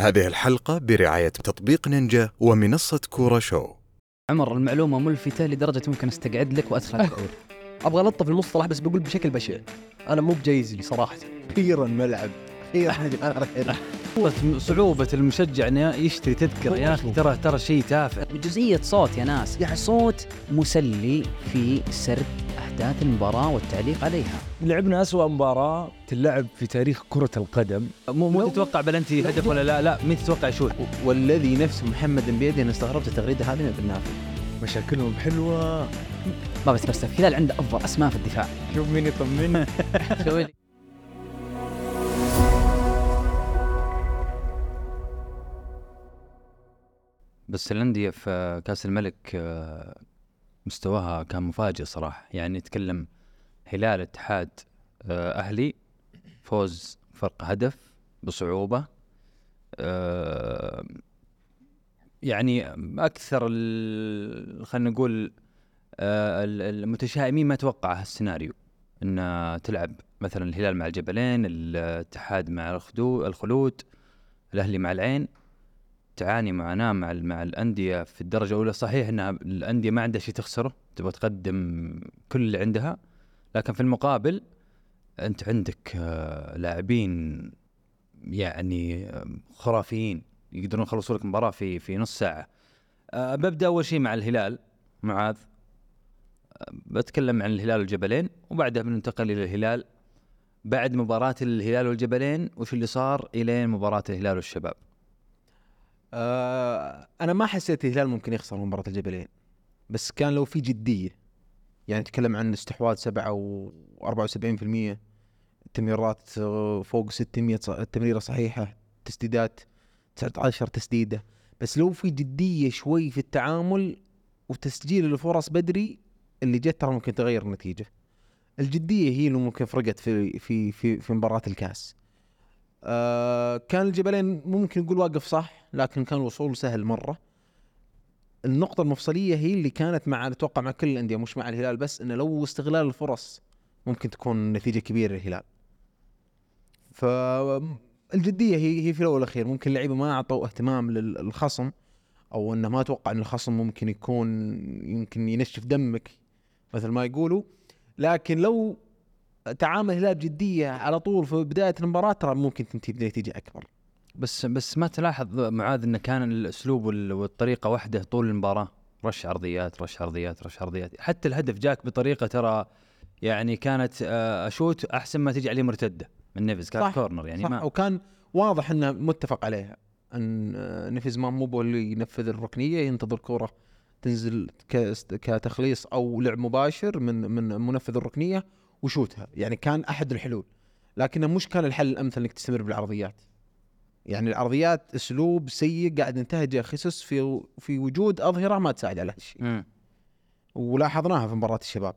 هذه الحلقة برعاية تطبيق نينجا ومنصة كورة شو عمر المعلومة ملفتة لدرجة ممكن استقعد لك وادخل الشعور أبغى ألطف المصطلح بس بقول بشكل بشع. أنا مو بجايز لي صراحة. أخيرا ملعب. أخيرا صعوبة المشجع إنه يشتري تذكرة. يا أخي ترى ترى شيء تافه. جزئية صوت يا ناس. يعني صوت مسلي في سرد أحداث المباراة والتعليق عليها. لعبنا أسوأ مباراة تلعب في تاريخ كرة القدم. مو مو تتوقع بلنتي هدف ولا لا؟ لا مين تتوقع يشوت؟ والذي نفس محمد بيدي أنا استغربت التغريده هذه من النافذ مشاكلهم حلوة. ما بتفلسف الهلال عنده أفضل أسماء في الدفاع. شوف مين يطمن. سوي لي بس الأندية في كأس الملك آه، مستواها كان مفاجئ صراحة. يعني نتكلم هلال اتحاد آه، أهلي فوز فرق هدف بصعوبة. آه، يعني أكثر ال- خلينا نقول آه، ال- المتشائمين ما توقع هالسيناريو. إن تلعب مثلا الهلال مع الجبلين الاتحاد مع الخلود الأهلي مع العين. تعاني معاناة مع مع الأندية في الدرجة الأولى. صحيح إن الأندية ما عندها شيء تخسره تبغى تقدم كل اللي عندها لكن في المقابل أنت عندك آه، لاعبين يعني آه، خرافيين يقدرون يخلصوا لك مباراة في في نص ساعة. أه ببدأ أول شيء مع الهلال معاذ. أه بتكلم عن الهلال والجبلين وبعدها بننتقل إلى الهلال. بعد مباراة الهلال والجبلين وش اللي صار إلين مباراة الهلال والشباب؟ آه أنا ما حسيت الهلال ممكن يخسر مباراة الجبلين بس كان لو في جدية يعني نتكلم عن استحواذ 7 و 74% التمريرات آه، فوق 600 ص- التمريرة صحيحة تسديدات 19 تسديدة بس لو في جدية شوي في التعامل وتسجيل الفرص بدري اللي جت ترى ممكن تغير النتيجة. الجدية هي اللي ممكن فرقت في في في في مباراة الكاس. آه كان الجبلين ممكن نقول واقف صح لكن كان الوصول سهل مرة. النقطة المفصلية هي اللي كانت مع أتوقع مع كل الأندية مش مع الهلال بس إنه لو استغلال الفرص ممكن تكون نتيجة كبيرة للهلال. فالجدية هي هي في الأول والأخير. ممكن اللعيبة ما أعطوا اهتمام لل- للخصم أو إنه ما توقع إن الخصم ممكن يكون يمكن ينشف دمك مثل ما يقولوا. لكن لو تعامل الهلال بجدية على طول في بداية المباراة ترى ممكن تنتهي بنتيجة أكبر. بس بس ما تلاحظ معاذ انه كان الأسلوب وال- والطريقة واحدة طول المباراة؟ رش عرضيات رش عرضيات رش عرضيات. حتى الهدف جاك بطريقة ترى يعني كانت آه، أشوت أحسن ما تجي عليه مرتدة من نيفز كانت صح، corner يعني صح. ما وكان واضح إنه متفق عليها إن آه، نيفيز ما مو اللي ينفذ الركنية ينتظر كورة تنزل كتخليص أو لعب مباشر من من منفذ الركنية وشوتها. يعني كان أحد الحلول. لكنه مش كان الحل الأمثل إنك تستمر بالعرضيات. يعني العرضيات أسلوب سيء قاعد ينتهجه خسس في في وجود أظهرة ما تساعد على هالشيء. ولاحظناها في مباراة الشباب.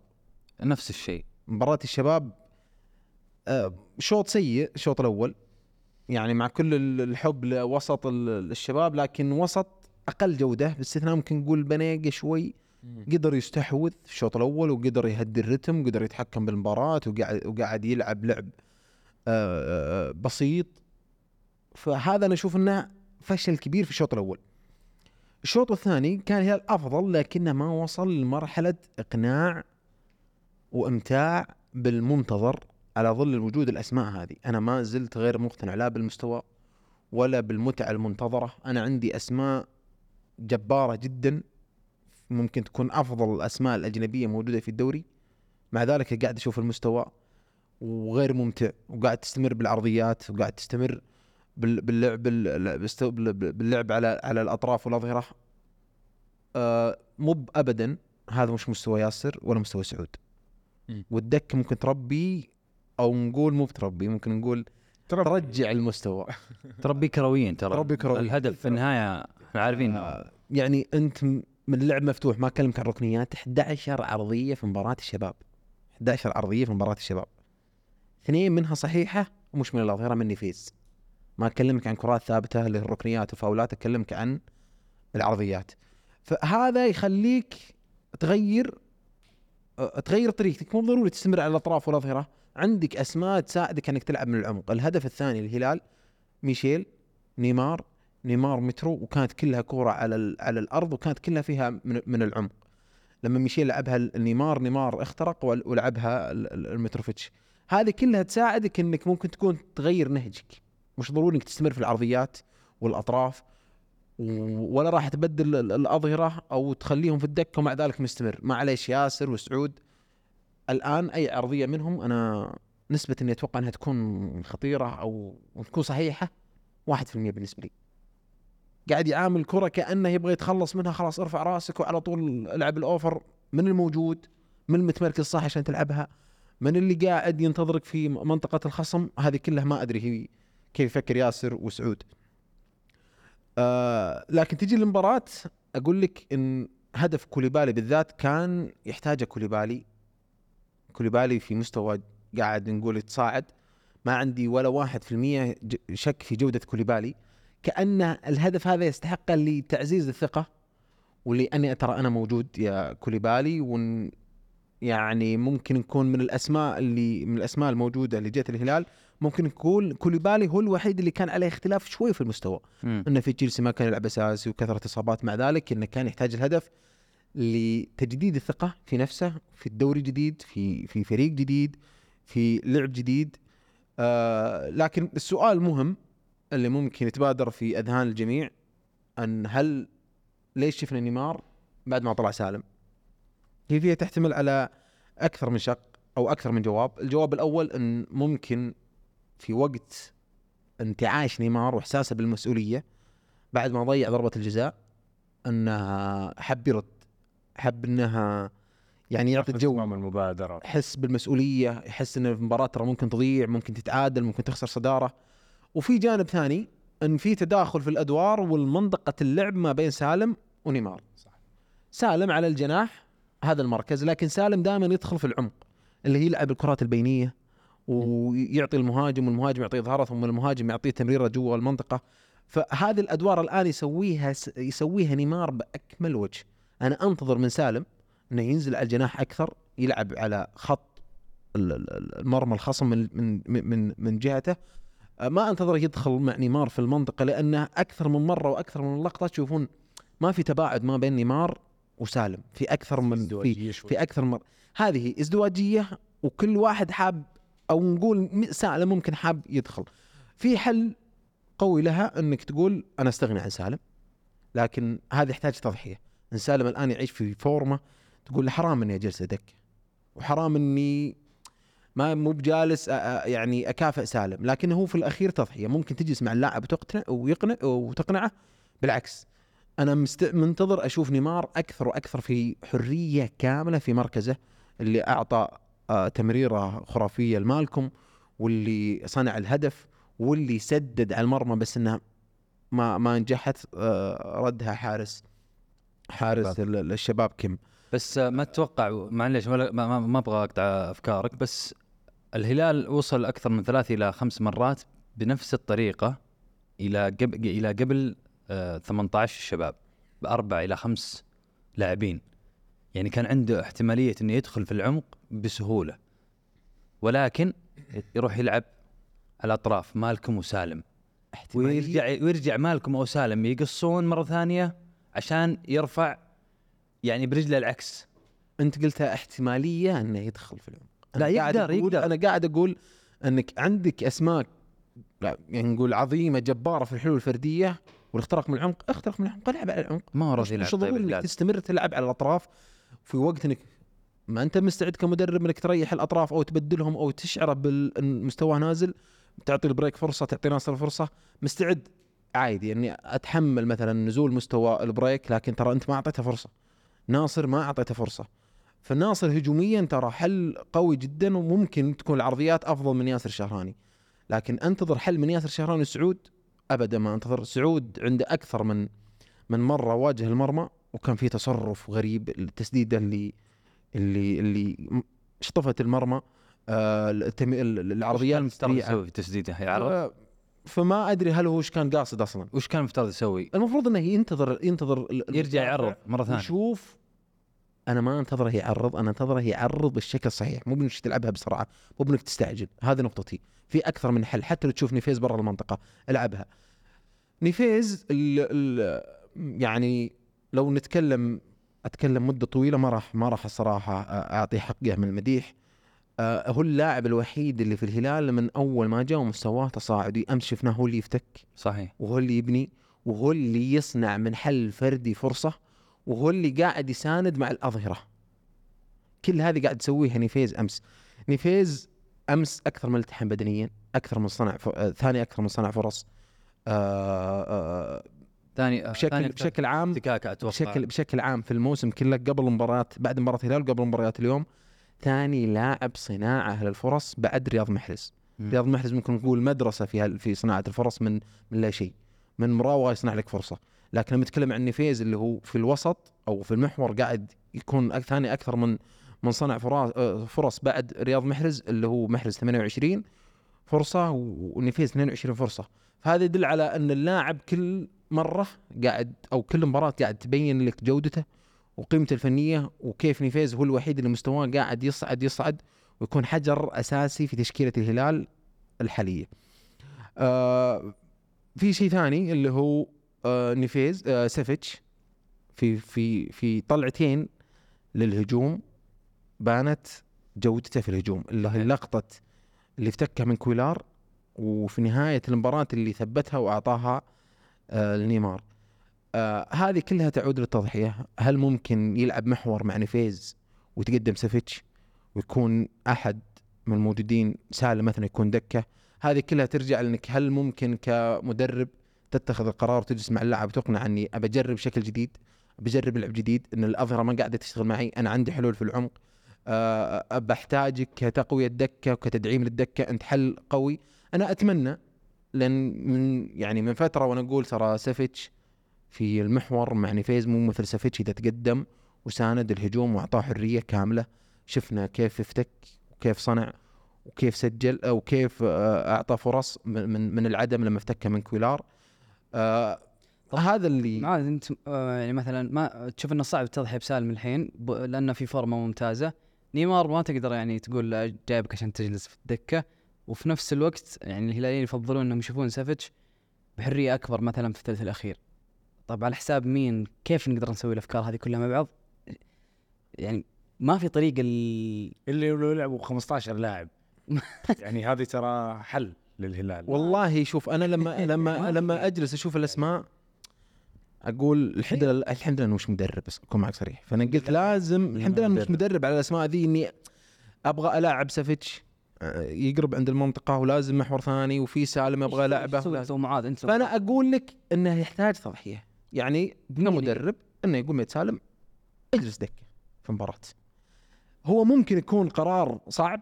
نفس الشيء. مباراة الشباب آه، شوط سيء الشوط الأول. يعني مع كل ال- الحب لوسط ال- الشباب لكن وسط أقل جودة. باستثناء ممكن نقول بنيقة شوي. قدر يستحوذ في الشوط الأول وقدر يهدي الرتم وقدر يتحكم بالمباراة وقاعد وقاعد يلعب لعب آه، آه، بسيط. فهذا أنا أشوف أنه فشل كبير في الشوط الأول. الشوط الثاني كان الهلال أفضل لكنه ما وصل لمرحلة إقناع وإمتاع بالمنتظر على ظل وجود الأسماء هذه، أنا ما زلت غير مقتنع لا بالمستوى ولا بالمتعة المنتظرة، أنا عندي أسماء جبارة جدا. ممكن تكون أفضل الأسماء الأجنبية موجودة في الدوري. مع ذلك قاعد أشوف المستوى وغير ممتع وقاعد تستمر بالعرضيات وقاعد تستمر بال- باللعب باللعب على على الأطراف والأظهرة. آه مو ابدا هذا مش مستوى ياسر ولا مستوى سعود. والدك ممكن تربي أو نقول مو بتربي ممكن نقول ترجع المستوى. تربي كرويين ترى. تربي كرويين. الهدف في النهاية إحنا عارفين. آه، يعني أنت من اللعب مفتوح ما أكلمك عن الركنيات 11 عرضيه في مباراة الشباب. 11 عرضيه في مباراة الشباب. اثنين منها صحيحة ومش من الأظهرة من نيفيز ما أكلمك عن كرات ثابتة اللي الركنيات وفاولات أكلمك عن العرضيات فهذا يخليك تغير أه، تغير طريقتك. مو ضروري تستمر على الأطراف والأظهرة. عندك أسماء تساعدك أنك تلعب من العمق. الهدف الثاني للهلال ميشيل نيمار نيمار مترو وكانت كلها كورة على على الأرض وكانت كلها فيها من, من العمق. لما ميشيل لعبها النيمار نيمار اخترق ول- ولعبها ال- ال- المتروفيتش. هذه كلها تساعدك إنك ممكن تكون تغير نهجك. مش ضروري إنك تستمر في العرضيات والأطراف ولا راح تبدل ال- الأظهرة أو تخليهم في الدكة ومع ذلك مستمر. معليش ياسر وسعود. الآن أي عرضية منهم أنا نسبة إني أتوقع إنها تكون خطيرة أو تكون صحيحة 1% بالنسبة لي. قاعد يعامل الكره كأنه يبغى يتخلص منها خلاص ارفع رأسك وعلى طول العب الأوفر. من الموجود؟ من المتمركز صح عشان تلعبها؟ من اللي قاعد ينتظرك في منطقة الخصم؟ هذه كلها ما أدري هي كيف يفكر ياسر وسعود. آه لكن تجي المباراة أقول لك إن هدف كوليبالي بالذات كان يحتاجه كوليبالي. كوليبالي في مستوى قاعد نقول يتصاعد. ما عندي ولا واحد في المية شك في جودة كوليبالي. كأن الهدف هذا يستحق لتعزيز الثقة ولأني ترى أنا موجود يا كوليبالي ون يعني ممكن نكون من الأسماء اللي من الأسماء الموجودة اللي جت الهلال. ممكن نقول كوليبالي هو الوحيد اللي كان عليه اختلاف شوي في المستوى. مم. إنه في تشيلسي ما كان يلعب اساسي وكثرة إصابات مع ذلك إنه كان يحتاج الهدف لتجديد الثقة في نفسه في الدوري جديد في في فريق جديد في لعب جديد. آه لكن السؤال المهم اللي ممكن يتبادر في أذهان الجميع أن هل ليش شفنا نيمار بعد ما طلع سالم؟ هي فيها تحتمل على أكثر من شق أو أكثر من جواب، الجواب الأول أن ممكن في وقت انتعاش نيمار وإحساسه بالمسؤولية بعد ما ضيع ضربة الجزاء انها حب يرد حب إنها يعني يعطي الجو المبادرة. يحس بالمسؤولية يحس إن المباراه ترى ممكن تضيع ممكن تتعادل ممكن تخسر صدارة. وفي جانب ثاني إن في تداخل في الأدوار والمنطقة اللعب ما بين سالم ونيمار. صح. سالم على الجناح هذا المركز لكن سالم دائما يدخل في العمق اللي هي يلعب الكرات البينية ويعطي المهاجم والمهاجم يعطيه ظهره ثم المهاجم يعطيه تمريرة جوا المنطقة. فهذه الأدوار الآن يسويها يسويها نيمار بأكمل وجه. أنا أنتظر من سالم إنه ينزل على الجناح أكثر يلعب على خط ال- ال- المرمى الخصم من من من من جهته ما انتظره يدخل مع نيمار في المنطقة لأنه أكثر من مرة وأكثر من لقطة تشوفون ما في تباعد ما بين نيمار وسالم في أكثر من في. في أكثر من هذه إزدواجية وكل واحد حاب أو نقول سالم ممكن حاب يدخل في حل قوي لها إنك تقول أنا أستغني عن سالم لكن هذا يحتاج تضحية إن سالم الآن يعيش في فورمة تقول حرام إني أجلس دكه وحرام إني ما مو بجالس يعني أكافئ سالم لكن هو في الأخير تضحية. ممكن تجلس مع اللاعب وتقنع ويقنع وتقنعه بالعكس أنا مست... منتظر أشوف نيمار أكثر وأكثر في حرية كاملة في مركزه اللي أعطى آه، تمريرة خرافية لمالكم واللي صنع الهدف واللي سدد على المرمى بس إنها ما ما نجحت آه، ردها حارس حارس ال- الشباب كيم. بس ما تتوقع معليش ما أبغى أقطع أفكارك بس الهلال وصل أكثر من ثلاث إلى خمس مرات بنفس الطريقة إلى قبل إلى قبل آه 18 شباب بأربع إلى خمس لاعبين. يعني كان عنده احتمالية إنه يدخل في العمق بسهولة. ولكن يروح يلعب على الاطراف مالكم وسالم. ويرجع ويرجع مالكم أو سالم يقصون مرة ثانية عشان يرفع يعني برجله العكس. أنت قلتها احتمالية إنه يدخل في العمق. لا، يقدر- يقدر. أنا قاعد أقول إنك عندك أسماء يعني نقول عظيمة جبارة في الحلول الفردية والاختراق من العمق اخترق من العمق العب على العمق. ما راضي يلعب مش طيب إنك تستمر تلعب على الأطراف في وقت إنك ما أنت مستعد كمدرب إنك تريح الأطراف أو تبدلهم أو تشعره بالمستوى نازل تعطي البريك فرصة تعطي ناصر فرصه مستعد؟ عادي اني أتحمل مثلا نزول مستوى البريك لكن ترى أنت ما أعطيته فرصة. ناصر ما أعطيته فرصة. فالناصر هجوميا ترى حل قوي جدا وممكن تكون العرضيات أفضل من ياسر الشهراني لكن أنتظر حل من ياسر الشهراني وسعود ابدا ما أنتظر. سعود عنده أكثر من من مرة واجه المرمى وكان في تصرف غريب التسديده اللي اللي اللي شطفت المرمى. آه العرضيات وش كان مفترض السريعة. يسوي في تسديده؟ يعرف آه، فما أدري هل هو إيش كان قاصد أصلا. وش كان مفترض يسوي؟ المفروض إنه ينتظر ينتظر يرجع يعرض مرة ثانية. ويشوف أنا ما انتظره يعرض أنا انتظره يعرض بالشكل الصحيح مو بإنك تلعبها بسرعة مو بإنك تستعجل هذه نقطتي. في أكثر من حل حتى لو تشوف نيفيز برا المنطقة ألعبها. نيفيز ال ال يعني لو نتكلم أتكلم مدة طويلة ما راح ما راح الصراحة أعطي حقه من المديح. هو اللاعب الوحيد اللي في الهلال من أول ما جاء ومستواه تصاعدي أمس شفناه هو اللي يفتك صحيح. وهو اللي يبني وهو اللي يصنع من حل فردي فرصة. وهو اللي قاعد يساند مع الأظهرة. كل هذه قاعد تسويها نيفيز أمس. نيفيز أمس أكثر من التحم بدنيا أكثر من صنع ف... آه، ثاني أكثر من صنع فرص. آه آه ثاني بشكل ثاني بشكل عام بشكل بشكل عام في الموسم كله قبل مباراة بعد مباراة الهلال وقبل مباريات اليوم ثاني لاعب صناعة للفرص بعد رياض محرز. رياض محرز ممكن نقول مدرسة في في صناعة الفرص من من لا شيء. من مراوغة يصنع لك فرصة. لكن لما نتكلم عن نيفيز اللي هو في الوسط أو في المحور قاعد يكون ثاني أكثر من من صنع فرص فرص بعد رياض محرز اللي هو محرز 28 فرصة و- ونيفيز 22 فرصة فهذا يدل على أن اللاعب كل مرة قاعد أو كل مباراة قاعد تبين لك جودته وقيمته الفنية وكيف نيفيز هو الوحيد اللي مستواه قاعد يصعد يصعد ويكون حجر أساسي في تشكيلة الهلال الحالية. آه في شيء ثاني اللي هو آه نيفيز آه سافيتش في في في طلعتين للهجوم بانت جودته في الهجوم. اللي هي لقطة اللي افتكها من كويلار وفي نهاية المباراة اللي ثبتها وأعطاها آه لنيمار. آه هذه كلها تعود للتضحية. هل ممكن يلعب محور مع نيفيز ويتقدم سافيتش ويكون أحد من الموجودين سالم مثلا يكون دكة؟ هذه كلها ترجع لأنك هل ممكن كمدرب تتخذ القرار وتجلس مع اللاعب وتقنع أني ابى أجرب شكل جديد بجرب لعب جديد إن الأظهرة ما قاعدة تشتغل معي أنا عندي حلول في العمق. أه بحتاجك كتقوية دكة وكتدعيم للدكة أنت حل قوي. أنا أتمنى لأن من يعني من فترة وأنا أقول ترى سافيتش في المحور مع نيفيز مو مثل سافيتش إذا تقدم وساند الهجوم وأعطاه حرية كاملة. شفنا كيف افتك وكيف صنع وكيف سجل وكيف آه، أعطى فرص من من العدم لما افتكها من كويلار. آه هذا اللي معاذ انت آه، يعني مثلا ما تشوف إنه صعب تضحي بسالم الحين لأنه في فورمة ممتازة. نيمار ما تقدر يعني تقول جايبك عشان تجلس في الدكة. وفي نفس الوقت يعني الهلاليين يفضلون إنهم يشوفون سافيتش بحرية أكبر مثلا في الثلث الأخير. طيب على حساب مين؟ كيف نقدر نسوي الأفكار هذه كلها مع بعض؟ يعني ما في طريقة ال... اللي لو لعبوا 15 لاعب. يعني هذه ترى حل. للهلال. والله شوف أنا لما لما لما أجلس أشوف الأسماء أقول الحمد لله الحمد لله إنه مش مدرب بس أكون معك صريح. فأنا قلت لازم الحمد لله مش مدرب. على الأسماء ذي إني أبغى ألاعب سافيتش آه، يقرب عند المنطقة ولازم محور ثاني وفي سالم أبغى تو معاذ إنت فأنا أقول لك إنه يحتاج تضحية. يعني كمدرب إنه يقول ميت سالم اجلس دكه في مباراة. هو ممكن يكون قرار صعب.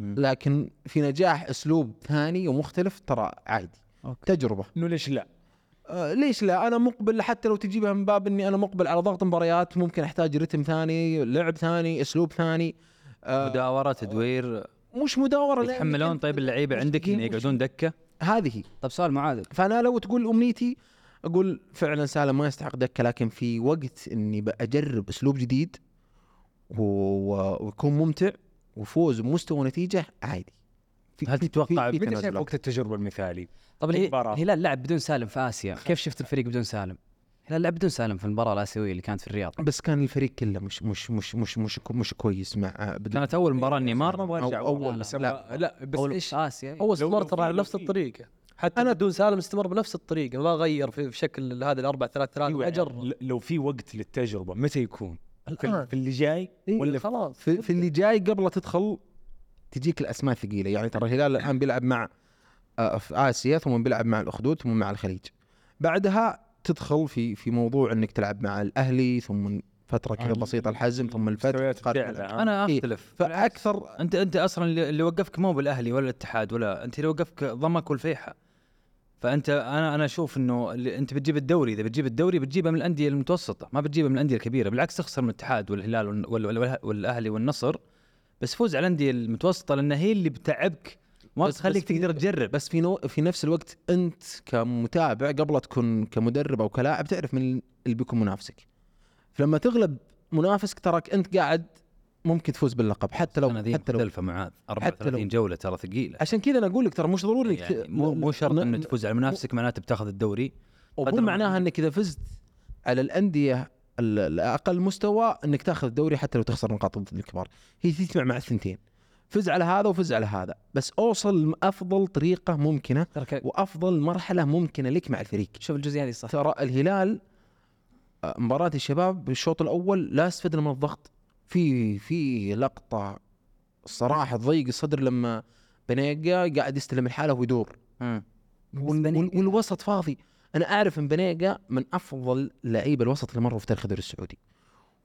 لكن في نجاح أسلوب ثاني ومختلف ترى عادي. أوكي. تجربة. إنه ليش لا؟ آه ليش لا؟ أنا مقبل حتى لو تجيبها من باب إني أنا مقبل على ضغط مباريات ممكن أحتاج رتم ثاني لعب ثاني أسلوب ثاني. آه مداورة تدوير. مش مداورة يتحملون طيب اللعيبة عندك مش- يقعدون دكة؟ هذه طب سؤال معاذ فأنا لو تقول أمنيتي أقول فعلا سالم ما يستحق دكة لكن في وقت إني بجرب أسلوب جديد ويكون ممتع وفوز بمستوى ونتيجة عادي في هل تتوقع في- في متى شايف. وقت التجربة المثالي؟ طب. الهلال لعب بدون سالم في آسيا كيف شفت الفريق بدون سالم الهلال لعب بدون سالم في المباراة الآسيوية اللي كانت في الرياض بس كان الفريق كله مش مش مش مش مش, مش كويس مع بدون كانت أول مباراة نيمار ما أبغى ارجع أو- ورا، أول- بس لا. أبغى- لا بس أول- إيش آسيا هو استمر ترى على نفس. الطريقة حتى أنا- أنا بدون سالم استمر بنفس الطريقة ما غير في شكل هذا الأربع ثلاث ثلاث أيوة، أجر لو في وقت للتجربة متى يكون؟ في, الآن. ال- في اللي جاي إيه، ولا خلاص في, في اللي جاي قبل لا تدخل تجيك الأسماء الثقيلة يعني ترى الهلال الآن بيلعب مع آه، في اسيا ثم بيلعب مع الأخدود ثم مع الخليج بعدها تدخل في في موضوع إنك تلعب مع الأهلي ثم فترة كذا بسيطة الحزم ثم الفتح؟ أنا إيه. أختلف فأكثر أنت أنت أصلا اللي اللي وقفك مو بالأهلي ولا الاتحاد ولا أنت اللي وقفك ضمك والفيحة فأنت أنا أنا أشوف إنه اللي أنت بتجيب الدوري إذا بتجيب الدوري بتجيبه من الأندية المتوسطة ما بتجيبه من الأندية الكبيرة بالعكس تخسر من الاتحاد والهلال وال- وال- وال- والأهلي والنصر بس فوز على الأندية المتوسطة لأن هي اللي بتعبك ما بس- بتخليك بس في- تقدر تجرب. بس في نو في نفس الوقت أنت كمتابع قبل تكون كمدرب أو كلاعب تعرف من اللي بيكون منافسك. فلما تغلب منافسك تراك أنت قاعد ممكن تفوز باللقب. حتى لو حتى لو مختلفة معاذ. 34 جولة ترى ثقيلة. عشان كذا أنا أقول لك ترى مش ضروري يعني مو مو شرط انه تفوز على منافسك معناته بتاخذ الدوري. ومو معناها إنك إذا فزت على الأندية ال- الأقل مستوى إنك تاخذ الدوري حتى لو تخسر نقاط ضد الكبار. هي تجمع مع الثنتين. فز على هذا وفز على هذا. بس أوصل أفضل طريقة ممكنة وأفضل مرحلة ممكنة لك مع الفريق. شوف الجزئية هذه صح ترى الهلال آه، مباراة الشباب بالشوط الأول لا استفدنا من الضغط. في في لقطة الصراحة تضيق الصدر لما بنيقا قاعد يستلم الحالة ويدور. والوسط فاضي. أنا أعرف إن بنيقا من أفضل لعيبة الوسط اللي مروا في تاريخ الدوري السعودي.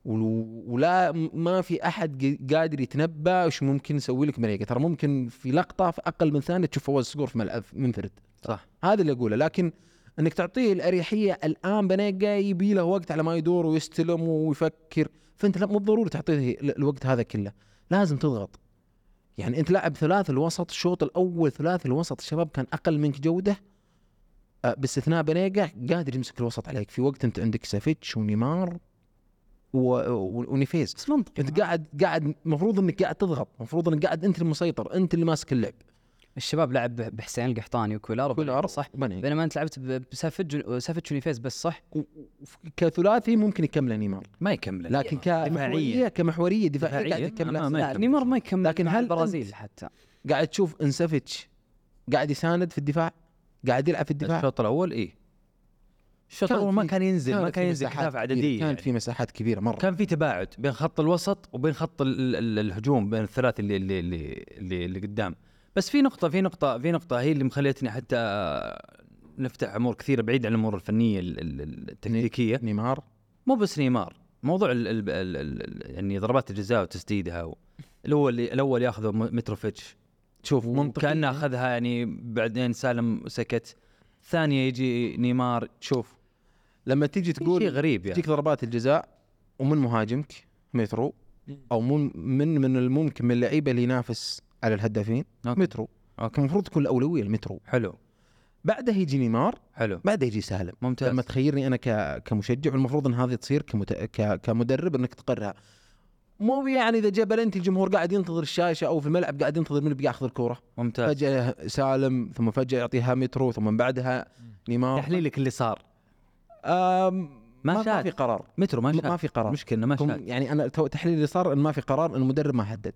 ول- ولا ما في أحد ق- قادر يتنبأ وش ممكن يسوي لك بنيقا ترى ممكن في لقطة في أقل من ثانية تشوف فواز الصقور في ملعب منفرد. صح. هذا اللي أقوله. لكن إنك تعطيه الأريحية الآن بنيقا يبي له وقت على ما يدور ويستلم ويفكر. فأنت لا مو بالضروري تعطيه ال- الوقت هذا كله. لازم تضغط. يعني أنت لاعب ثلاث الوسط الشوط الأول ثلاث الوسط الشباب كان أقل منك جودة آه، باستثناء بنيقا قادر يمسك الوسط عليك. في وقت أنت عندك سافيتش ونيمار و... و... ونيفيز. بس منطقي. أنت قاعد قاعد المفروض إنك قاعد تضغط المفروض إنك قاعد أنت المسيطر أنت اللي ماسك اللعب. الشباب لعب بحسين القحطاني وكويلار كويلار صح؟ بينما انت لعبت بسافيتش سافيتش ونيفيز بس صح؟ كثلاثي ممكن يكمله نيمار. ما يكمل. لكن كمحورية كمحورية دفاعية؟ قاعد يكمل. نيمار ما يكمل لكن هل البرازيل حتى. قاعد تشوف إن سافيتش قاعد يساند في الدفاع؟ قاعد يلعب في الدفاع؟ الشوط الأول إيه. الشوط كان الأول ما في- كان ينزل ما كان ينزل مساحات كثافه كبيرة. عددية كانت يعني. في مساحات كبيرة مرة. كان في تباعد بين خط الوسط وبين خط ال ال الهجوم بين الثلاث اللي اللي اللي, اللي, اللي قدام. بس في نقطة في نقطة في نقطة هي اللي مخليتني حتى نفتح أمور كثيرة بعيد عن الأمور الفنية ال- ال- ال- التكتيكية. نيمار؟ مو بس نيمار. موضوع ال ال ال ال يعني ضربات الجزاء وتسديدها و الأول الأول ياخذه متروفيتش. شوف منطقي؟ كأنه أخذها يعني بعدين سالم سكت. ثانية يجي نيمار شوف. لما تيجي في شيء تقول غريب يعني. تجيك ضربات الجزاء ومن مهاجمك مترو أو من من من الممكن من اللعيبة اللي ينافس على الهدافين أوكي. مترو. أوكي. المفروض تكون الأولوية المترو. حلو. بعدها يجي نيمار حلو. بعدها يجي سالم. ممتاز. لما تخيرني أنا ك... كمشجع والمفروض إن هذه تصير كمت... ك... كمدرب إنك تقرها. مو يعني إذا جاء بلنتي الجمهور قاعد ينتظر الشاشة أو في الملعب قاعد ينتظر من بياخذ الكورة. ممتاز. فجأة سالم ثم فجأة يعطيها مترو ثم من بعدها نيمار. تحليلك اللي صار. آم ما ما, ما شاف. في قرار. مترو ما ما, شاف ما في قرار. مشكلة ما شاد يعني أنا تو- تحليلي اللي صار إن ما في قرار المدرب ما حدد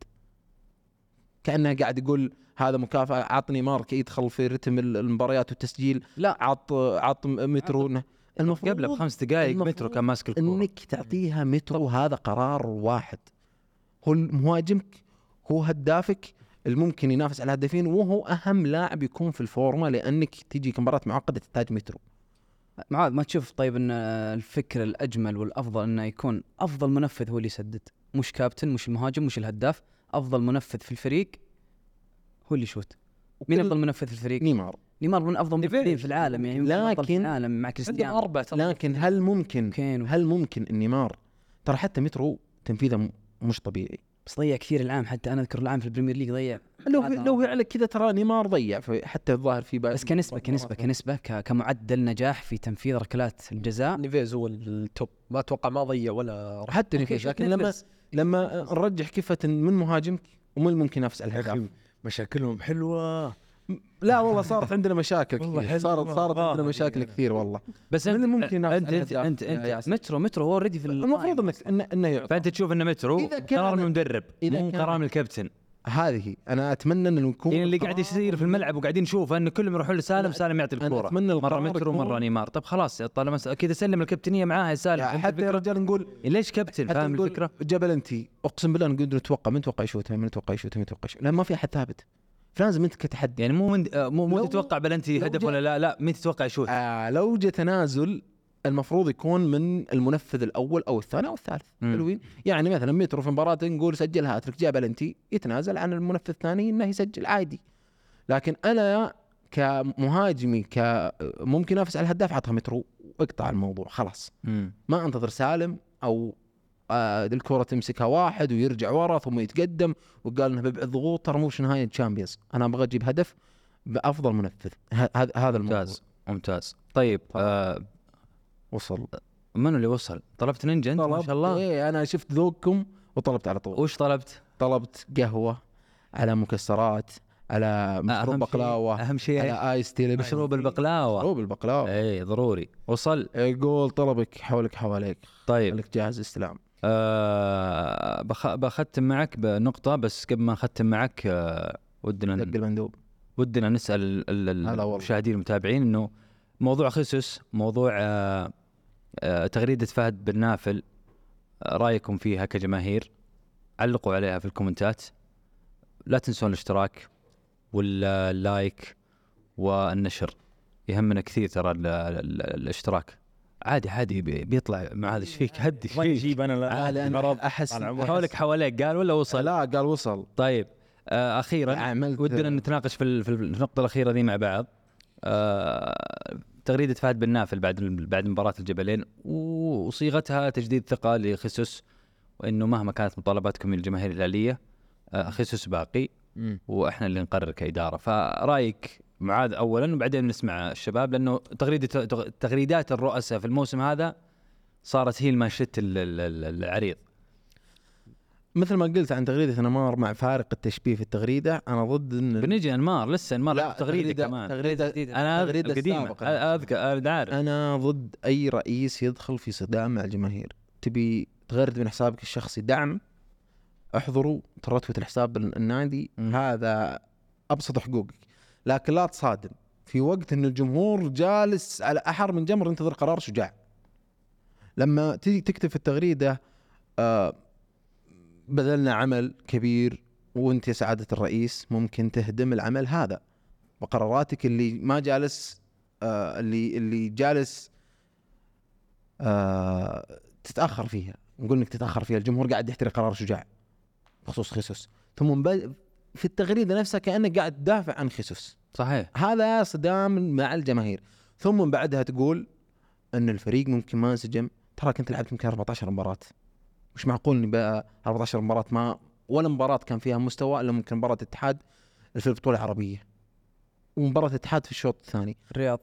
كأنه قاعد يقول هذا مكافأة عط نيمار كي يدخل في رتم ال- المباريات والتسجيل. لا. عط عط مترو. المفروض قبله بخمس دقائق مترو كان ماسك الكورة. إنك تعطيها مترو هذا قرار واحد. هو مهاجمك هو هدافك الممكن ينافس على الهدافين وهو أهم لاعب يكون في الفورمة لأنك تجيك مباراه معقدة تحتاج مترو. معاذ ما تشوف طيب إن الفكر الأجمل والأفضل إنه يكون أفضل منفذ هو اللي يسدد؟ مش كابتن مش المهاجم مش الهداف. أفضل منفذ في الفريق هو اللي يشوت. مين أفضل منفذ في الفريق؟ نيمار. نيمار من أفضل. المنفذين في العالم يعني أفضل في لكن- العالم مع كريستيانو. لكن هل ممكن كين هل ممكن إن نيمار؟ ترى حتى مترو تنفيذه م- مش طبيعي. بس ضيع كثير العام حتى أنا أذكر العام في ال Premier League ضيع. لو لو على كذا ترى نيمار ضيع في حتى الظاهر في بس كنسبه كنسبه كنسبة ك- كمعدل نجاح في تنفيذ ركلات الجزاء. نيفيز هو ال top. ما أتوقع ما ضيع ولا حتى نيفيز لكن لما. لما نرجح كفه من مهاجمك ومن الممكن ينافس على مشاكلهم حلوة. لا والله صارت عندنا مشاكل والله كثير. صارت صارت والله. عندنا مشاكل كثير والله. بس من انت الممكن ينافس انت انت انت, انت ياسر؟ مترو مترو هو already في المفروض انك انه إنه يعطى. فأنت تشوف ان مترو قرار من المدرب مو قرار من الكابتن. هذه أنا أتمنى انه يكون يعني اللي قاعد القرار- يصير في الملعب وقاعدين نشوفه أن كلهم يروحون لسالم سالم يعطي الكورة. أتمنى مرة القرار مترو يكون- مرة نيمار. طب خلاص طالما س- كذا سلم الكابتنية معاه يا سالم. يعني حتى يا؟ رجال نقول ليش كابتن؟ فاهم الفكرة؟ جبل أنت. أقسم بالله نقول نتوقع من نتوقع يشوت من نتوقع يشوت من نتوقع يشوت. لأن ما في أحد ثابت. فلازم انت كتحدي يعني مو من آه، مو مو تتوقع بلنتي هدف ولا لا؟ لا مين تتوقع يشوت؟ آه لو جاء تنازل المفروض يكون من المنفذ الأول أو الثاني أو الثالث. حلوين؟ يعني مثلا مترو في مباراة نقول سجل هاتريك جاب بلنتي يتنازل عن المنفذ الثاني إنه يسجل عادي. لكن أنا كمهاجمي ك ممكن انافس على الهداف عطها مترو واقطع الموضوع خلاص. ما أنتظر سالم أو آه الكرة تمسكها واحد ويرجع ورا ثم يتقدم وقال إنه ببعد ضغوط ترى مش نهاية Champions أنا أبغى أجيب هدف بأفضل منفذ. هذا هذا الموضوع. ممتاز. ممتاز. طيب آه وصل. منو اللي وصل؟ طلبت نينجا أنت؟ ما شاء الله. إيه أنا شفت ذوقكم وطلبت على طول. وش طلبت؟ طلبت قهوة على مكسرات على مشروب أهم شيء- بقلاوة أهم شيء على آيس تي مشروب البقلاوة. مشروب البقلاوة. اي ضروري. وصل. يقول طلبك حولك حواليك. طيب. خليك جاهز استلام. آه بخ... بختم معك بنقطة بس قبل ما نختم معك آه ودنا دق المندوب. ودنا نسأل. المشاهدين المتابعين إنه موضوع خسس موضوع آه آه تغريدة فهد بن نافل آه رأيكم فيها كجماهير؟ علقوا عليها في الكومنتات. لا تنسون الاشتراك واللايك والنشر. يهمنا كثير ترى ال- ال- الاشتراك. عادي عادي بي- بيطلع مع هذا إيش فيك؟ هدي إيش ما فيك؟ يجيب أنا لا- عاد أنا مرض أحس. حولك حواليك. قال ولا وصل؟ لا قال وصل. طيب آه أخيرا عملت ودنا نتناقش في في النقطة الأخيرة ذي مع بعض. آه تغريدة فهد بن نافل بعد بعد مباراة الجبلين وصيغتها تجديد ثقة لخسوس وإنه مهما كانت مطالباتكم من الجماهير الهلالية آه خسوس باقي مم. وإحنا اللي نقرر كإدارة فرأيك معاذ أولا وبعدين نسمع الشباب لأنه تغريدة تغ- تغريدات الرؤساء في الموسم هذا صارت هي المانشيت ال- ال- ال- العريض مثل ما قلت عن تغريدة أنمار مع فارق التشبيه في التغريدة أنا ضد إن بنجي أنمار لسه أنمار لا تغريدة كمان. تغريده أذ- التغريدة القديمة السابقة. أذكر أنا عارف. أنا ضد أي رئيس يدخل في صدام مع الجماهير. تبي تغرد من حسابك الشخصي دعم احضروا ترتبة الحساب النادي مم. هذا أبسط حقوقك. لكن لا تصادم في وقت إن الجمهور جالس على أحر من جمر ينتظر قرار شجاع. لما تيجي تكتب في التغريدة آه بذلنا عمل كبير وانت يا سعادة الرئيس ممكن تهدم العمل هذا. وقراراتك اللي ما جالس آه اللي اللي جالس آه تتأخر فيها. نقول إنك تتأخر فيها. الجمهور قاعد يحتري قرار شجاع بخصوص خيسوس. ثم في التغريدة نفسها كأنك قاعد تدافع عن خيسوس. صحيح. هذا صدام مع الجماهير. ثم بعدها تقول إن الفريق ممكن ما انسجم. تراك أنت لعبت يمكن 14 مباراة. مش معقول إني بقى 14 مباراة؟ ما ولا مباراة كان فيها مستوى إلا ممكن مباراة الاتحاد في البطولة العربية. ومباراة الاتحاد في الشوط الثاني. الرياض.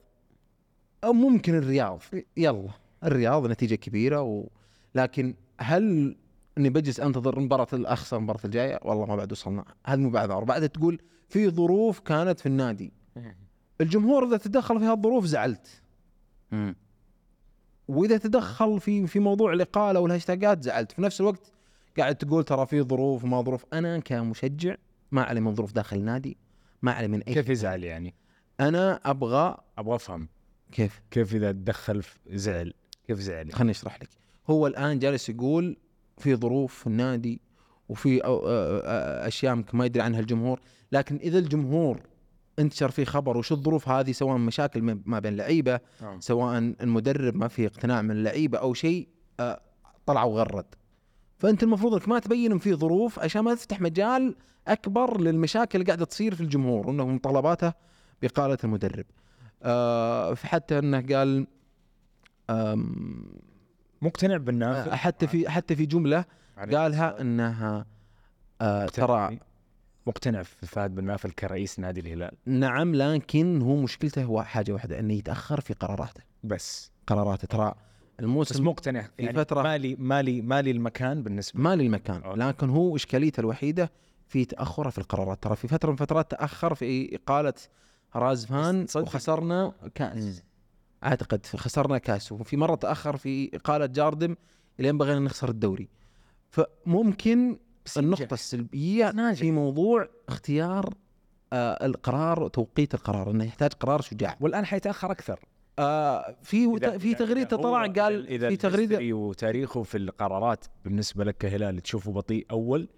أو ممكن الرياض. يلا. الرياض نتيجة كبيرة و... لكن هل إني بجلس أنتظر مباراة الاخسر المباراة الجاية؟ والله ما بعد وصلنا. هذا مو بعد بعدها تقول في ظروف كانت في النادي. الجمهور إذا تدخل في هالظروف زعلت. وإذا تدخل في في موضوع الإقالة والهاشتاجات زعلت. في نفس الوقت قاعد تقول ترى في ظروف وما ظروف. أنا كمشجع ما علي من ظروف داخل النادي ما علي من أي كيف. يزعل يعني؟ أنا أبغى أبغى أفهم. كيف؟ كيف إذا تدخل في زعل؟ كيف زعل؟ خليني أشرح لك. هو الآن جالس يقول في ظروف في النادي وفي أو- أ- أ- أشياء ما يدري عنها الجمهور. لكن إذا الجمهور انتشر فيه خبر وش الظروف هذه سواء مشاكل ما- بين لعيبة نعم. سواء المدرب ما في اقتناع من اللعيبه أو شيء آه، طلع وغرد. فأنت المفروض إنك ما تبين في ظروف عشان ما تفتح مجال أكبر للمشاكل اللي قاعدة تصير في الجمهور وانه مطالباته باقاله المدرب. آه فحتى إنه قال مقتنع بالنافع حتى في حتى في جملة قالها إنها آه ترى مقتنع في فهد بن نافل كرئيس نادي الهلال؟ نعم لكن هو مشكلته هو حاجة واحدة أنه يتأخر في قراراته. بس. قراراته. ترى بس الموسم مقتنع في يعني فترة- مالي مالي مالي المكان بالنسبة. ما للمكان أوكي. لكن هو إشكاليته الوحيدة في تأخره في القرارات. ترى في فترة من الفترات تأخر في إقالة رازفان. وخسرنا كاس. أعتقد خسرنا كاس. وفي مرة تأخر في إقالة جاردم الين بغينا نخسر الدوري. فممكن النقطه السلبية في موضوع اختيار آه القرار وتوقيت القرار إنه يحتاج قرار شجاع. والآن حيتأخر أكثر. آه في إذا- في إذا- تغريدة إذا طلع قال إذا في تغريدة وتاريخه في القرارات بالنسبة لك كهلال تشوفه بطيء أول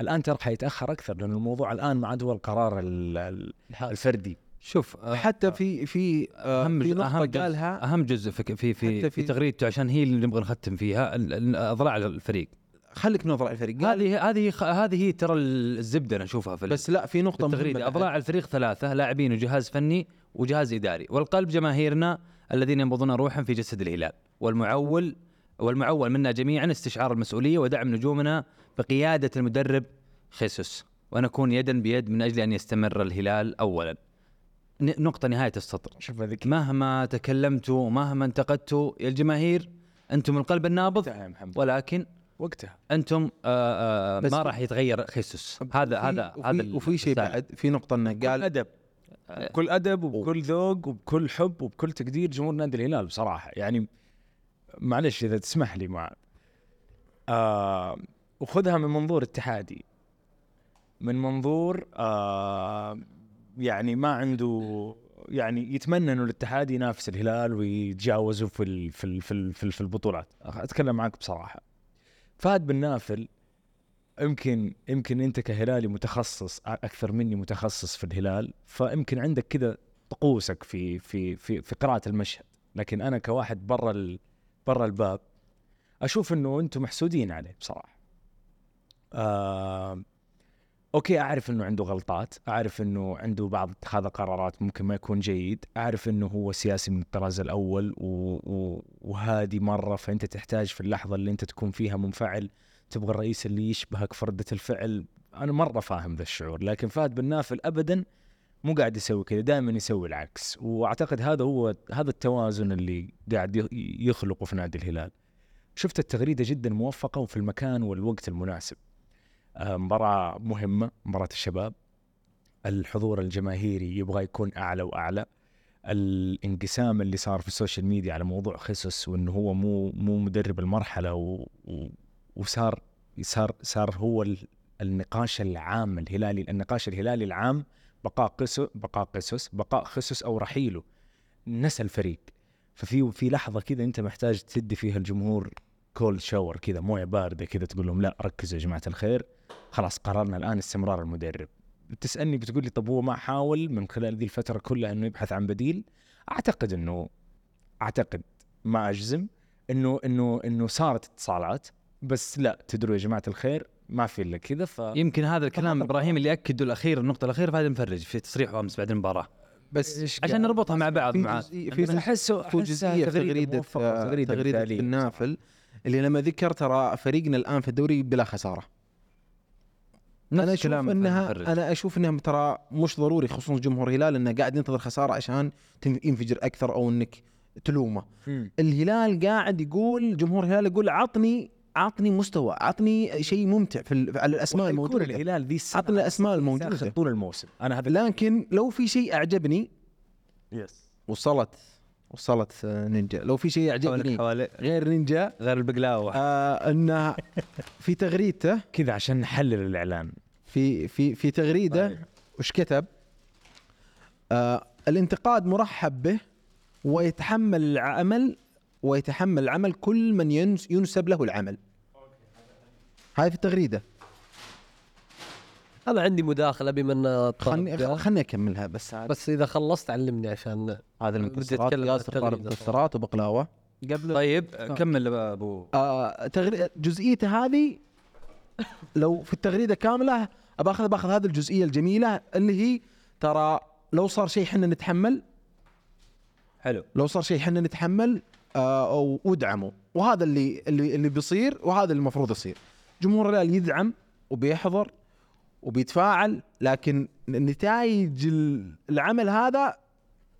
الآن ترى حيتأخر أكثر لأن الموضوع الآن ما عاد هو القرار ال- ال- الفردي. شوف آه، حتى في في آه أهم في جزء نقطة جزء قالها أهم جزء في في في, في, في- تغريدته عشان هي اللي نبغى نختم فيها ال- ال- أضلاع الفريق. خليك نظر على الفريق. هذه هذه هذه هي ترى الزبدة أنا أشوفها في بس لا في نقطة مهمة. أضلاع الفريق ثلاثة لاعبين وجهاز فني وجهاز إداري. والقلب جماهيرنا الذين ينبضون روحا في جسد الهلال. والمعول والمعول منا جميعا استشعار المسؤولية ودعم نجومنا بقيادة المدرب خيسوس. ونكون يدا بيد من أجل أن يستمر الهلال اولا. نقطة نهاية السطر. شوف هذيك وقتها. أنتم آه آه بس ما في- راح يتغير خيسوس. هذا هذا وفي- هذا وفي شيء. بعد في نقطة إنه بكل قال ادب بكل أدب وبكل ذوق وبكل حب وبكل تقدير جمهور نادي الهلال بصراحة. يعني معلش إذا تسمح لي مع آه وخذها من منظور اتحادي. من منظور آه يعني ما عنده يعني يتمنى انه الاتحاد ينافس الهلال ويتجاوزه في ال في ال في, ال في, ال في البطولات. أتكلم معك بصراحة. فهد بن نافل يمكن يمكن أنت كهلالي متخصص أكثر مني متخصص في الهلال فيمكن عندك كذا طقوسك في في في في قراءة المشهد. لكن أنا كواحد برا برا الباب أشوف إنه أنتم محسودين عليه بصراحة. آه أوكي أعرف إنه عنده غلطات أعرف إنه عنده بعض اتخاذ قرارات ممكن ما يكون جيد أعرف إنه هو سياسي من الطراز الأول و... و... وهادي مرة فأنت تحتاج في اللحظة اللي أنت تكون فيها منفعل تبغى الرئيس اللي يشبهك في رده الفعل. أنا مرة فاهم ذا الشعور لكن فهد بن نافل ابدا مو قاعد يسوي كذا دائما يسوي العكس. وأعتقد هذا هو هذا التوازن اللي قاعد يخلقه في نادي الهلال. شفت التغريدة جدا موفقة وفي المكان والوقت المناسب. آه، مباراة مهمة مباراة الشباب. الحضور الجماهيري يبغى يكون أعلى وأعلى. الانقسام اللي صار في ال social media على موضوع خيسوس وإنه هو مو مو مدرب المرحلة و و وصار صار صار هو ال- النقاش العام الهلالي النقاش الهلالي العام. بقاء قسو بقاء قسس بقاء خسس أو رحيله. نسى الفريق ففي في لحظة كذا أنت محتاج تدي فيها الجمهور كولد شاور كذا موية باردة كذا تقول لهم لا ركزوا يا جماعة الخير. خلاص قررنا الآن استمرار المدرب. بتسألني بتقول لي طب هو ما حاول من خلال ذي الفترة كلها إنه يبحث عن بديل؟ أعتقد إنه أعتقد ما أجزم إنه إنه إنه صارت اتصالات بس لا تدروا يا جماعة الخير ما في إلا كذا ف يمكن هذا الكلام إبراهيم اللي اكده الأخير النقطة الأخيرة في هذا المفرج في تصريحه أمس بعد المباراة. بس عشان نربطها مع بعض في مع في احسه في جزئية في تغريدة تغريدة, تغريدة النافل اللي لما ذكر ترى فريقنا الان في الدوري بلا خسارة. أنا أشوف انها. أنا أشوف إنها ترى مش ضروري خصوصا جمهور الهلال إنه قاعد ينتظر خسارة عشان ينفجر أكثر أو إنك تلومه. الهلال قاعد يقول جمهور الهلال يقول عطني عطني مستوى عطني شيء ممتع في ال- على الأسماء الموجودة. الهلال ذي السنة عطنا الأسماء الموجودة. طول الموسم. أنا هذا لكن لو في شيء أعجبني يس وصلت وصلت آه، نينجا. لو في شيء أعجبني حوالي غير نينجا غير البقلاوة. آه إنه في تغريدته. كذا عشان نحلل الإعلان. في في في تغريدة وش كتب؟ آه الانتقاد مرحب به ويتحمل العمل ويتحمل العمل كل من ينس ينسب له العمل. هاي في التغريدة أنا عندي مداخلة بما ان خلني خلني أكملها بس عاد. بس إذا خلصت علمني عشان هذا بدي المكسرات ياسر طالب. مكسرات وبقلاوة قبل طيب كمل أبو آه تغري... جزئيته هذه لو في التغريدة كاملة باخذ باخذ هذه الجزئية الجميلة اللي هي ترى لو صار شيء إحنا نتحمل حلو. لو صار شيء إحنا نتحمل آه أو ودعمه. وهذا اللي اللي اللي بيصير وهذا اللي المفروض يصير. جمهور الهلال يدعم وبيحضر وبيتفاعل لكن نتائج ال- العمل هذا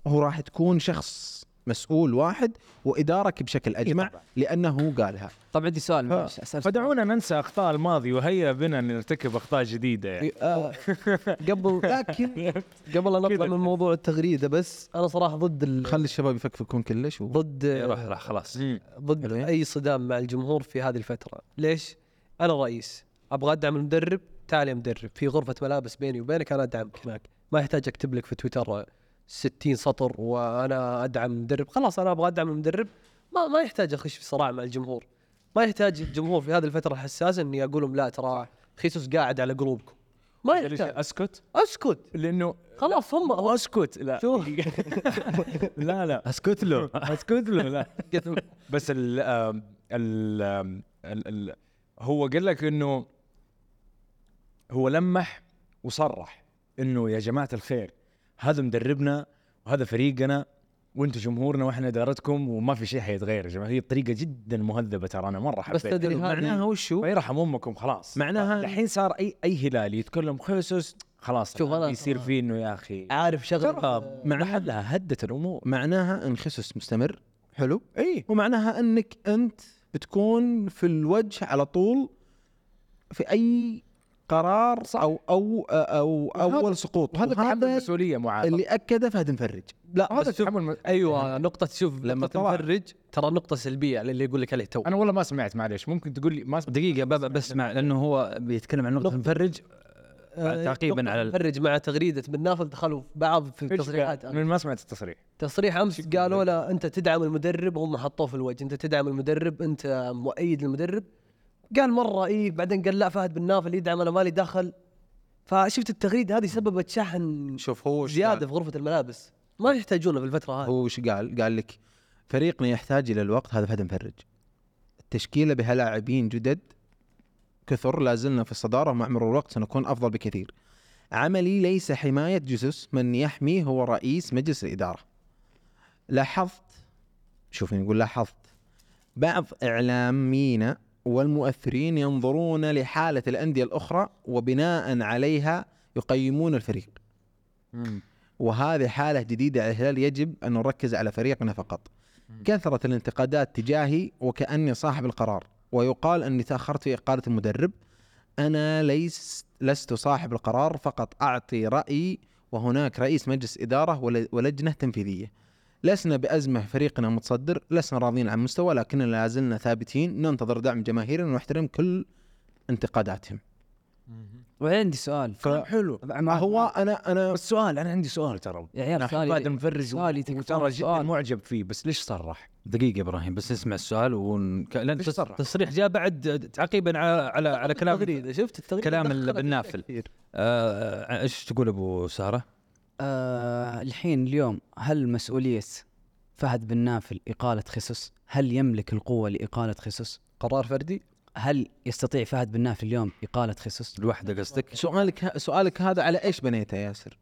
هو راح تكون شخص مسؤول واحد وإدارك بشكل أجمع لأنه قالها. طب عندي سؤال. معلش فدعونا ننسى أخطاء الماضي وهيا بنا نرتكب أخطاء جديدة يعني. آه. قبل لكن قبل ان كذا. اطلع من موضوع التغريدة بس أنا صراحة ضد ال... خلي الشباب يفكفكون كلش و... ضد روح راح خلاص. ضد. أي صدام مع الجمهور في هذه الفترة. ليش؟ أنا رئيس. أبغى أدعم المدرب تعال يا مدرب. في غرفة ملابس بيني وبينك أنا أدعمك هناك. ما يحتاج أكتب لك في تويتر 60 سطر وأنا أدعم المدرب خلاص أنا أبغى أدعم المدرب. ما ما يحتاج أخش في صراع مع الجمهور. ما يحتاج الجمهور في هذه الفترة الحساسة إني أقول لهم لا ترى خيسوس قاعد على قلوبكم. ما يحتاج. أسكت؟ أسكت. لأنه خلاص هم هو أسكت. لا. شوف. لا لا. أسكت له. أسكت له لا. بس ال ال ال ال هو قال لك إنه هو لمح وصرح إنه يا جماعة الخير. هذا مدربنا وهذا فريقنا وأنتم جمهورنا وإحنا إدارتكم وما في شيء حيتغير يا جماعة. هي طريقة جدا مهذبة ترى أنا مرة حبيت بس تدري هذه معناها وشو؟ ويرحم امكم خلاص. معناها الحين صار اي أي هلالي يتكلم خيسوس خلاص شوف أنا- يصير فيه إنه يا أخي عارف شغلة. ترى مع لها هدت الأمور. معناها إن خسس مستمر حلو؟ إي. ومعناها إنك أنت بتكون في الوجه على طول في أي قرار أو أو أو أول سقوط. وهذا تحمل مسؤوليه معاذ اللي أكده فهد مفرج. لا هذا تحمل م- أيوه نقطة شوف لما تفرج ترى نقطة سلبية على اللي يقول لك عليه تو. أنا والله ما سمعت معليش. ممكن تقول لي ما سمعت. دقيقة ب- ب- بسمع لأنه هو بيتكلم عن نقطة نقطة. المفرج آه، تعقيباً على مفرج مع تغريدة بن نافل دخلوا بعض في التصريحات؟ من ما سمعت التصريح. تصريح أمس قالوا له أنت تدعم المدرب هم حطوه في الوجه. أنت تدعم المدرب أنت مؤيد للمدرب قال مرة إيه بعدين قال لا فهد بن نافل يدعم أنا مالي دخل. فشفت التغريده هذه سببت شحن شوف هو زيادة قال؟ في غرفة الملابس. ما يحتاجونه في الفترة هذه. هو وش قال؟ قال لك فريقنا يحتاج إلى الوقت هذا فهد مفرج. التشكيلة بها لاعبين جدد كثر لا زلنا في الصدارة ومع مرور الوقت سنكون أفضل بكثير. عملي ليس حماية جيسوس من يحميه هو رئيس مجلس الإدارة. لاحظت؟ شوف يقول لاحظت. بعض اعلاميين والمؤثرين ينظرون لحالة الأندية الأخرى وبناء عليها يقيمون الفريق. وهذه حالة جديدة على الهلال يجب أن نركز على فريقنا فقط. كثرة الانتقادات تجاهي وكأني صاحب القرار ويقال أني تأخرت في إقالة المدرب. أنا ليس لست صاحب القرار فقط أعطي رأيي وهناك رئيس مجلس إدارة ول- ولجنة تنفيذية. لسنا بأزمة فريقنا متصدر لسنا راضين عن مستوى لكننا لا زلنا ثابتين ننتظر دعم جماهيرنا ونحترم كل انتقاداتهم وعندي سؤال حلو مع هو أنا أنا بس سؤال أنا عندي سؤال ترى يا عيال أنا سؤالي- فهد المفرج سؤالي ترى جدا. معجب فيه بس ليش صرح؟ دقيقة إبراهيم بس اسمع السؤال ون... لأن؟ التصريح جاء بعد تعقيبا على على على كلام شفت التغريدة كلام دخلت ال- بن نافل. أشياء كثير. آه، آه، إيش تقول أبو سارة؟ آه الحين اليوم هل مسؤولية فهد بن نافل إقالة خيسوس؟ هل يملك القوة لإقالة خيسوس؟ قرار فردي هل يستطيع فهد بن نافل اليوم إقالة خيسوس؟ لوحده قصدك؟ سؤالك ه- سؤالك هذا على إيش بنيته يا ياسر؟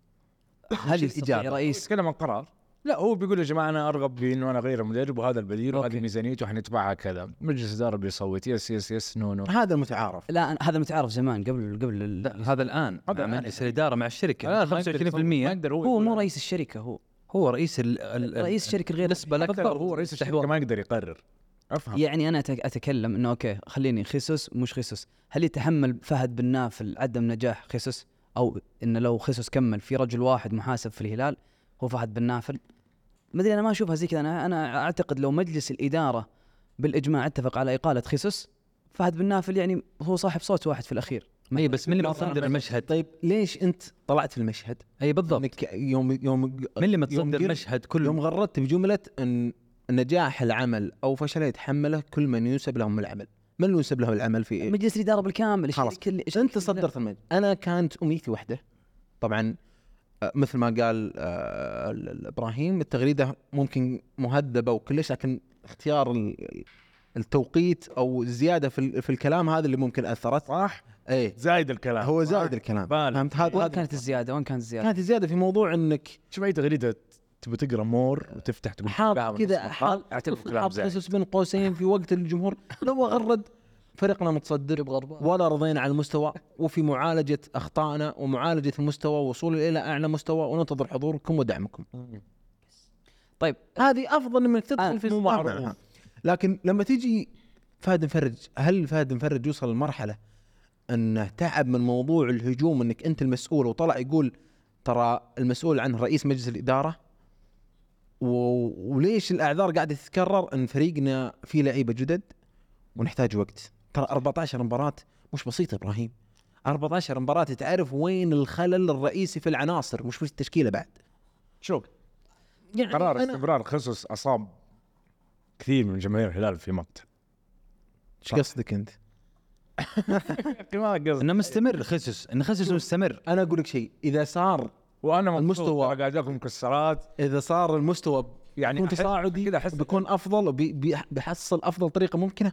هل يستطيع؟ رئيس يتكلم عن قرار لا هو بيقول يا جماعة أنا أرغب بإنه أنا اغير المدرب وهذا البديل وهذه. ميزانيته وحندفعها كذا. مجلس الإدارة بيصوت yes yes yes no no. هذا المتعارف لا هذا متعارف زمان قبل قبل لا هذا الآن. هذا. مجلس الإدارة مع الشركة. لا، ما يقدر 25% يصوت. ما يقدر هو يقول- مو رئيس الشركة هو. هو رئيس ال ال ال- رئيس الشركة الغير لك بالضبط. هو رئيس الشركة ما يقدر يقرر. أفهم. يعني أنا أتك- أتكلم إنه أوكي خليني خصوص مش خصوص هل يتحمل فهد بن نافل عدم نجاح خصوص أو إن لو خصوص كمل في رجل واحد محاسب في الهلال هو فهد بن نافل. ما أدري أنا ما أشوفها زي كذا. أنا أنا أعتقد لو مجلس الإدارة بالإجماع اتفق على إقالة خصوص فهد بن نافل يعني هو صاحب صوت واحد في الأخير. اي بس من اللي مصدر المشهد؟ طيب ليش أنت طلعت في المشهد؟ اي بالضبط. إنك يوم يوم من اللي متصدر المشهد كله؟ يوم غردت بجملة أن نجاح العمل أو فشله يتحمله كل من ينسب لهم العمل، من اللي ينسب له العمل في مجلس الإدارة بالكامل خلاص. أنت صدرت المجد أنا كانت امنيتي واحدة طبعا مثل ما قال آه، إبراهيم التغريدة ممكن مهذبة وكلش لكن اختيار ال- التوقيت أو الزيادة في ال- في الكلام هذا اللي ممكن أثرت. صح؟ إيه. زايد الكلام. هو صح؟ زائد الكلام. فهمت. هذا وين كانت الزيادة؟ وين كانت الزيادة؟ كانت زياده في موضوع إنك شوف أي تغريدة تبي تقرأ مور وتفتح تقول حاط كذا حاط مقال، أعتبره كلام حاط زايد. خصوص بين قوسين في وقت الجمهور. لو غرد فريقنا متصدر. ولا رضينا على المستوى وفي معالجة أخطائنا ومعالجة المستوى ووصول إلى أعلى مستوى وننتظر حضوركم ودعمكم. طيب هذه أفضل من انك آه، تدخل في مو معروف. لكن لما تيجي فهد مفرج هل فهد مفرج يوصل لمرحلة أنه تعب من موضوع الهجوم أنك أنت المسؤول وطلع يقول ترى المسؤول عنه رئيس مجلس الإدارة و... وليش الأعذار قاعدة تتكرر أن فريقنا فيه لعيبة جدد ونحتاج وقت ترى 14 مباراة مش بسيطة إبراهيم. 14 مباراة تعرف وين الخلل الرئيسي في العناصر مش في التشكيلة بعد. شوف يعني قرار أنا- استمرار خصوص أصاب كثير من جماهير الهلال في مقت إيش قصدك أنت؟ ما قصدي إنه مستمر خسس إنه خسس مستمر. أنا أقول لك شيء إذا صار وأنا المستوى- المستوى قاعد اكل مكسرات. إذا صار المستوى يعني تصاعدي كذا أحس بيكون أفضل وبيحصل أفضل طريقة ممكنة.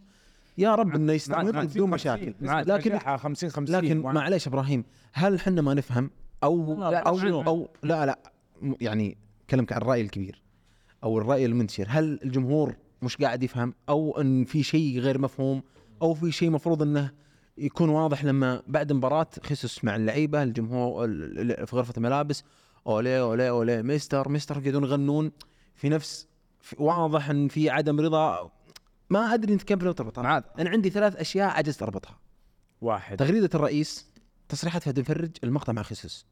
يا رب إنه يستمر بدون مشاكل. لكن لكن 50 50 لكن معليش إبراهيم هل إحنا ما نفهم؟ أو لا، أو لا. أو لا لا. يعني كلامك عن الرأي الكبير أو الرأي المنتشر. هل الجمهور مش قاعد يفهم؟ أو إن في شيء غير مفهوم؟ أو في شيء مفروض إنه يكون واضح لما بعد مباراة خسس مع اللعيبة الجمهور ال- ال- في غرفة الملابس. أولي أولي أولي مستر مستر يقعدون يغنون في نفس واضح إن في عدم رضا ما أدري أنت كيف تربطها معاذ أنا عندي ثلاث أشياء عجزت أربطها. واحد. تغريدة الرئيس تصريحات فهد الفرج المقطع مع خسس.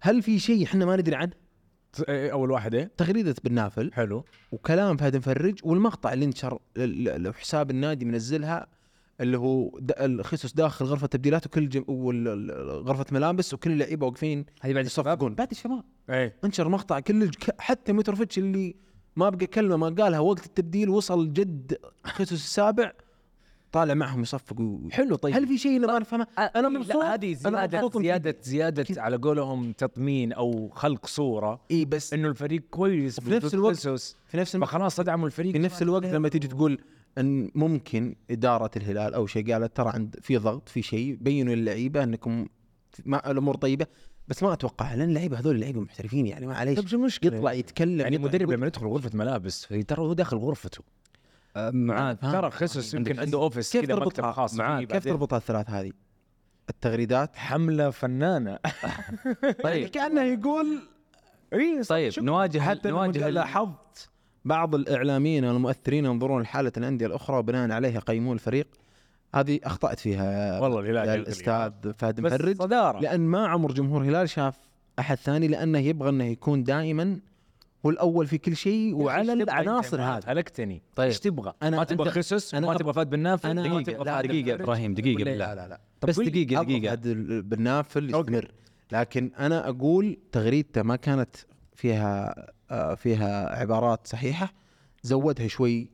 هل في شيء إحنا ما ندري عنه؟ إيه، أول واحد إيه. تغريدة بن نافل. حلو. وكلام فهد المفرج والمقطع اللي انتشر حساب النادي منزلها اللي هو الخصوص داخل غرفة تبديلات وكل جم... غرفة ملابس وكل اللعيبه واقفين هذه بعد الشباب؟ بعد الشباب. إيه انشر مقطع كل الج- حتى متروفيتش اللي ما بقى كلمة ما قالها وقت التبديل وصل جد خصوص السابع طالع معهم يصفق و... حلو طيب هل في شيء اللي ما نفهمه؟ أنا مبسوط هذه زياده في- زياده زيادة كذا. على قولهم تطمين أو خلق صورة إي بس إنه الفريق كويس وفي نفس الوقت-. في نفس الوقت فخلاص أدعموا الفريق في نفس الوقت لما تيجي تقول إن ممكن إدارة الهلال أو شيء قالت ترى عند في ضغط في شيء بينوا للعيبه إنكم ما الأمور طيبة بس ما أتوقع لأن اللعيبة هذول لعيبة محترفين يعني معليش طيب شو المشكلة؟ يطلع يتكلم يعني يطلع مدرب يقول- لما يدخل غرفة ملابس ترى هو داخل غرفته معاذ؟ ترى خصص يمكن عنده اوفيس كيف كذا مكتب تربطها خاص معاه؟ كيف. تربطها الثلاث هذه؟ التغريدات حملة فنانة طيب كأنه يقول اي طيب نواجه حتى نواجه لاحظت بعض الإعلاميين والمؤثرين ينظرون لحالة الأندية الأخرى وبناء عليها يقيمون الفريق هذه أخطأت فيها والله الهلال الأستاذ فهد بس مفرج. صدارة. لأن ما عمر جمهور الهلال شاف أحد ثاني لأنه يبغى إنه يكون دائما هو الأول في كل شيء وعلى العناصر هذه. هلكتني. طيب. إيش تبغى؟ أنا- ما تبغى خصص أنا ما تبغى فهد بن نافل؟ أنا- دقيقة، تبغى؟ لا، دقيقة بن إبراهيم دقيقة. بالله لا لا لا. بس طيب، دقيقة أبغى دقيقة. فهد بن نافل. يستمر. لكن أنا أقول تغريدته ما كانت فيها آه، فيها عبارات صحيحة. زودها شوي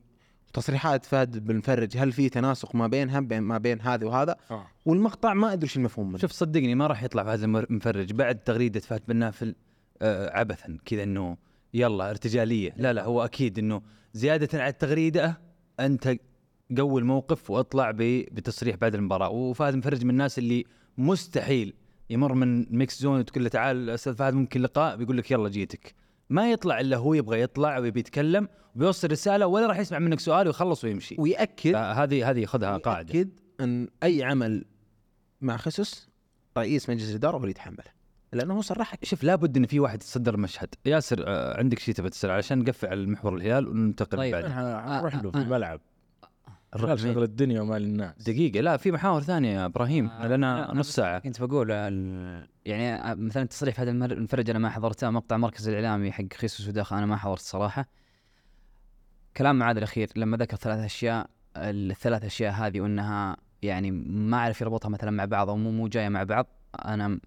تصريحات فهد بن فرج هل في تناسق ما بينها بين ما بين هذا وهذا؟ آه. والمقطع ما أدري إيش المفهوم منه. شوف صدقني ما راح يطلع فهد المفرج بعد تغريدة فهد بن نافل آه، عبثا كذا إنه يلا ارتجالية. لا لا هو أكيد إنه زيادة على التغريدة أنت قوي الموقف واطلع بتصريح بعد المباراة. وفهد المفرج من الناس اللي مستحيل يمر من mixed zone وتقول له تعال أستاذ فهد ممكن لقاء بيقول لك يلا جيتك. ما يطلع إلا هو يبغى يطلع ويبي يتكلم وبيوصل رسالة ولا راح يسمع منك سؤال ويخلص ويمشي. ويأكد هذه هذه خذها قاعدة. ياكد إن أي عمل مع خسس رئيس مجلس الإدارة هو اللي يتحمله لأنه هو صرح شوف لابد إن في واحد يتصدر المشهد ياسر آه، عندك شيء تبي تسأل؟ عشان نقفل على المحور الهلال وننتقل طيب. بعد. أنا أروح له في آه، آه. الملعب. فين؟ شغل الدنيا ومال الناس. دقيقة لا في محاور ثانية يا إبراهيم آه، لنا أنا نص ساعة. كنت بقول يعني آه، مثلا تصريح هذا المفرج أنا ما حضرته مقطع مركز الإعلامي حق خيسوس وداخل أنا ما حضرت صراحة. كلام معاذ الأخير لما ذكر ثلاث أشياء الثلاث أشياء هذه وإنها يعني ما أعرف يربطها مثلا مع بعض أو مو مو جاية مع بعض أنا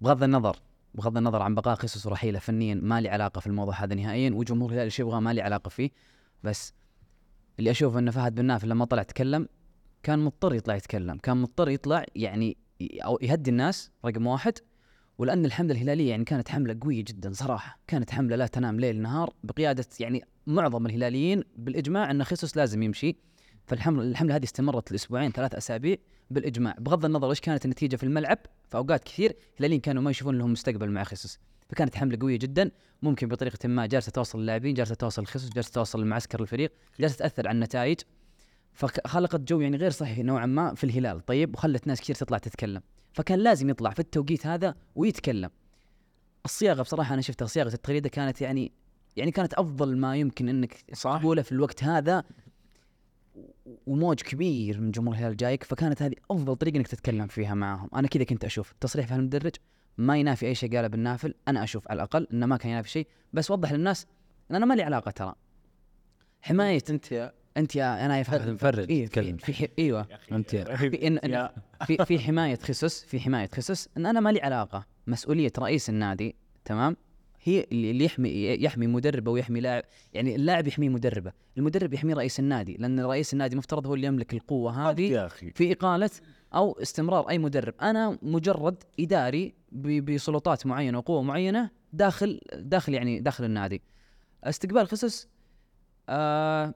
بغض النظر بغض النظر عن بقاء خيسوس ورحيله فنيا ما لي علاقة في الموضوع هذا نهائيا وجمهور الهلال إيش يبغى ما لي علاقة فيه بس اللي أشوف انه فهد بن نافل لما طلع تكلم كان مضطر يطلع يتكلم. كان مضطر يطلع يعني أو يهدي الناس رقم واحد ولأن الحملة الهلالية يعني كانت حملة قوية جدا صراحة. كانت حملة لا تنام ليل نهار بقيادة يعني معظم الهلاليين بالإجماع إن خيسوس لازم يمشي. فالحمله الحملة هذه استمرت الاسبوعين ثلاث أسابيع بالإجماع. بغض النظر إيش كانت النتيجة في الملعب في اوقات كثير الهلاليين كانوا ما يشوفون لهم مستقبل مع خيسوس. فكانت حملة قوية جدا ممكن بطريقة ما جالسة توصل اللاعبين جالسة توصل خيسوس جالسة توصل المعسكر الفريق جالسة تأثر على النتائج. فخلقت جو يعني غير صحي نوعا ما في الهلال طيب؟ وخلت ناس كثير تطلع تتكلم. فكان لازم يطلع في التوقيت هذا ويتكلم. الصياغة بصراحة أنا شفتها صياغة التغريده كانت يعني يعني كانت أفضل ما يمكن إنك صح. تقوله في الوقت هذا. وموج كبير من جمهور الهلال جايك فكانت هذه أفضل طريقة إنك تتكلم فيها معاهم. أنا كذا كنت أشوف تصريح فهد المدرج. ما ينافي أي شيء قاله بالنافل. أنا أشوف على الأقل إنه ما كان ينافي شيء. بس وضح للناس إن أنا ما لي علاقة ترى. حماية. أنت يا أنت يا أنا يا المفرج إيه تتكلم في, في إيوه. أنت يا في إن إن في في حماية خصص في حماية خصص إن أنا ما لي علاقة. مسؤولية رئيس النادي تمام؟ هي اللي اللي يحمي يحمي مدربه ويحمي لاعب يعني اللاعب يحمي مدربه. المدرب يحمي رئيس النادي لأن رئيس النادي مفترض هو اللي يملك القوة هذه في إقالة أو استمرار أي مدرب. أنا مجرد إداري ب- بسلطات معينة وقوة معينة داخل داخل يعني داخل النادي. استقبال خصص آه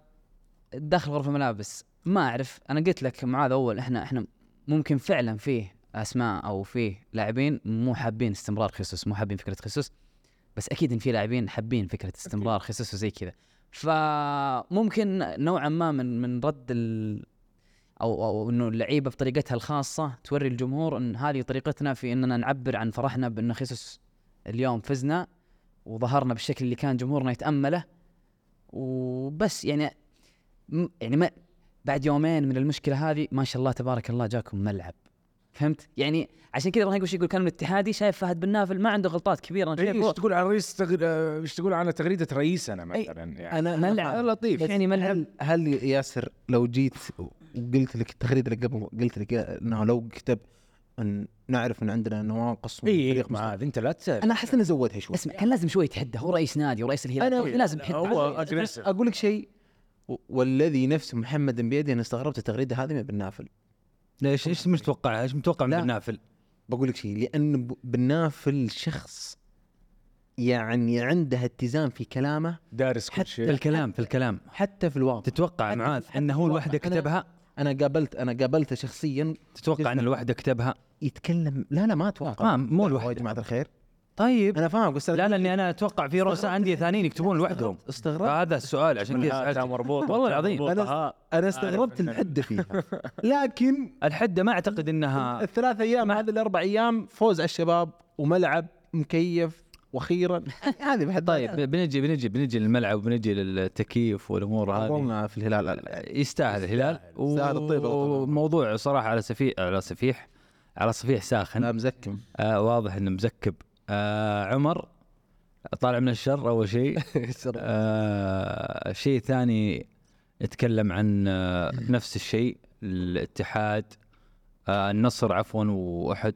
داخل غرفة ملابس. ما أعرف. أنا قلت لك معاذ أول إحنا إحنا ممكن فعلا فيه أسماء أو فيه لاعبين مو حابين استمرار خصوص مو حابين فكرة خصوص بس أكيد إن في لاعبين حابين فكرة استمرار خصوص وزي كذا. فممكن نوعا ما من من رد أو أو إنه اللعيبة بطريقتها الخاصة توري الجمهور إن هذه طريقتنا في إننا نعبر عن فرحنا بإن خصوص اليوم فزنا وظهرنا بالشكل اللي كان جمهورنا يتأمله وبس يعني يعني ما بعد يومين من المشكلة هذه ما شاء الله تبارك الله جاكم ملعب فهمت؟ يعني عشان كذا إبراهيم يقول كان الاتحادي شايف فهد بن نافل ما عنده غلطات كبيرة أنا إيش شايفه تقول عن رئيس تغ... إيش تقول عن تغريدة رئيسنا مثلا يعني أنا ملعب. لطيف يعني ملعب. هل هل ياسر لو جيت وقلت لك التغريده اللي قبل قلت لك إنه لو كتب إن نعرف إن عندنا نواقص اي فريق مع هذا أنت لا تسأل. أنا أحس انه زودها شوي. اسمع كان لازم شوي يتحدى هو رئيس نادي ورئيس الهلال. أنا- لازم يحد هو أقول لك شيء والذي نفس محمد بيدي أنا استغربت التغريدة هذه من بن نافل ليش؟ إيش متوقع؟ إيش متوقع من. بن نافل؟ بقول لك شيء لأن بن نافل شخص يعني عنده اتزان في كلامه دارس كل حتى في شيء الكلام في الكلام. حتى في الواقع. تتوقع معاذ إنه هو أنا- كتبها؟ أنا قابلت أنا قابلته شخصيا تتوقع إن الوحدة كتبها؟ يتكلم لا لا ما أتوقع. ما مو يا الوحده جماعة الخير. طيب. أنا فاهم بس لا لاني أنا أتوقع في رؤساء أندية ثانيين يكتبون لوحدهم استغربت هذا السؤال عشان كذا هاتها سألت. مربوطة. والله العظيم. أنا- ها. أنا استغربت إن- الحدة فيها. لكن الحدة ما أعتقد إنها الثلاث أيام هذه الأربع أيام فوز على الشباب وملعب مكيف. وأخيرا. هذه بحد طيب بنجي بنجي بنجي للملعب وبنجي للتكييف والأمور هذه. ظلنا في الهلال يستاهل الهلال. يستاهل والطيبة. وموضوع صراحة على سفيح على سفيح على صفيح ساخن. لا مزكم. آه واضح إنه مزكب. آه عمر طالع من الشر أول شيء. آه شيء ثاني نتكلم عن آه نفس الشيء الاتحاد آه النصر عفوا وأحد.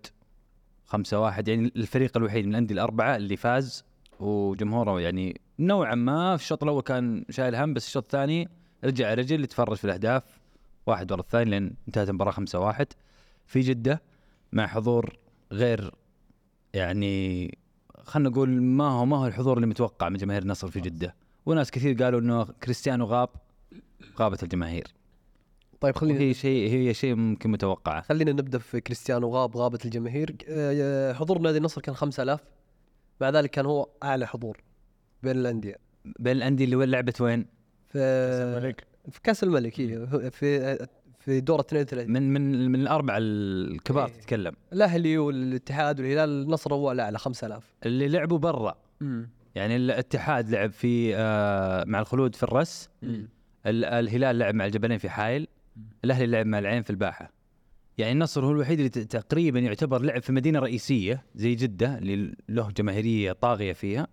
خمسة واحد يعني الفريق الوحيد من الأندية الأربعة اللي فاز وجمهوره يعني نوعا ما في الشوط الأول كان شايل هم بس الشوط الثاني رجع رجل يتفرج في الأهداف واحد ورا الثاني لين انتهت المباراة خمسة واحد. في جدة مع حضور غير يعني خلينا نقول ما هو ما هو الحضور اللي متوقع من جماهير النصر في جدة. وناس كثير قالوا إنه كريستيانو غاب غابت الجماهير. طيب خلينا هي شيء هي شيء ممكن متوقعة. خلينا نبدأ في كريستيانو غاب غابة الجماهير. آه، حضور نادي النصر كان 5000 مع ذلك كان هو أعلى حضور بين الأندية. بين الأندية اللي وين لعبت وين؟ في الملك. في كأس الملك إيه، في في دور 32 من من من الأربعة الكبار إيه. تتكلم. الأهلي والاتحاد والهلال النصر هو الأعلى 5000 اللي لعبوا برا. يعني الاتحاد لعب في آه مع الخلود في الرس ال- الهلال لعب مع الجبلين في حايل الأهلي لعب مع العين في الباحة. يعني النصر هو الوحيد اللي تقريبا يعتبر لعب في مدينة رئيسية زي جدة اللي له جماهيرية طاغية فيها.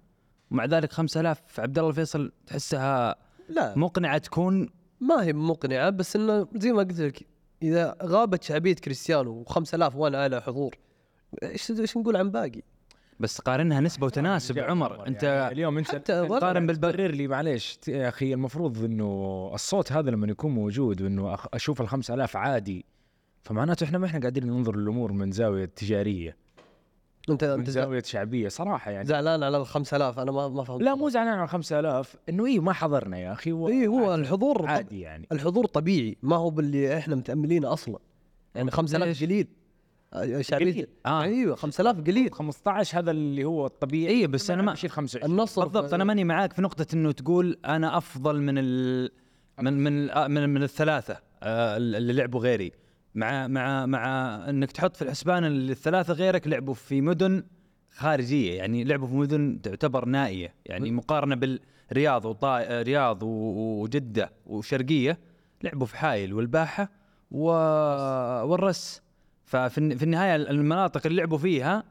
ومع ذلك 5000 عبد الله الفيصل تحسها لا. مقنعة تكون ما هي مقنعة بس إنه زي ما قلت لك إذا غابت شعبية كريستيانو و5000 وأنا أعلى حضور إيش إيش نقول عن باقي؟ بس قارنها نسبة وتناسب عمر. أنت يعني اليوم أنت حتى قارن بالبر برر لي معليش. يا أخي المفروض إنه الصوت هذا لما يكون موجود وإنه أشوف ال 5000 عادي فمعناته إحنا ما إحنا قاعدين ننظر للأمور من زاوية تجارية. أنت من أنت زاوية شعبية صراحة يعني. زعلان على ال 5000 أنا ما ما فهمت. لا مو زعلان على 5000 إنه اي ما حضرنا يا أخي و... اي هو عادي- الحضور عادي يعني. الحضور طبيعي. ما هو باللي إحنا متاملينه أصلا. يعني 5000 ليش؟ قليل. آه، قليل. آه. أيوه 5000 قليل. 15 هذا اللي هو الطبيعي. اي بس أنا ما اشيل 25 النصر بالضبط أنا ماني معاك في نقطة إنه تقول أنا أفضل من ال من من آه، من, من الثلاثة آه، اللي لعبوا غيري. مع مع مع إنك تحط في الحسبان الثلاثة غيرك لعبوا في مدن خارجية. يعني لعبوا في مدن تعتبر نائية. يعني مقارنة بالرياض وطا رياض وجدة وشرقية لعبوا في حايل والباحة و... والرس. ففي الن- في النهاية المناطق اللي لعبوا فيها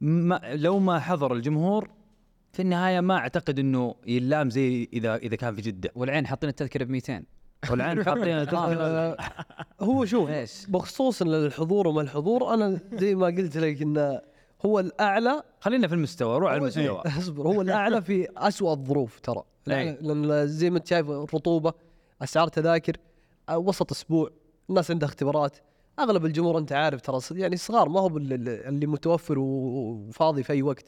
ما لو ما حضر الجمهور في النهاية ما أعتقد إنه يلام زي إذا إذا كان في جدة. والعين حاطين التذكرة ب 200 والعين حاطين هو شوف؟ بخصوص الحضور وما الحضور أنا زي ما قلت لك إنه هو الأعلى. خلينا في المستوى روح على هو المستوى. اصبر. هو الأعلى في أسوأ الظروف ترى. أي. لأن زي ما أنت شايف الرطوبة أسعار تذاكر وسط أسبوع الناس عندها اختبارات. أغلب الجمهور أنت عارف ترى يعني صغار ما هو اللي متوفر وفاضي في أي وقت.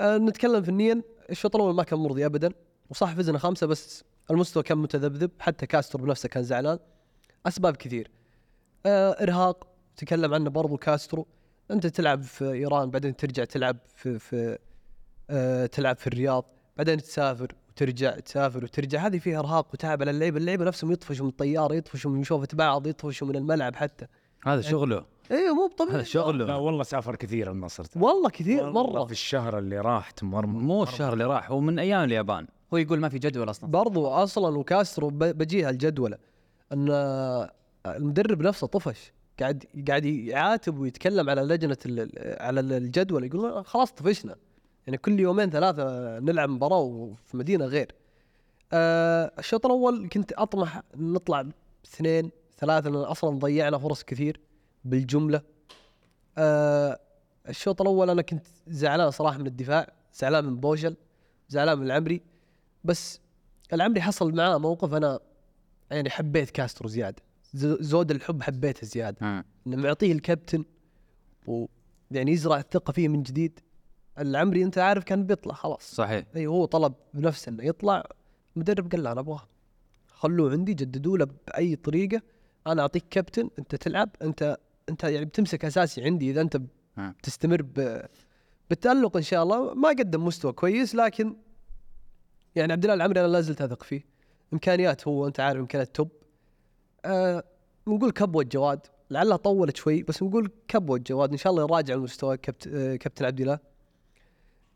أه نتكلم فنيا الشوط الأول ما كان مرضي ابدا وصح فزنا خمسة بس المستوى كان متذبذب حتى كاستر بنفسه كان زعلان. أسباب كثير. أه إرهاق تكلم عنه برضو كاسترو. أنت تلعب في إيران بعدين ترجع تلعب في في أه تلعب في الرياض بعدين تسافر وترجع تسافر وترجع. هذه فيها إرهاق وتعب على اللعيبة اللعيبة نفسهم يطفشوا من الطيارة يطفشوا من شوفة بعض يطفشوا من الملعب حتى. هذا شغله. أيوه مو هذا بطبيعي لا شغله والله سافر كثير النصر. والله كثير والله مرة. في الشهر اللي راح تمرمر مو الشهر اللي راح هو من أيام اليابان. هو يقول ما في جدول أصلا. برضو أصلا وكاسترو بجيها الجدوله إن المدرب نفسه طفش. قاعد قاعد يعاتب ويتكلم على لجنة ال- على الجدول. يقول خلاص طفشنا. يعني كل يومين ثلاثة نلعب مباراة وفي مدينة غير. آه الشوط الأول كنت أطمح نطلع اثنين ثلاثة لأن أصلا ضيعنا فرص كثير بالجملة. آه الشوط الأول أنا كنت زعلان صراحة من الدفاع زعلان من بوشل زعلان من العمري. بس العمري حصل معاه موقف أنا يعني حبيت كاسترو زيادة. ز- زود الحب حبيته زيادة. مم. إنه معطيه الكابتن ويعني يزرع الثقة فيه من جديد. العمري أنت عارف كان بيطلع خلاص. صحيح. أي هو طلب بنفسه إنه يطلع المدرب قال له أنا أبغاه. خلوه عندي جددوا له بأي طريقة. أنا أعطيك كابتن أنت تلعب أنت أنت يعني بتمسك أساسي عندي إذا أنت. بتستمر ب... بالتألق إن شاء الله. ما قدم مستوى كويس لكن يعني عبد الله العمري أنا لا زلت أثق فيه. إمكانيات هو أنت عارف إمكانيات توب آه نقول كبوه جواد لعلها طولت شوي بس نقول كبوه جواد إن شاء الله يراجع مستوى كابت... آه كابتن عبد الله.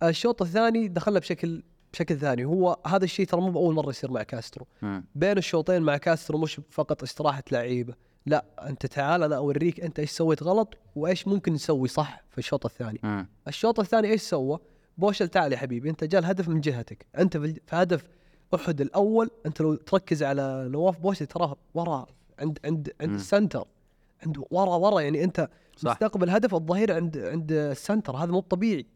الشوط الثاني دخلنا بشكل بشكل ثاني هو هذا الشيء ترى مو بأول مرة يصير مع كاسترو. بين الشوطين مع كاسترو مش فقط استراحة لعيبة لا أنت تعال أنا أوريك أنت إيش سويت غلط وإيش ممكن نسوي صح في الشوط الثاني. الشوط الثاني إيش سوى بوشل تعال يا حبيبي أنت جاء الهدف من جهتك أنت في هدف أحد الأول أنت لو تركز على نواف بوشل تراه ورا عند عند عند. ال center عند ورا ورا يعني أنت صح. مستقبل هدف الظهير عند عند ال center هذا مو طبيعي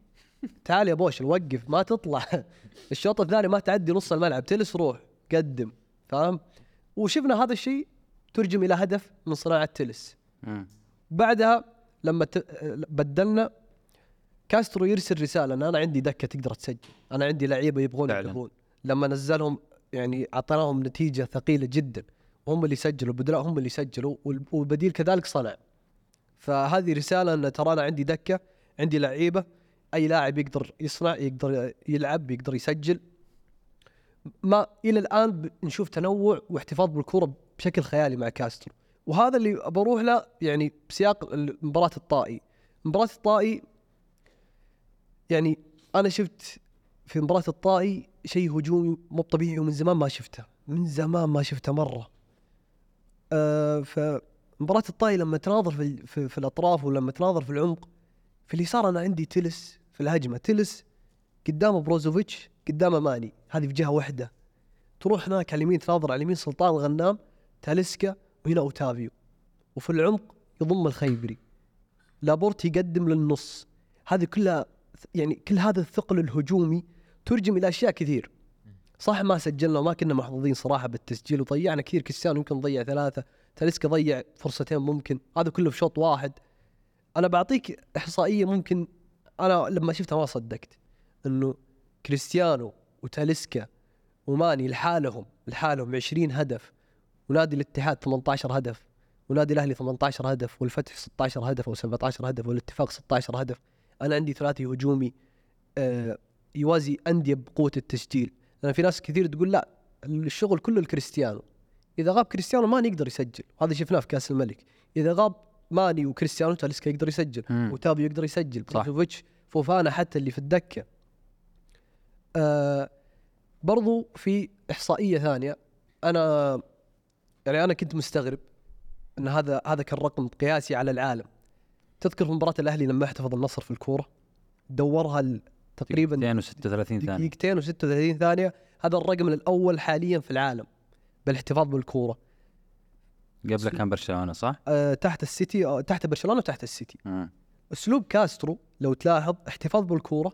تعال يا بوشل وقف ما تطلع. الشوط الثاني ما تعدي نص الملعب تلس روح قدم فاهم؟ وشفنا هذا الشيء ترجم إلى هدف من صناعة تلس. بعدها لما ت... بدلنا كاسترو يرسل رسالة ان أنا عندي دكة تقدر تسجل أنا عندي لعيبة يبغون. يلعبون لما نزلهم يعني اعطيناهم نتيجة ثقيلة جدا. وهم اللي سجلوا البدلاء هم اللي سجلوا وال- والبديل كذلك صنع. فهذه رسالة إن ترى أنا عندي دكة عندي لعيبة أي لاعب يقدر يصنع يقدر يلعب يقدر يسجل. ما إلى الآن نشوف تنوع واحتفاظ بالكرة بشكل خيالي مع كاسترو. وهذا اللي بروح له يعني بسياق مباراة الطائي. مباراة الطائي يعني أنا شفت في مباراة الطائي شيء هجومي مو طبيعي ومن زمان ما شفته. من زمان ما شفته مرة. آه فمباراه الطائي لما تناظر في, في, في الأطراف ولما تناظر في العمق في اليسار أنا عندي تلس في الهجمة. تلس قدامه بروزوفيتش قدامه ماني. هذه في جهة واحدة. تروح هناك على اليمين تناظر على اليمين سلطان الغنام تاليسكا وهنا أوتافيو. وفي العمق يضم الخيبري. لابورت يقدم للنص. هذه كلها يعني كل هذا الثقل الهجومي ترجم إلى أشياء كثير. صح ما سجلنا وما كنا محظوظين صراحة بالتسجيل وضيعنا كثير. كريستيانو يمكن ضيع ثلاثة. تاليسكا ضيع فرصتين ممكن. هذا كله في شوط واحد. أنا بعطيك إحصائية ممكن أنا لما شفتها ما صدقت إنه كريستيانو وتاليسكا وماني لحالهم لحالهم 20 هدف ونادي الاتحاد 18 هدف ونادي الأهلي 18 هدف والفتح 16 هدف أو 17 هدف والاتفاق 16 هدف. أنا عندي ثلاثي هجومي آه يوازي أندية بقوة التسجيل. لأن في ناس كثير تقول لا الشغل كله الكريستيانو إذا غاب كريستيانو ماني يقدر يسجل. هذا شفناه في كأس الملك. إذا غاب ماني وكريستيانو تاليسكا يقدر يسجل مم. وتابي يقدر يسجل صح. بروزوفيتش فوفانا حتى اللي في الدكة. آه برضو في إحصائية ثانية. أنا يعني أنا كنت مستغرب إن هذا هذا كان رقم قياسي على العالم. تذكر في مباراة الأهلي لما احتفظ النصر في الكورة؟ دورها تقريبا 236 ثانية. دقيقتين و36 ثانية. هذا الرقم الأول حاليا في العالم بالإحتفاظ بالكورة. قبله كان برشلونة صح؟ أه تحت السيتي أو تحت برشلونة وتحت السيتي. مم. أسلوب كاسترو لو تلاحظ احتفاظ بالكورة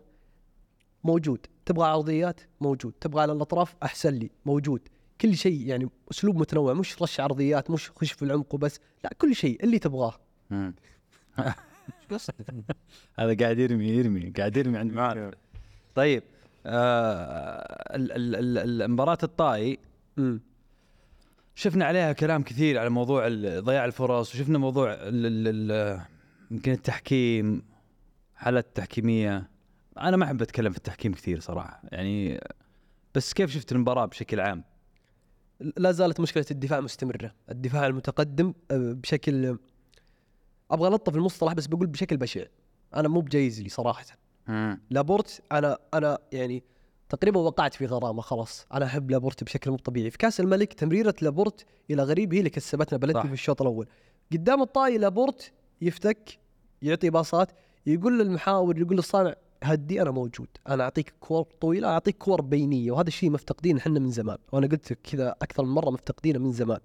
موجود تبغى عرضيات موجود تبغى على الأطراف أحسن لي موجود. كل شيء يعني أسلوب متنوع مش رش عرضيات مش خش في العمق وبس لا كل شيء اللي تبغاه. هذا قاعد يرمي يرمي قاعد يرمي عند معاذ طيب آه ال- ال- ال- المباراة الطائي شفنا عليها كلام كثير على موضوع ضياع الفرص وشفنا موضوع يمكن التحكيم حالات تحكيمية أنا ما أحب أتكلم في التحكيم كثير صراحة يعني بس كيف شفت المباراة بشكل عام؟ لا زالت مشكلة الدفاع مستمرة الدفاع المتقدم أه، بشكل أبغى ألطف المصطلح بس بقول بشكل بشع أنا مو بجايز لي صراحة. لابورت أنا أنا يعني تقريبا وقعت في غرامة خلاص. أنا أحب لابورت بشكل مو طبيعي. في كأس الملك تمريرة لابورت إلى غريب هي اللي كسبتنا بلدي صح. في الشوط الأول. قدام الطاي لابورت يفتك يعطي باصات يقول للمحاور يقول للصانع هدي أنا موجود. أنا أعطيك كور طويلة أعطيك كور بينية. وهذا الشيء مفتقدينه إحنا من زمان. وأنا قلت كذا أكثر من مرة مفتقدينه من زمان.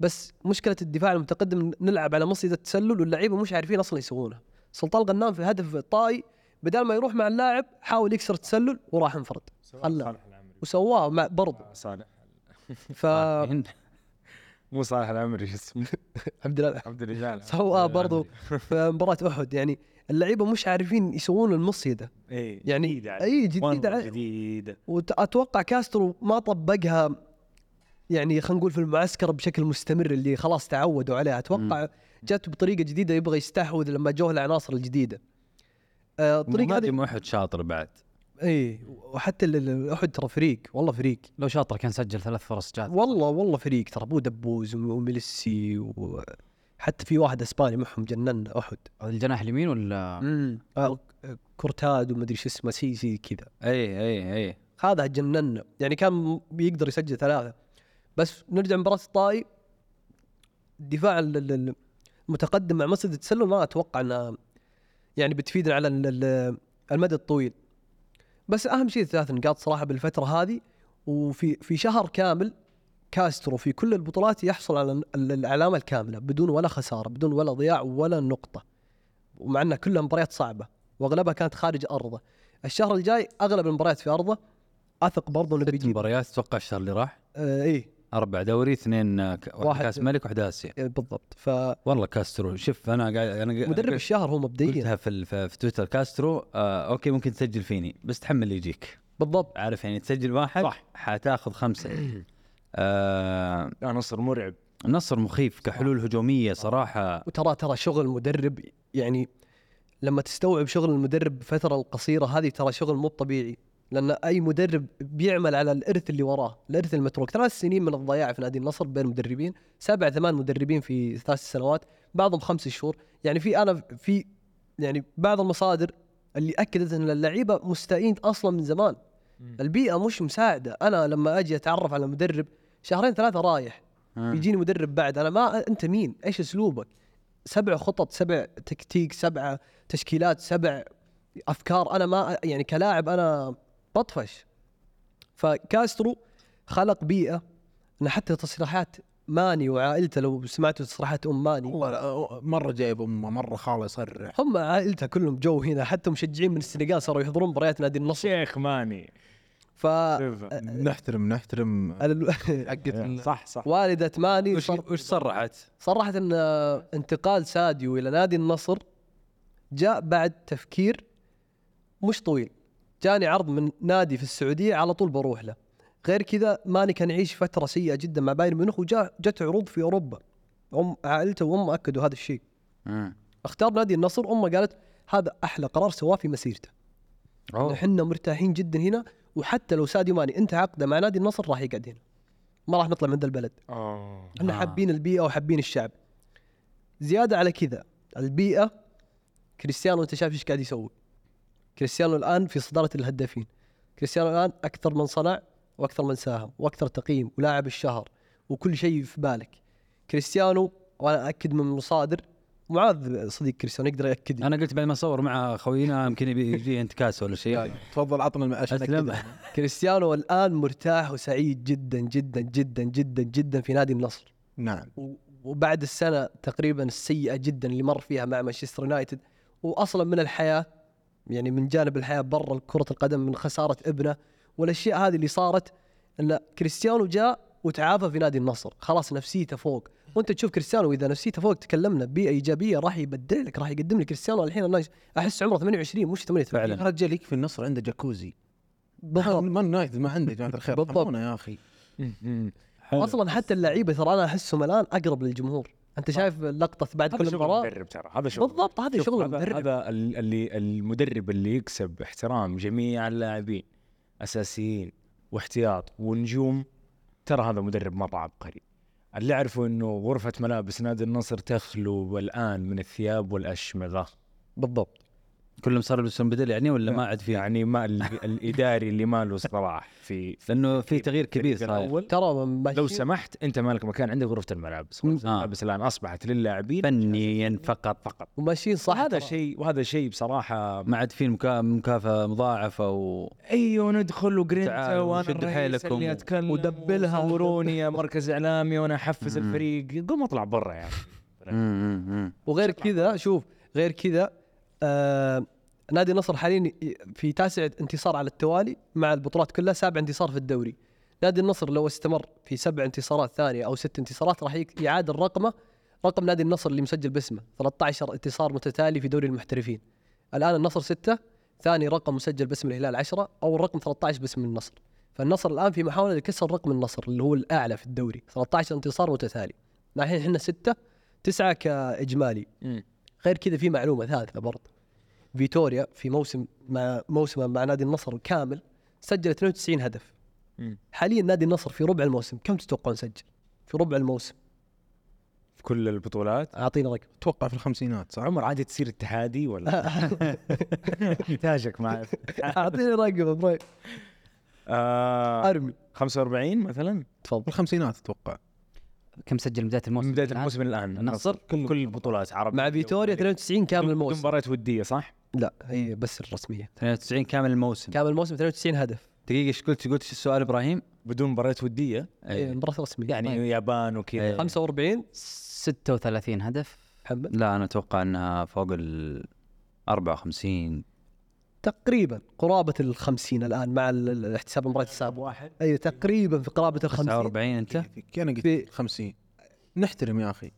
بس مشكلة الدفاع المتقدم نلعب على مصيدة التسلل واللعيبة مش عارفين أصلا يسوونها سلطان غنام في هدف الطاي بدل ما يروح مع اللاعب حاول يكسر التسلل وراح انفرد. خلى وسواه مع برضه صالح. ف مو صالح العمري شو اسمه؟ الحمد لله عبد الرجال. سواه برضو في مباراة أحد. يعني اللعيبة مش عارفين يسوون المصيدة. اي يعني. اي جديد والله عليه. جديد وأتوقع كاسترو ما طبقها يعني خلينا نقول في المعسكر بشكل مستمر اللي خلاص تعودوا عليها أتوقع جات بطريقة جديدة يبغى يستحوذ لما جوه العناصر الجديدة. آه، الطريقة هذه مهاجم أحد شاطر بعد. إي وحتى أحد ترى فريق والله فريق. لو شاطر كان سجل ثلاث فرص جات. والله والله فريق ترى بودبوز وميلسي وحتى في واحد إسباني معهم جنن أحد. الجناح اليمين ولا؟ امم آه، كورتاد ومدري شو اسمه شيء زي كذا. إي إي إي. هذا جننا يعني كان بيقدر يسجل ثلاثة. بس نرجع مباراة الطائي. الدفاع ال- ال- ال- المتقدم مع مصيدة التسلل ما أتوقع انها يعني بتفيدنا على ال- ال- المدى الطويل. بس أهم شيء ثلاث نقاط صراحة بالفترة هذه وفي في شهر كامل كاسترو في كل البطولات يحصل على ال- العلامة الكاملة بدون ولا خسارة بدون ولا ضياع ولا نقطة. ومع انها كلها مباريات صعبة وأغلبها كانت خارج أرضه. الشهر الجاي أغلب المباريات في أرضه أثق برضه انه ست بيجيب مباريات أتوقع الشهر اللي راح؟ آه إيه. أربع دوري اثنين ك- واحد كأس ملك واحد آسيا. آه، بالضبط. فمدرب والله كاسترو شوف أنا قاعد أنا قاعد- الشهر هو مبدئيا. قلتها في ال- في, تويتر كاسترو آه okay ممكن تسجل فيني بس تحمل اللي يجيك. بالضبط. عارف يعني تسجل واحد صح. حتاخذ خمسة. آه نصر مرعب. النصر مخيف كحلول هجومية صراحة. وترى ترى شغل مدرب يعني لما تستوعب شغل المدرب بفتره القصيرة هذه ترى شغل مو طبيعي. لأن أي مدرب بيعمل على الإرث اللي وراه الإرث المتروك. ثلاث سنين من الضياع في نادي النصر بين مدربين سبع ثمان مدربين في ثلاث سنوات بعضهم خمس شهور. يعني في أنا في يعني بعض المصادر اللي أكدت إن اللعيبة مستائين أصلا من زمان. البيئة مش مساعدة. أنا لما أجي أتعرف على مدرب شهرين ثلاثة رايح. يجيني مدرب بعد أنا ما أنت مين؟ إيش أسلوبك؟ سبع خطط سبع تكتيك سبع تشكيلات سبع أفكار. أنا ما يعني كلاعب أنا بطفش. فكاسترو خلق بيئة إن حتى تصريحات ماني وعائلته لو سمعتوا تصريحات أم ماني. والله مرة جايب أمه مرة خالة يصرح. هم عائلته كلهم جو هنا حتى مشجعين من السنغال صاروا يحضرون مباريات نادي النصر. شيخ ماني. ف. نحترم نحترم. حقت صح صح. والدة ماني وش وش صرحت؟ صرحت إن انتقال ساديو إلى نادي النصر جاء بعد تفكير مش طويل. جاني عرض من نادي في السعودية على طول بروح له. غير كذا ماني كان يعيش فترة سيئة جدا مع بايرن ميونخ وجاء جت عروض في أوروبا. ام عائلته وأمه أكدوا هذا الشيء. اختار نادي النصر أمه قالت هذا أحلى قرار سواه في مسيرته. إحنا مرتاحين جدا هنا وحتى لو ساديو ماني انت عقده مع نادي النصر راح يقعد هنا. ما راح نطلع من ذا البلد. أوه. إحنا آه. حابين البيئة وحابين الشعب. زيادة على كذا البيئة كريستيانو أنت شايف إيش قاعد يسوي؟ كريستيانو الآن في صدارة الهدافين. كريستيانو الآن أكثر من صنع وأكثر من ساهم وأكثر تقييم ولاعب الشهر وكل شيء في بالك. كريستيانو وأنا اكد من مصادر معاذ صديق كريستيانو يقدر يأكد لي. أنا قلت بعد ما اصور مع خوينا يمكن يبي يجي انتكاس ولا شيء. تفضل عطنا عشان. كريستيانو الآن مرتاح وسعيد جدا جدا جدا جدا جدا في نادي النصر. نعم. و- وبعد السنة تقريبا السيئة جدا اللي مر فيها مع مانشستر يونايتد. واصلا من الحياة يعني من جانب الحياة برا كرة القدم من خسارة ابنه والأشياء هذه اللي صارت إن كريستيانو جاء وتعافى في نادي النصر. خلاص نفسيته فوق. وأنت تشوف كريستيانو إذا نفسيته فوق تكلمنا بيئه ايجابيه راح يبدع لك راح يقدم لك كريستيانو الحين أنا أحس عمره 28 مش 38 فعلا. يا رجال يكفي النصر عنده جاكوزي. بالضبط. مان يونايتد ما عنده جماعة الخير. بالضبط. يا أخي. أصلا حتى اللعيبة ترى أنا أحسهم الآن أقرب للجمهور. أنت شايف لقطه بعد هذا كل شغل مباراه المدرب ترى هذا شغل بالضبط هذا شغل المدرب هذا ال- اللي المدرب اللي يكسب احترام جميع اللاعبين أساسيين واحتياط ونجوم ترى هذا مدرب مرة عبقري. اللي يعرفوا إنه غرفة ملابس نادي النصر تخلو الآن من الثياب والأشمغة. بالضبط. كلهم صار يلبسون بدل يعني ولا ما عاد في يعني ما ال- الإداري اللي ماله صلاح في لأنه في تغيير كبير صاير ترى لو سمحت أنت مالك مكان عندك غرفة الملابس غرفه آه. الملابس الآن أصبحت للاعبين فنيا فقط فقط وماشيين صح وهذا. شيء وهذا شيء بصراحة ما عاد في مكا- مكافأة مضاعفة و أيوه ندخل وجرينتا وأنا شدوا حيلكم اللي أتكلم ودبلها. صوروني يا مركز إعلامي وأنا أحفز. الفريق قوم اطلع برا يعني. وغير كذا شوف غير كذا آه نادي النصر حاليا في تاسع انتصار على التوالي مع البطولات كلها سابع انتصار في الدوري. نادي النصر لو استمر في سبع انتصارات ثانية أو ست انتصارات راح يعادل رقمه رقم نادي النصر اللي مسجل باسمه 13 انتصار متتالي في دوري المحترفين. الآن النصر ستة ثاني رقم مسجل باسم الهلال 10 أول رقم 13 باسم النصر. فالنصر الآن في محاولة لكسر رقم النصر اللي هو الأعلى في الدوري 13 انتصار متتالي. الحين إحنا ستة تسعة كإجمالي. غير كذا في معلومة ثالثة برضه. فيتوريا في موسم مع موسمه مع نادي النصر كامل سجل 92 هدف. مم. حاليا نادي النصر في ربع الموسم. كم تتوقعون سجل؟ في ربع الموسم. في كل البطولات؟ اعطينا رقم. أتوقع في الخمسينات. صح؟ عمر عادي تصير اتحادي ولا؟ احتاجك معي أعطيني رقم أبراهيم. آه أرمي. 45 مثلا؟ في تفضل الخمسينات أتوقع. كم سجل بداية الموسم؟ من بداية الآن؟ الموسم الان النصر؟ كل كل البطولات عربي مع فيتوريا 92 كامل بدون الموسم مباراه ودية صح؟ لا هي بس الرسمية. 92 كامل الموسم. كامل الموسم 92 هدف. دقيقة إيش قلت؟ قلت إيش السؤال إبراهيم؟ بدون مباراة ودية؟ إيه، مباراة رسمية. يعني طيب. يابان وكذا. إيه. 45 36 هدف. محمد لا أنا أتوقع إنها فوق ال 54 تقريبا قرابة ال 50 الآن مع ال- ال- الاحتساب المباراه السابقه واحد. أي تقريبا في قرابة ال 50 49 أنت؟ أنا قلت 50 نحترم يا أخي.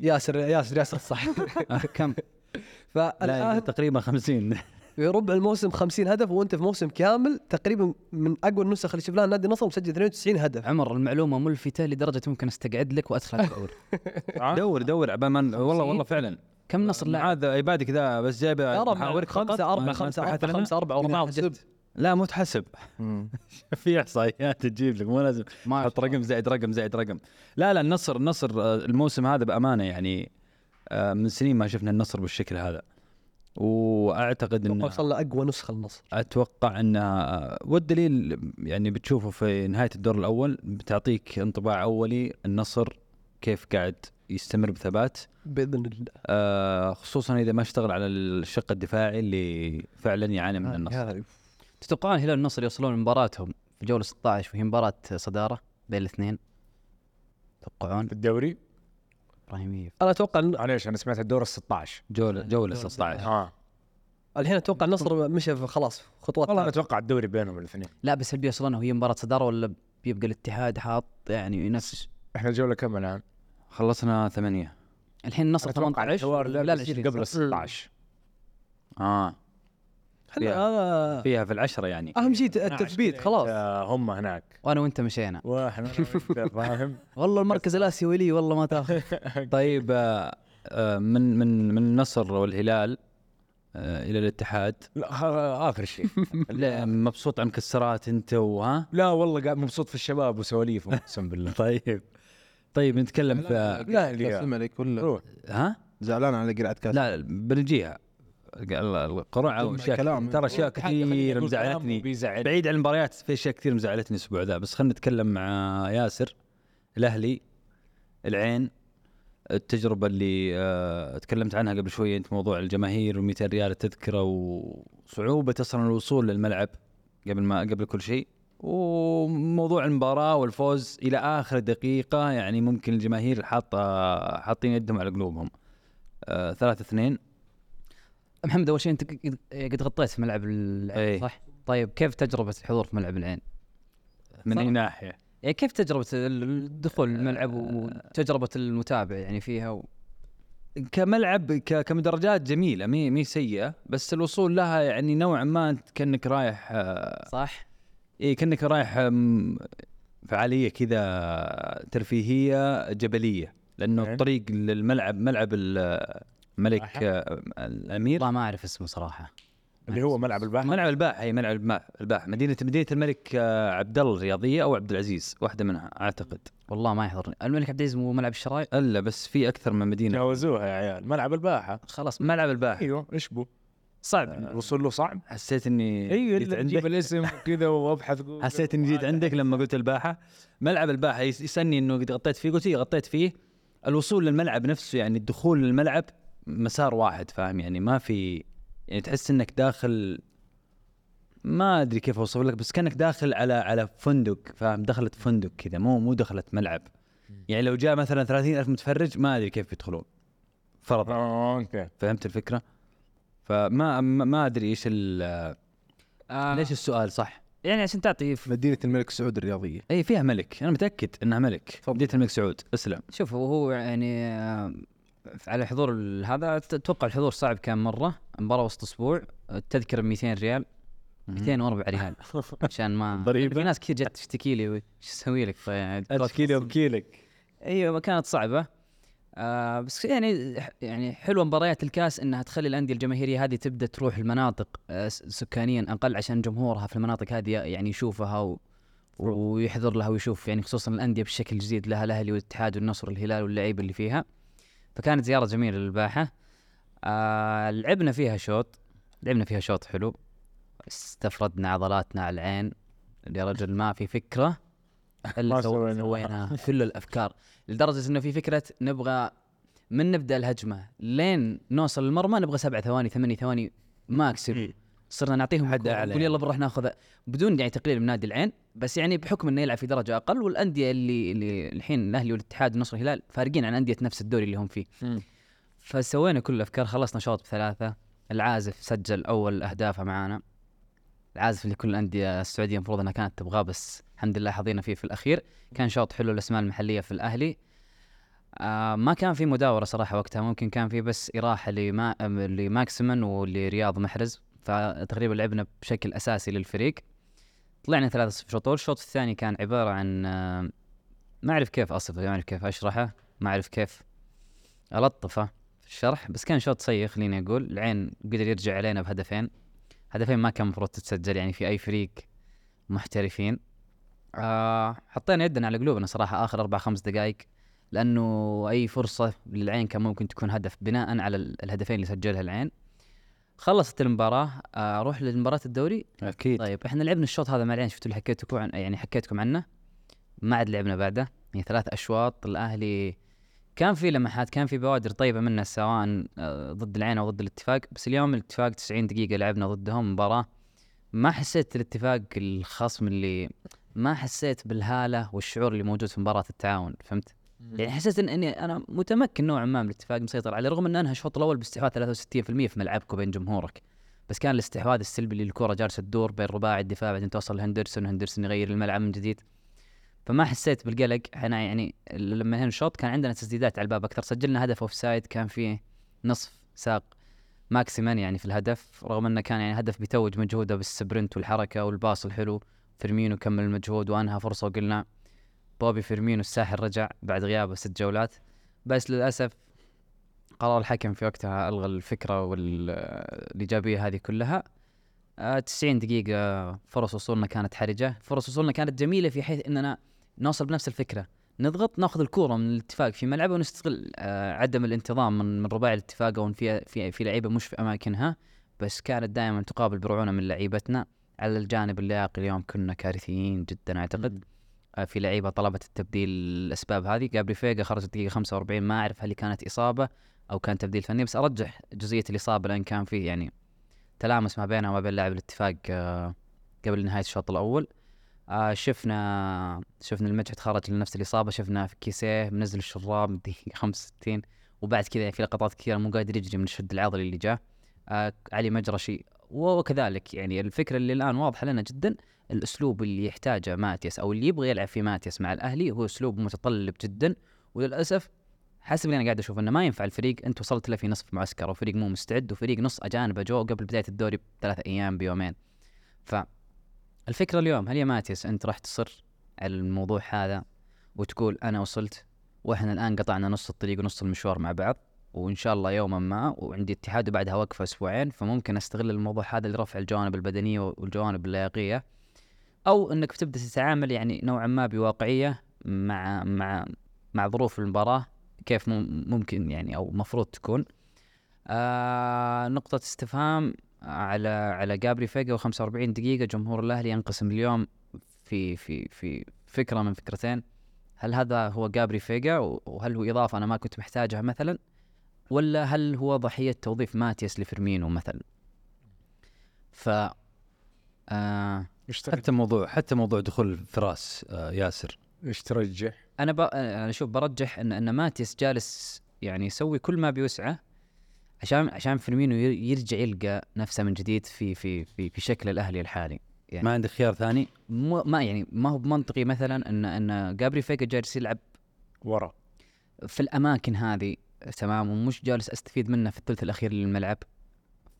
ياسر ياسر ياسر صح. آه، كم؟ لا فالان تقريبا 50 في ربع الموسم 50 هدف وأنت في موسم كامل تقريبا من أقوى النسخ اللي شفناها نادي النصر مسجل 92 هدف. عمر المعلومة ملفتة لدرجة ممكن أستقعد لك وأدخل اشعر دور دور عبال والله والله فعلا. كم نصر لاعب؟ هذا عبادي كذا بس جايب محاورك. خمسة أربعة خمسة أربعة؟ خمسة أربعة ورا بعض حسب. جد لا مو تحسب في احصائيات تجيب لك مو لازم ما حط رقم زائد رقم زائد رقم لا لا النصر النصر آه، الموسم هذا بأمانة يعني آه، من سنين ما شفنا النصر بالشكل هذا وأعتقد إن وصلنا أقوى نسخة النصر أتوقع انها والدليل يعني بتشوفه في نهاية الدور الأول بتعطيك انطباع أولي النصر كيف قاعد يستمر بثبات. بإذن الله. آه خصوصا إذا ما اشتغل على الشق الدفاعي اللي فعلا يعاني من النصر. تتوقعون الهلال والنصر يوصلون مباراتهم في جولة 16 وهي مباراة صدارة بين الاثنين؟ تتوقعون؟ في الدوري؟ ابراهيميه أنا أتوقع إن- معليش أنا سمعت الدور ال 16 جوله جولة 16 آه. الحين أتوقع النصر مشى في خلاص خطوات والله أنا أتوقع الدوري بينهم الاثنين. لا بس هل بيوصلون وهي مباراة صدارة ولا بيبقى الاتحاد حاط يعني ينافس إحنا الجولة كم الآن؟ خلصنا ثمانية. الحين النصر أتوقع 18 الحوار والهلال لا 20 قبل ال صح؟ 16 آه. إحنا فيها. أنا فيها في العشرة يعني. أهم شيء التثبيت خلاص. آه، هم هناك. وأنا وأنت مشينا. وإحنا فاهم؟ والله المركز الآسيوي لي والله ما تاخذ. طيب آه آه من من من النصر والهلال آه إلى الاتحاد؟ لا آخر شيء. لا مبسوط عن مكسرات أنت وها لا والله قاعد مبسوط في الشباب وسواليفهم أقسم بالله. طيب. طيب نتكلم في لا، كاس اللي- الملك ولا؟ روح. ها؟ زعلان على قرعه كاس. لا بنجيها القرعه جمع وأشياء ترى أشياء كثير مزعلتني. بعيد عن المباريات في أشياء كثير مزعلتني الأسبوع ذا. بس خلينا نتكلم مع ياسر الأهلي العين التجربة اللي آه تكلمت عنها قبل شوية أنت موضوع الجماهير و200 ريال التذكره وصعوبة أصلا الوصول للملعب قبل ما قبل كل شيء. وموضوع المباراة والفوز إلى آخر دقيقة يعني ممكن الجماهير حاطه حاطين يدهم على قلوبهم آه ثلاثة اثنين محمد أول شيء أنت قد- غطيت في ملعب العين إيه. صح؟ طيب كيف تجربة الحضور في ملعب العين؟ من أي. ناحية؟ يعني كيف تجربة الدخول الملعب وتجربة المتابع يعني فيها و... كملعب كمدرجات جميلة مي مي سيئة بس الوصول لها يعني نوعا ما أنت كأنك رايح آه، صح؟ اي كأنك رايح فعالية كذا ترفيهية جبلية لأنه نعم. الطريق للملعب ملعب ال- الملك الأمير. والله ما أعرف اسمه صراحة. اللي هو ملعب البحر ملعب الباحة هي ملعب الباحة مدينة مدينة الملك آه، عبد الله الرياضية أو عبد العزيز واحدة منها أعتقد. والله ما يحضرني. الملك عبد العزيز مو ملعب الشراي إلا بس في أكثر من مدينة. جاوزوها يا عيال. ملعب الباحة. خلاص ملعب الباحة. أيوه إيش بو؟ صعب. الوصول له صعب. حسيت إني أيوه جيت عندك. الاسم وكذا وأبحث حسيت إني جيت عندك لما قلت الباحة. ملعب الباحة يس- يسألني إنه قد غطيت فيه قلت إيه غطيت فيه. الوصول للملعب نفسه يعني الدخول للملعب مسار واحد فاهم؟ يعني ما في يعني تحس إنك داخل ما أدري كيف أوصف لك بس كأنك داخل على على فندق فاهم؟ دخلت فندق كذا مو مو دخلت ملعب. يعني لو جاء مثلا 30 ألف متفرج ما أدري كيف يدخلون فرضا. آه، okay. فهمت الفكرة؟ فما ما ما أدري إيش ال- آه. ليش السؤال صح؟ يعني عشان تعطي مدينة الملك سعود الرياضية. إي فيها ملك. أنا متأكد إنها ملك. مدينة الملك سعود. أسلم. شوف هو يعني آه، على حضور هذا أتوقع الحضور صعب كان مرة. مباراة وسط أسبوع. التذكرة ب 200 ريال 204 ريال. عشان ما ضريبة؟ في ناس كثير جت تشتكي لي وش أسوي لك؟ طيب اشكي لي ابكي لك. إيوه كانت صعبة. آه بس يعني يعني حلوة مباريات الكاس إنها تخلي الأندية الجماهيرية هذه تبدأ تروح المناطق آه سكانيا أقل عشان جمهورها في المناطق هذه يعني يشوفها و ويحضر لها ويشوف يعني خصوصا الأندية بشكل جديد لها الأهلي والاتحاد والنصر والهلال واللعيبة اللي فيها. فكانت زيارة جميلة للباحة. آه لعبنا فيها شوط لعبنا فيها شوط حلو. استفردنا عضلاتنا على العين. يا رجل ما في فكرة. سو- سوينا. سويناها كل الأفكار لدرجة إنه في فكرة نبغى من نبدأ الهجمة لين نوصل المرمى نبغى سبع ثواني ثمانية ثواني maximum صرنا نعطيهم حد أعلى نقول. يلا بنروح ناخذ بدون يعني تقليل من نادي العين بس يعني بحكم إنه يلعب في درجة أقل والأندية اللي اللي الحين الأهلي والاتحاد والنصر والهلال فارقين عن أندية نفس الدوري اللي هم فيه. فسوينا كل الأفكار خلصنا شوط بثلاثة العازف سجل أول أهدافه معانا العازف اللي كل الأندية السعودية المفروض إنها كانت تبغاه بس الحمد لله حظينا فيه في الأخير. كان شوط حلو الاسماء المحلية في الأهلي. آه ما كان في مداورة صراحة وقتها ممكن كان في بس إراحة لما لماكسيمن ولرياض محرز فتقريبا لعبنا بشكل أساسي للفريق. طلعنا ثلاثة صفر شوط. الشوط الثاني كان عبارة عن آه ما أعرف كيف اصفه ما أعرف كيف أشرحه ما أعرف كيف ألطفه في الشرح بس كان شوط سيء خليني أقول. العين قدر يرجع علينا بهدفين. هدفين ما كان المفروض تتسجل يعني في أي فريق محترفين. آه حطينا يدنا على قلوبنا صراحة آخر أربع خمس دقائق لأنه أي فرصة للعين كان ممكن تكون هدف بناء على ال- الهدفين اللي سجلها العين. خلصت المباراة آه، أروح لمباراة الدوري؟ أكيد. طيب إحنا لعبنا الشوط هذا مع العين شفتوا اللي حكيتكم عن يعني حكيتكم عنه؟ ما عاد لعبنا بعده يعني ثلاث أشواط. الأهلي كان في لمحات كان في بوادر طيبة منه سواء آه، ضد العين أو ضد الاتفاق. بس اليوم الاتفاق 90 دقيقة لعبنا ضدهم مباراة. ما حسيت الاتفاق الخصم اللي ما حسيت بالهالة والشعور اللي موجود في مباراة التعاون فهمت؟ يعني حسيت ان إني أنا متمكن نوعا ما من الاتفاق مسيطر عليه رغم إن أنهى الشوط الأول باستحواذ 63% في ملعبك وبين جمهورك. بس كان الاستحواذ السلبي اللي الكره جالسة تدور بين رباعي الدفاع بعدين توصل لهندرسون وهندرسون يغير الملعب من جديد. فما حسيت بالقلق. إحنا يعني لما انهينا الشوط كان عندنا تسديدات على الباب أكثر. سجلنا هدف offside كان فيه نصف ساق ماكسيمان يعني في الهدف رغم إنه كان يعني هدف بيتوج مجهوده بال sprint والحركة وال pass الحلو. فيرمينو كمل المجهود وأنهى فرصة وقلنا بوبي فيرمينو الساحر رجع بعد غيابه ست جولات. بس للأسف قرار الحكم في وقتها ألغى الفكرة والإيجابية هذه كلها. آه، 90 دقيقة فرص وصولنا كانت حرجة، فرص وصولنا كانت جميلة في حيث إننا نوصل بنفس الفكرة، نضغط ناخذ الكورة من الاتفاق في ملعبه ونستغل آه، عدم الانتظام من من رباعي الاتفاق أو في في في لعيبة مش في أماكنها، بس كانت دائما تقابل برعونة من لعيبتنا، على الجانب اللياقي اليوم كنا كارثيين جدا أعتقد. آه، في لعيبة طلبت التبديل الأسباب هذه. جابري فيجا خرج الدقيقه 45 ما أعرف هل كانت إصابة أو كان تبديل فني بس أرجح جزئية الإصابة لأن كان فيه يعني تلامس ما بينها وما بين لاعب الاتفاق آه، قبل نهاية الشوط الأول. آه، شفنا شفنا المجحد خرج لنفس الإصابة شفنا في كيسيه منزل الشراب من الدقيقه 65 وبعد كذا في لقطات كثيرة مو قادر يجري من الشد العضلي اللي جاه. علي مجرشي وكذلك يعني الفكرة اللي الآن واضحة لنا جدا الأسلوب اللي يحتاجه ماتياس أو اللي يبغى يلعب فيه ماتياس مع الأهلي هو أسلوب متطلب جدا. وللأسف حسب اللي أنا قاعد أشوف إنه ما ينفع الفريق أنت وصلت له في نصف معسكر وفريق مو مستعد وفريق نص أجانبه جو قبل بداية الدوري بثلاث أيام بيومين. ف الفكرة اليوم هل يا ماتياس أنت راح تصر على الموضوع هذا وتقول أنا وصلت وإحنا الآن قطعنا نص الطريق ونص المشوار مع بعض؟ وإن شاء الله يوما ما وعندي اتحاد وبعدها وقفه أسبوعين فممكن أستغل الموضوع هذا لرفع الجوانب البدنية والجوانب اللياقية. أو إنك بتبدأ تتعامل يعني نوعا ما بواقعية مع مع مع ظروف المباراة كيف مم- ممكن يعني أو مفروض تكون. آه نقطة استفهام على على جابري فيجا و45 دقيقة جمهور الأهلي ينقسم اليوم في في في فكرة من فكرتين. هل هذا هو جابري فيجا؟ وهل هو إضافة أنا ما كنت محتاجها مثلا؟ ولا هل هو ضحية توظيف ماتياس لفيرمينو مثلا؟ ف آه حتى موضوع حتى موضوع دخول فراس آه ياسر. إيش ترجح؟ أنا ب... أنا شوف برجح إن إن ماتيس جالس يعني يسوي كل ما بيوسعه عشان عشان فيرمينو ير- يرجع يلقى نفسه من جديد في في في, في شكل الأهلي الحالي. يعني ما عندك خيار ثاني؟ مو ما يعني ما هو بمنطقي مثلا إن إن جابري فيجا جالس يلعب ورا. في الأماكن هذه. تمام ومش جالس أستفيد منه في الثلث الأخير للملعب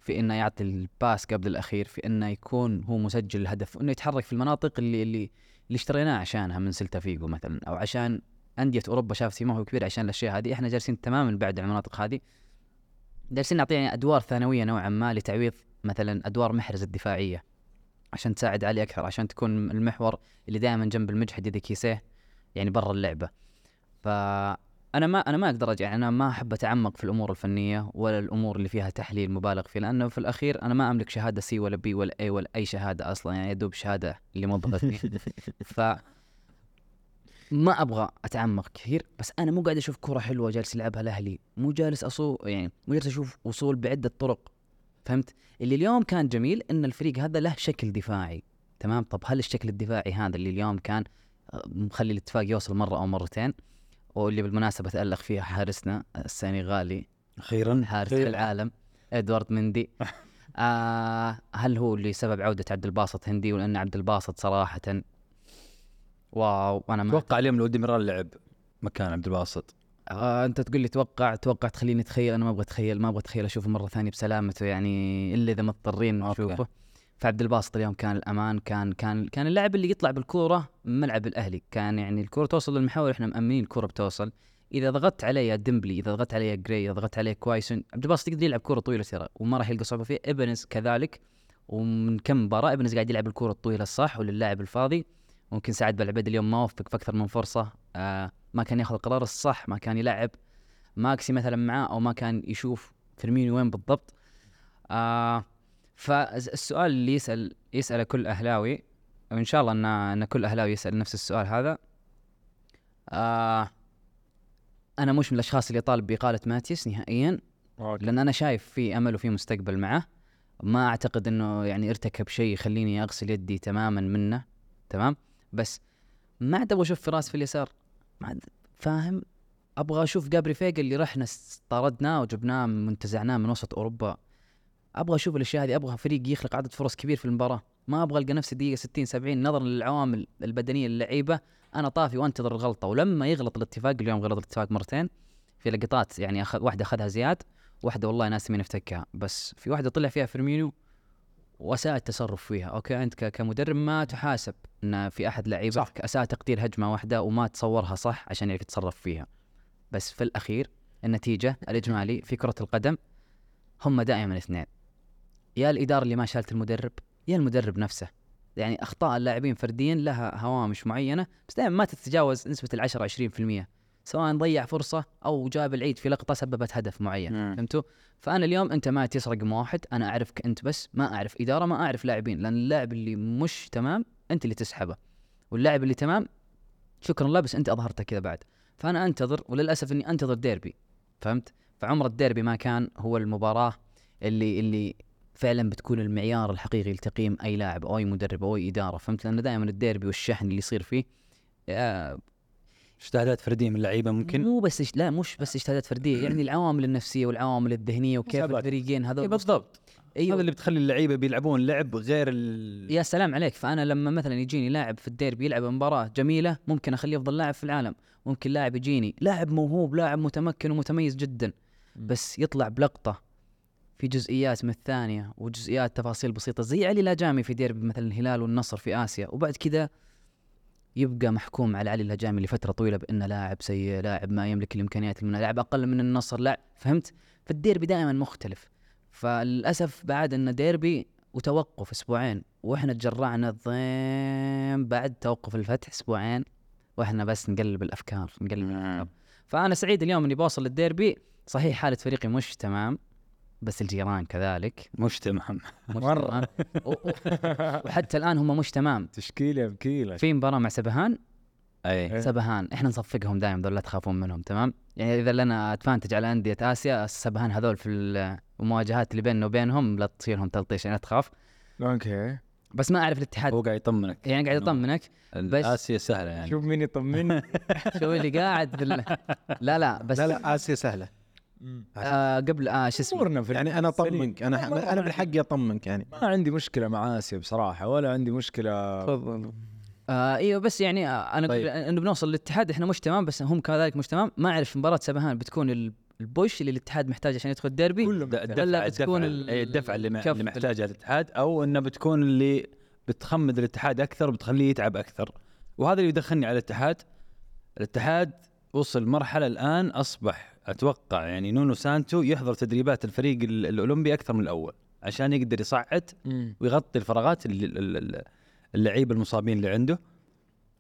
في إنه يعطي الباس قبل الأخير في إنه يكون هو مسجل الهدف وإنه يتحرك في المناطق اللي اللي اللي اشتريناه عشانها من سلتا فيجو مثلا أو عشان أندية أوروبا شافت ما هو كبير عشان الأشياء هذه. إحنا جالسين تماما بعد عن المناطق هذه. جالسين نعطيه يعني أدوار ثانوية نوعا ما لتعويض مثلا أدوار محرز الدفاعية عشان تساعد علي أكثر عشان تكون المحور اللي دائما جنب المجحد اذا كيسيه يعني برا اللعبة. فانا ما أنا ما أقدر يعني أنا ما أحب أتعمق في الأمور الفنية ولا الأمور اللي فيها تحليل مبالغ فيه لأنه في الأخير أنا ما أملك شهادة C ولا B ولا A ولا أي شهادة أصلا يعني يدوب شهادة اللي موظفتني ف ما أبغى أتعمق كثير بس أنا مو قاعد أشوف كرة حلوة جالس يلعبها الاهلي مو جالس اصو يعني مو جالس أشوف وصول بعدة طرق فهمت؟ اللي اليوم كان جميل إن الفريق هذا له شكل دفاعي تمام؟ طب هل الشكل الدفاعي هذا اللي اليوم كان آه، مخلي الاتفاق يوصل مرة أو مرتين؟ واللي بالمناسبة تالق فيها حارسنا السنغالي. أخيرا. حارس أخيراً. العالم إدوارد مندي. آه هل هو اللي سبب عودة عبد الباسط هندي؟ ولأن عبد الباسط صراحة واو أنا ما أتوقع اليوم لو ديميرال لعب مكان عبد الباسط. آه أنت تقول لي توقع توقع تخليني أتخيل أنا ما أبغى أتخيل ما أبغى أتخيل أشوفه مرة ثانية بسلامته يعني إلا إذا مضطرين. نشوفه. فعبد الباسط اليوم كان الأمان كان كان كان اللاعب اللي يطلع بالكورة ملعب الأهلي. كان يعني الكورة توصل للمحور إحنا مأمنين الكورة بتوصل. إذا ضغطت عليه يا ديمبلي إذا ضغطت عليه يا جراي إذا ضغطت عليه كويسون عبد الباسط يقدر يلعب كورة طويلة ترى وما راح يلقى صعوبة فيه ابنز كذلك ومن كم مباراة ابنز قاعد يلعب الكورة الطويلة الصح وللاعب الفاضي. ممكن سعد بالعبيد اليوم ما وفق في أكثر من فرصة. آه ما كان ياخذ القرار الصح ما كان يلعب ماكسي مثلا معاه أو ما كان يشوف فيرمينيو وين بالضبط. آه فالسؤال اللي يسال يسأله كل أهلاوي وإن شاء الله ان إن كل أهلاوي يسأل نفس السؤال هذا آه أنا مش من الأشخاص اللي طالب بإقالة ماتيس نهائيا okay. لأن أنا شايف في أمل وفي مستقبل معه. ما أعتقد إنه يعني ارتكب شيء يخليني أغسل يدي تماما منه تمام؟ بس ما عاد أبغى أشوف فراس في اليسار. ما عاد فاهم؟ أبغى أشوف جابري فيجا اللي رحنا طردناه وجبناه من منتزعناه من وسط أوروبا. أبغى أشوف الأشياء هذه أبغى فريق يخلق عدد فرص كبير في المباراة. ما أبغى ألقى نفسي دقيقة 60 70 نظرا للعوامل البدنية للعيبه أنا طافي وأنتظر الغلطة. ولما يغلط الاتفاق اليوم غلط الاتفاق مرتين في لقطات يعني أخذ واحدة أخذها زياد واحدة والله ناس مين افتكها بس في واحدة طلع فيها فيرمينيو واساء التصرف فيها. okay أنت كمدرب ما تحاسب إن في أحد لعيبتك أساء تقدير هجمة واحدة وما تصورها صح عشان يعرف يتصرف فيها. بس في الأخير النتيجة الإجمالي في كرة القدم هم دائما اثنين. يا الإدارة اللي ما شالت المدرب يا المدرب نفسه يعني أخطاء اللاعبين فرديا لها هوامش معينة بس دائما ما تتجاوز نسبة ال 10 20% سواء ضيع فرصة أو جاب العيد في لقطة سببت هدف معين. فهمتوا؟ فأنا اليوم أنت ما تسرق واحد أنا أعرفك أنت بس ما أعرف إدارة ما أعرف لاعبين لأن اللاعب اللي مش تمام أنت اللي تسحبه واللاعب اللي تمام شكرا له بس أنت أظهرته كذا بعد فأنا أنتظر وللأسف إني أنتظر ديربي فهمت؟ فعمر الديربي ما كان هو المباراة اللي اللي فعلا بتكون المعيار الحقيقي لتقييم أي لاعب أو أي مدرب أو أي إدارة. فهمت؟ لأن دائما الديربي والشحن اللي يصير فيه آه، اجتهادات فردية من اللعيبة ممكن؟ مو بس لا مش بس اجتهادات فردية يعني العوامل النفسية والعوامل الذهنية وكيف حسابات. الفريقين هذول. إيه بالضبط. أيوه. هذا اللي بتخلي اللعيبة بيلعبون لعب غير ال... يا سلام عليك. فأنا لما مثلا يجيني لاعب في الديربي يلعب مباراة جميلة ممكن أخليه أفضل لاعب في العالم. ممكن لاعب يجيني لاعب موهوب لاعب متمكن ومتميز جدا. بس يطلع بلقطة في جزئيات من الثانية وجزئيات تفاصيل بسيطة زي علي لاجامي في ديربي مثلا الهلال والنصر في آسيا وبعد كذا يبقى محكوم على علي الهجامي لفترة طويلة بأنه لاعب سيء لاعب ما يملك الإمكانيات المناسبه لاعب أقل من النصر لاعب فهمت؟ فالديربي دائما مختلف. فللأسف بعد أن ديربي وتوقف أسبوعين وإحنا تجرعنا ضيم بعد توقف الفتح أسبوعين وإحنا بس نقلب الأفكار نقلب الأفكار. فأنا سعيد اليوم إني بوصل للديربي صحيح حالة فريقي مش تمام بس الجيران كذلك. مش تمام. و- وحتى الآن هم مش تمام. تشكيلة بكيلة. في مباراة مع سبهان؟ أي. إيه. سبهان. إحنا نصفقهم دائما ذول لا تخافون منهم تمام؟ يعني إذا لنا advantage على أندية آسيا السبهان هذول في ال- المواجهات اللي بيننا وبينهم لا تصيرهم تلطيش يعني لا تخاف. okay. بس ما أعرف الاتحاد. هو قاعد يطمنك. يعني قاعد يطمنك بس- آسيا سهلة يعني. شوف مين يطمني. شوف اللي قاعد بال... لا لا بس لا لا آسيا سهلة. آه قبل آه شو اسمه؟ امورنا في يعني أنا. أطمنك. أنا أنا بالحق أطمنك يعني. ما عندي مشكلة مع آسيا بصراحة ولا عندي مشكلة. تفضل. آه إيوه بس يعني آه أنا طيب. إنه بنوصل للاتحاد إحنا مش تمام بس هم كذلك مش تمام. ما أعرف مباراة سبهان بتكون ال- البوش اللي الاتحاد محتاج عشان يدخل الديربي ولا بتكون ال- اي الدفع اللي, اللي محتاجها الاتحاد أو إنه بتكون اللي بتخمد الاتحاد أكثر بتخليه يتعب أكثر. وهذا اللي يدخلني على الاتحاد. الاتحاد وصل مرحلة الآن أصبح أتوقع يعني نونو سانتو يحضر تدريبات الفريق ال- الأولمبي أكثر من الأول عشان يقدر يصعد. ويغطي الفراغات اللعيبة المصابين اللي عنده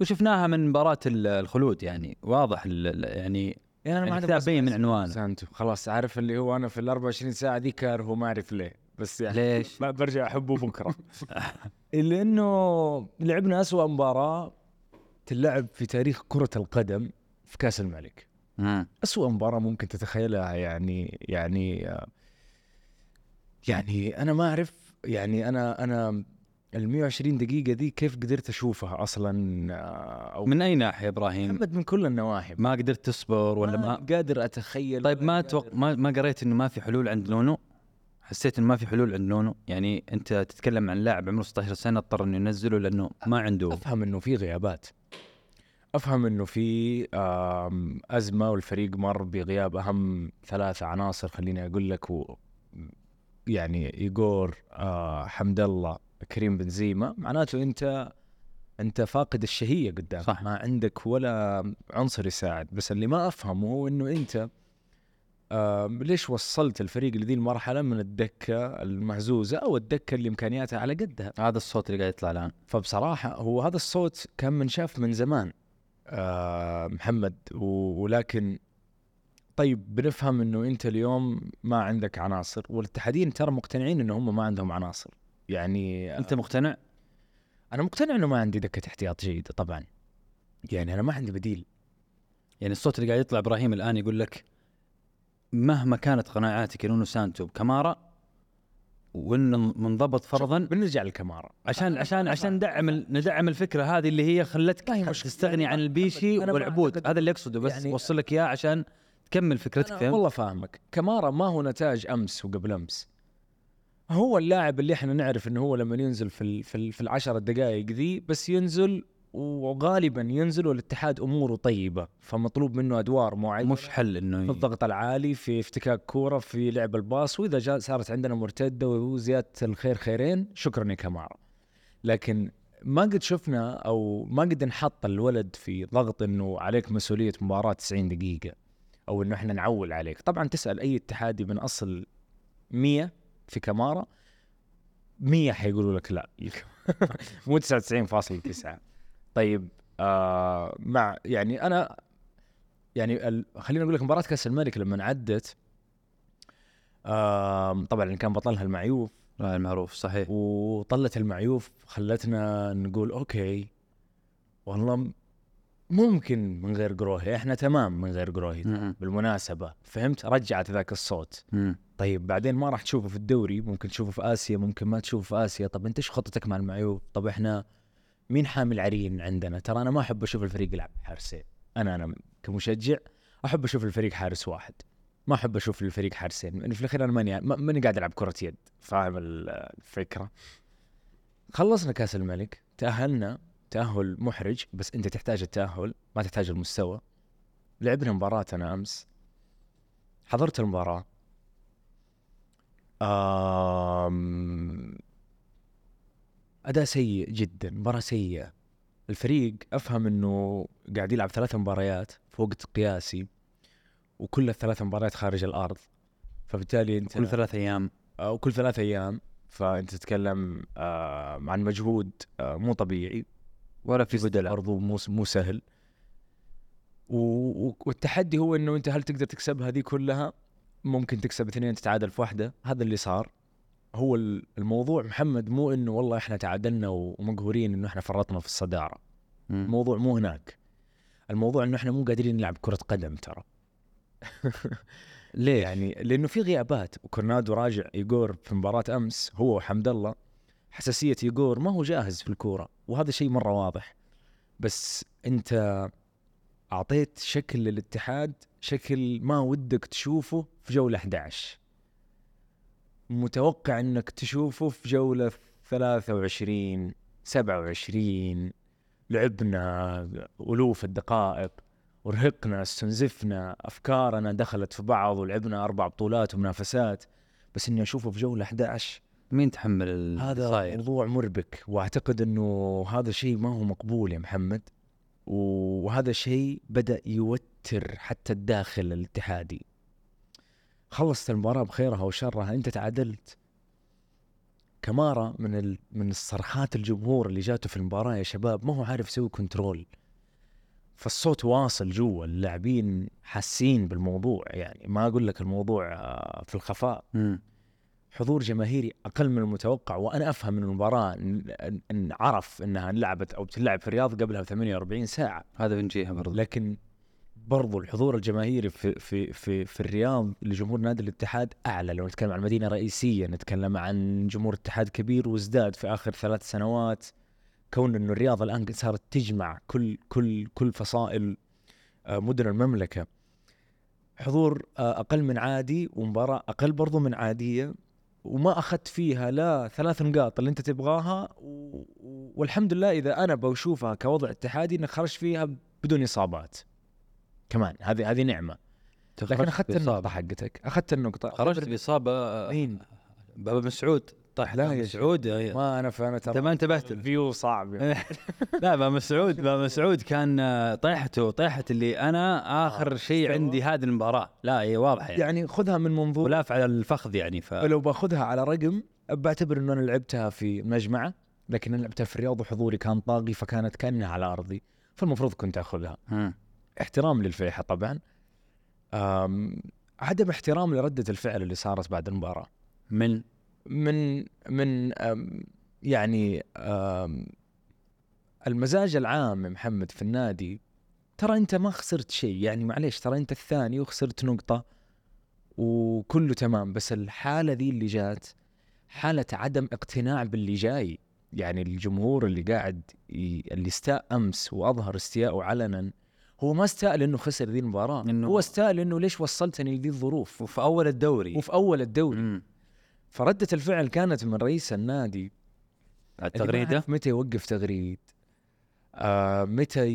وشفناها من مباراة ال- الخلود يعني واضح يعني يعني أنا ما عندي كتاب مشكلة بين من عنوانه. سانتو خلاص عارف اللي هو أنا في ال 24 ساعة دي كاره ما أعرف ليه بس يعني ليش؟ ما برجع أحبه بكرة لأنه لعبنا أسوأ مباراة تلعب في تاريخ كرة القدم في كأس الملك. أسوأ مباراة ممكن تتخيلها يعني يعني يعني أنا ما أعرف يعني أنا أنا ال 120 دقيقة دي كيف قدرت أشوفها أصلا آه، أو من أي ناحية يا إبراهيم؟ محمد من كل النواحي ما قدرت تصبر ولا ما ما قادر أتخيل طيب ما توق... ما ما قريت إنه ما في حلول عند نونو؟ حسيت إنه ما في حلول عند نونو؟ يعني أنت تتكلم عن لاعب عمره 16 سنة اضطر إنه ينزله لأنه ما عنده أفهم إنه في غيابات أفهم إنه في أزمة والفريق مر بغياب أهم ثلاثة عناصر خليني أقول لك و يعني إيجور آه حمد الله كريم بنزيما. معناته أنت أنت فاقد الشهية قدام. صح. ما عندك ولا عنصر يساعد. بس اللي ما أفهمه هو إنه أنت آه ليش وصلت الفريق لذي المرحلة من الدكة المهزوزة أو الدكة اللي إمكانياتها على قدها؟ هذا الصوت اللي قاعد يطلع الآن. فبصراحة هو هذا الصوت كان منشاف من زمان. محمد و- ولكن طيب بنفهم إنه أنت اليوم ما عندك عناصر والاتحادين ترى مقتنعين إنه هم ما عندهم عناصر. يعني أنت مقتنع؟ أنا مقتنع إنه ما عندي دكة احتياط جيدة طبعا. يعني أنا ما عندي بديل. يعني الصوت اللي قاعد يطلع إبراهيم الآن يقول لك مهما كانت قناعاتك نونو سانتو بكمارا وإنه منضبط فرضا. بنرجع للكمارة. عشان عشان عشان ندعم ندعم الفكرة هذه اللي هي خلتك. تستغني عن البيشي والعبود. هذا اللي أقصده بس يعني- يعني أوصل لك إياه عشان تكمل فكرتك فهمت؟ والله فاهمك. كمارا ما هو نتاج أمس وقبل أمس. هو اللاعب اللي إحنا نعرف إنه هو لما ينزل في ال في, ال في العشر دقائق ذي بس ينزل وغالبا ينزل والاتحاد أموره طيبة فمطلوب منه أدوار معينة. مش حل إنه في الضغط العالي في افتكاك كورة في لعب الباص وإذا جاء صارت عندنا مرتدة وزيادة الخير خيرين شكرا يا كمارا لكن ما قد شفنا أو ما قد انحط الولد في ضغط إنه عليك مسؤولية مباراة 90 دقيقة أو إنه إحنا نعول عليك. طبعا تسأل أي اتحادي من أصل 100 في كمارا 100 حيقولوا لك لا. مو 99.9 طيب آه مع يعني أنا يعني ال... خليني أقول لك مباراة كأس الملك لما عدت آه طبعا كان بطلها المعيوف. لا المعروف صحيح. وطلت المعيوف خلتنا نقول أوكي والله م- ممكن من غير قروهي إحنا تمام من غير قروهي. بالمناسبة فهمت؟ رجعت ذاك الصوت. مم. طيب بعدين ما راح تشوفه في الدوري ممكن تشوفه في آسيا ممكن ما تشوفه في آسيا. طب أنت إيش خطتك مع المعيوف؟ طب إحنا مين حامل عرين عندنا؟ ترى أنا ما أحب أشوف الفريق يلعب حارسين أنا أنا كمشجع أحب أشوف الفريق حارس واحد. ما أحب أشوف الفريق حارسين لأن في الأخير أنا ماني ما- ماني قاعد ألعب كرة يد. فاهم ال- الفكرة؟ خلصنا كأس الملك. تأهلنا تأهل محرج بس أنت تحتاج التأهل ما تحتاج المستوى. لعبنا مباراة أنا أمس. حضرت المباراة. آم... أداء سيء جدا مباراة سيئة. الفريق أفهم إنه قاعد يلعب ثلاث مباريات في وقت قياسي وكل الثلاث مباريات خارج الأرض. فبالتالي أنت كل ثلاث أيام. أو كل ثلاث أيام. فأنت تتكلم آه عن مجهود آه مو طبيعي. ولا في بدلاء برضو مو مو سهل. والتحدي هو إنه أنت هل تقدر تكسب هذه كلها؟ ممكن تكسب اثنين تتعادل في واحدة. هذا اللي صار. هو ال- الموضوع محمد مو إنه والله إحنا تعادلنا ومقهورين إنه إحنا فرطنا في الصدارة. مم. الموضوع مو هناك. الموضوع إنه إحنا مو قادرين نلعب كرة قدم ترى. ليه يعني؟ لأنه في غيابات. وكورنادو راجع ايجور في مباراة أمس هو وحمد الله حساسية ايجور ما هو جاهز في الكورة. وهذا شيء مرة واضح. بس أنت أعطيت شكل للاتحاد شكل ما ودك تشوفه في جولة 11 متوقع إنك تشوفه في جولة 23 27 لعبنا ألوف الدقائق ورهقنا استنزفنا أفكارنا دخلت في بعض ولعبنا أربع بطولات ومنافسات. بس إني أشوفه في جولة 11 مين تحمل هذا صاير موضوع مربك. وأعتقد إنه هذا شيء ما هو مقبول يا محمد. وهذا شيء بدأ يوتر حتى الداخل الاتحادي. خلصت المباراة بخيرها وشرها أنت تعادلت. كمارا من ال... من الصرخات الجمهور اللي جاته في المباراة يا شباب ما هو عارف يسوي كنترول فالصوت واصل جوا اللاعبين حاسين بالموضوع يعني ما أقول لك الموضوع آه، في الخفاء. مم. حضور جماهيري أقل من المتوقع وأنا أفهم من المباراة ان ان عرف إنها انلعبت أو بتلعب في الرياض قبلها ب 48 ساعة. هذا بنجيها برضو. لكن برضو الحضور الجماهيري في في في في الرياض لجمهور نادي الاتحاد أعلى. لو نتكلم عن مدينة رئيسية نتكلم عن جمهور اتحاد كبير وازداد في آخر ثلاث سنوات. كون إنه الرياض الآن صارت تجمع كل كل كل فصائل آه، مدن المملكة. حضور آه، أقل من عادي ومباراة أقل برضو من عادية. وما أخذت فيها لا ثلاث نقاط اللي أنت تبغاها والحمد لله إذا أنا بشوفها كوضع اتحادي انك خرجت فيها بدون إصابات. كمان. هذه هذه نعمة. لكن أخذت. النقطة. حقتك. أخذت النقطة. خرجت بإصابة آه، مين؟ بابا مسعود. طاح لا بابا يا مسعود آه، ما أنا فانا انت ترى ما انتبهت. الفيو صعب يعني. لا بابا مسعود بابا مسعود كان آه، طيحته طيحه اللي أنا آخر شيء استوى. عندي هذه المباراة. لا هي واضحة يعني. يعني خذها من منظور ولاف على الفخذ يعني ف لو باخذها على رقم بعتبر إنه أنا لعبتها في مجمعه لكن أنا لعبتها في الرياض وحضوري كان طاغي فكانت كأنها على أرضي فالمفروض كنت أخذها. احترام للفيحة طبعا. عدم احترام لردة الفعل اللي صارت بعد المباراة. من من من يعني المزاج العام محمد في النادي ترى أنت ما خسرت شيء. يعني معليش ترى أنت الثاني وخسرت نقطة وكله تمام بس الحالة ذي اللي جات حالة عدم اقتناع باللي جاي. يعني الجمهور اللي قاعد. اللي استاء أمس وأظهر استياءه علنا هو ما استاء لأنه خسر ذي المباراة. إنه- هو استاء لأنه ليش وصلتني لذي الظروف؟ وفي أول الدوري. وفي أول الدوري. مم. فردة الفعل كانت من رئيس النادي. التغريدة؟ متى يوقف تغريد. آه متى.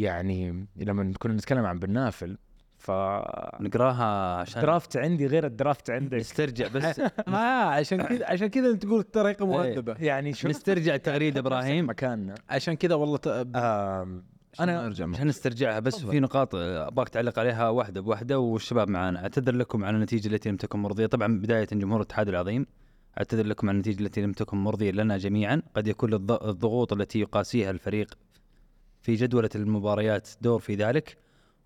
يعني لما كنا نتكلم عن بنافل ف نقراها عشان الدرافت عندي غير الدرافت عندك. نسترجع بس. ما عشان كذا عشان كذا تقول الطريقة مؤدبه يعني شو نسترجع التغريدة إبراهيم. مكاننا. عشان كذا والله ت... آم أنا أرجع. عشان نسترجعها بس. في نقاط أبغاك تعلق عليها واحدة بواحدة والشباب معنا أعتذر لكم على النتيجة التي لم تكن مرضية. طبعا بداية جمهور الاتحاد العظيم أعتذر لكم عن النتيجة التي لم تكن مرضية لنا جميعا. قد يكون الضغوط التي يقاسيها الفريق في جدولة المباريات دور في ذلك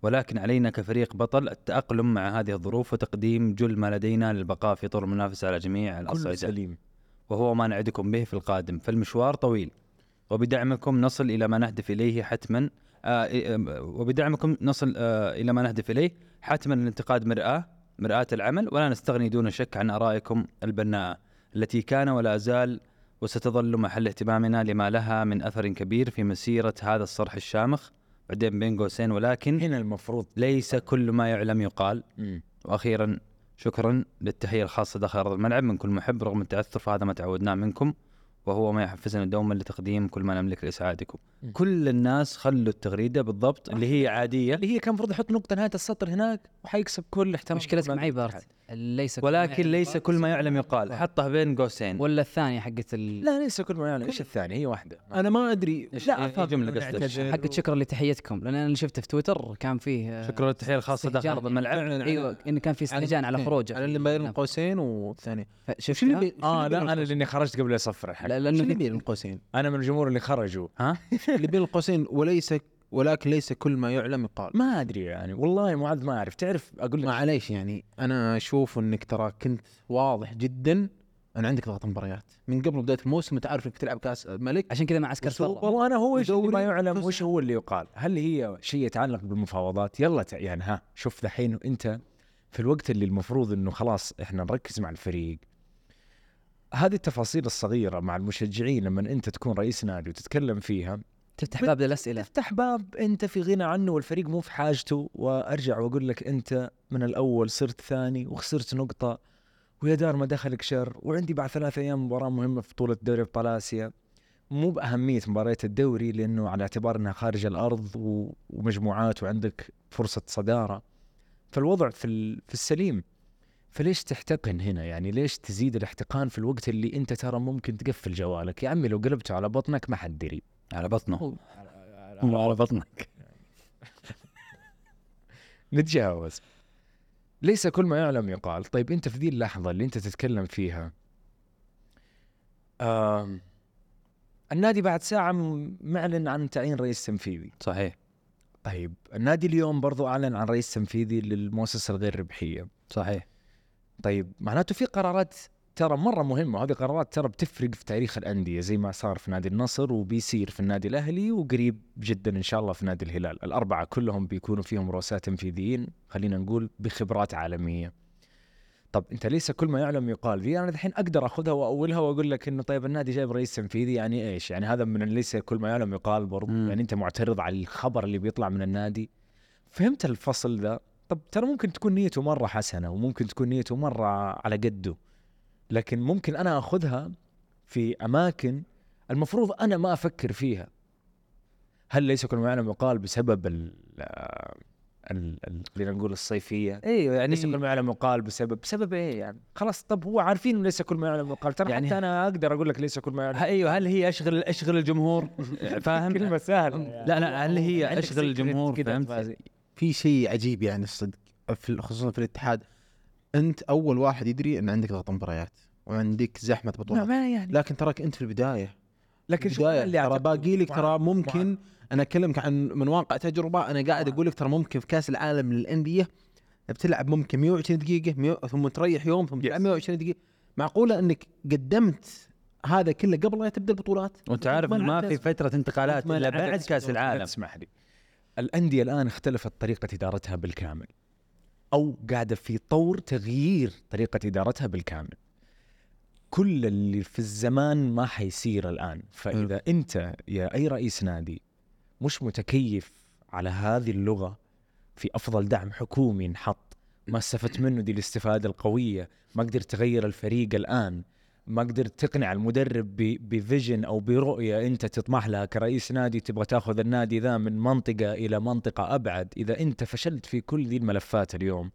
ولكن علينا كفريق بطل التأقلم مع هذه الظروف وتقديم جل ما لدينا للبقاء في طور المنافسة على جميع الأصعدة سليم. وهو ما نعدكم به في القادم. فالمشوار طويل. وبدعمكم نصل إلى ما نهدف إليه حتما آه وبدعمكم نصل آه إلى ما نهدف إليه حتما الانتقاد مرآة مرآة العمل ولا نستغني دون شك عن آرائكم البناءة التي كان ولا زال وستظل محل اهتمامنا لما لها من أثر كبير في مسيرة هذا الصرح الشامخ بعدين بين قوسين ولكن هنا المفروض. ليس كل ما يعلم يقال. مم. وأخيرا شكرا للتحية الخاصة داخل أرض الملعب من كل محب رغم التعثر فهذا ما تعودناه منكم. وهو ما يحفزنا دوما لتقديم كل ما نملك لإسعادكم. م. كل الناس خلوا التغريدة بالضبط اللي هي عادية اللي هي كان المفروض يحط نقطة نهاية السطر هناك وحيكسب كل احترام مشكلتك كل معي. بارت ليس ولكن ليس كل ما يعلم يقال. حطها بين قوسين. ولا الثانية حقت ال... لا ليس كل ما يعلم. إيش الثاني هي واحدة. أنا ما أدري. إيش- لا إيه جملة قصدك؟ حقت شكرا لتحيتكم لأن أنا اللي شفته في تويتر كان فيه آه، شكرا للتحية الخاصة. داخل ارض الملعب أيوه. انه كان في استهجان على خروجه. على اللي بين القوسين والثاني. شفت شو اللي بي- آه شو اللي لا أنا لاني خرجت قبل يصفر الحق لا شو لأنه اللي بين القوسين؟ أنا من الجمهور اللي خرجوا. ها؟ اللي بين القوسين وليس ولكن ليس كل ما يعلم يقال. ما أدري يعني والله معاذ ما أعرف. تعرف أقول لك معليش يعني أنا أشوف إنك ترى كنت واضح جدا أن عندك ضغط مباريات. من قبل بدايه الموسم انت عارف إنك تلعب كأس الملك. عشان كذا مع عسكر والله أنا هو إيش ما يعلم وش هو اللي يقال. هل هي شيء يتعلق بالمفاوضات؟ يلا يعني ها شوف دحين أنت في الوقت اللي المفروض إنه خلاص إحنا نركز مع الفريق. هذه التفاصيل الصغيرة مع المشجعين لما أنت تكون رئيس نادي وتتكلم فيها تفتح باب للأسئلة. تفتح باب أنت في غنى عنه والفريق مو في حاجته وأرجع وأقول لك أنت من الأول صرت ثاني وخسرت نقطة ويا دار ما دخلك شر وعندي بعد ثلاث أيام مباراة مهمة في بطولة دوري ابطال اسيا مو بأهمية مباريات الدوري لأنه على اعتبار إنها خارج الأرض ومجموعات وعندك فرصة صدارة. فالوضع في في السليم. فليش تحتقن هنا؟ يعني ليش تزيد الاحتقان في الوقت اللي أنت ترى ممكن تقفل جوالك؟ يا عمي لو قلبته على بطنك ما حد دري. على بطنه. مو على بطنك. نتجاوز. ليس كل ما يعلم يقال. طيب أنت في ذي اللحظة اللي أنت تتكلم فيها آم النادي بعد ساعة معلن عن تعيين رئيس تنفيذي. صحيح. طيب النادي اليوم برضو أعلن عن رئيس تنفيذي للمؤسسة الغير ربحية. صحيح. طيب معناته في قرارات ترى مرة مهمة. وهذه قرارات ترى بتفرق في تاريخ الأندية زي ما صار في نادي النصر وبيصير في النادي الأهلي وقريب جدا إن شاء الله في نادي الهلال. الأربعة كلهم بيكونوا فيهم رؤساء تنفيذيين خلينا نقول بخبرات عالمية. طب أنت ليس كل ما يعلم يقال. ذي أنا الحين أقدر أخذها وأولها وأقول لك إنه طيب النادي جايب رئيس تنفيذي يعني إيش؟ يعني هذا من ليس كل ما يعلم يقال برضو. مم. يعني أنت معترض على الخبر اللي بيطلع من النادي. فهمت الفصل ذا؟ طب ترى ممكن تكون نيته مرة حسنة وممكن تكون نيته مرة على قده. لكن ممكن أنا أخذها في أماكن المفروض أنا ما أفكر فيها. هل ليس كل ما يعلم يقال بسبب ال خلينا نقول الصيفية؟ أيوه يعني ليس كل ما يعلم يقال بسبب بسبب إيه يعني؟ خلاص طب هو عارفين إنه ليس كل ما يعلم يقال ترى يعني حتى أنا أقدر أقول لك ليس كل ما يعلم. أيوه هل هي اشغل أشغل الجمهور؟ فاهم؟ كلمة سهلة. لا لا هل هي أشغل الجمهور؟ فهمت. في شيء عجيب يعني الصدق في خصوصا في الاتحاد. أنت أول واحد يدري إن عندك ضغط مباريات وعندك زحمة بطولات. ما يعني. لكن تراك أنت في البداية. لكن بداية اللي ترى باقي لك ترى ممكن أنا اكلمك عن من واقع تجربة. أنا قاعد أقول لك ترى ممكن في كأس العالم للأندية بتلعب ممكن 120 دقيقة 100 ثم تريح يوم ثم تلعب 120 دقيقة. معقولة إنك قدمت هذا كله قبل لا تبدأ البطولات؟ وأنت عارف ما ما في فترة انتقالات إلا بعد كأس العالم. تسمح لي. الأندية الآن اختلفت طريقة إدارتها بالكامل. أو قاعدة في طور تغيير طريقة إدارتها بالكامل. كل اللي في الزمان ما حيصير الآن. فإذا أنت يا أي رئيس نادي مش متكيف على هذه اللغة في أفضل دعم حكومي انحط ما استفدت منه دي الاستفادة القوية ما قدرت تغير الفريق الآن ما قدرت تقنع المدرب بفيجن أو برؤية أنت تطمح لها كرئيس نادي تبغى تاخذ النادي ذا من منطقة إلى منطقة أبعد إذا أنت فشلت في كل ذي الملفات اليوم.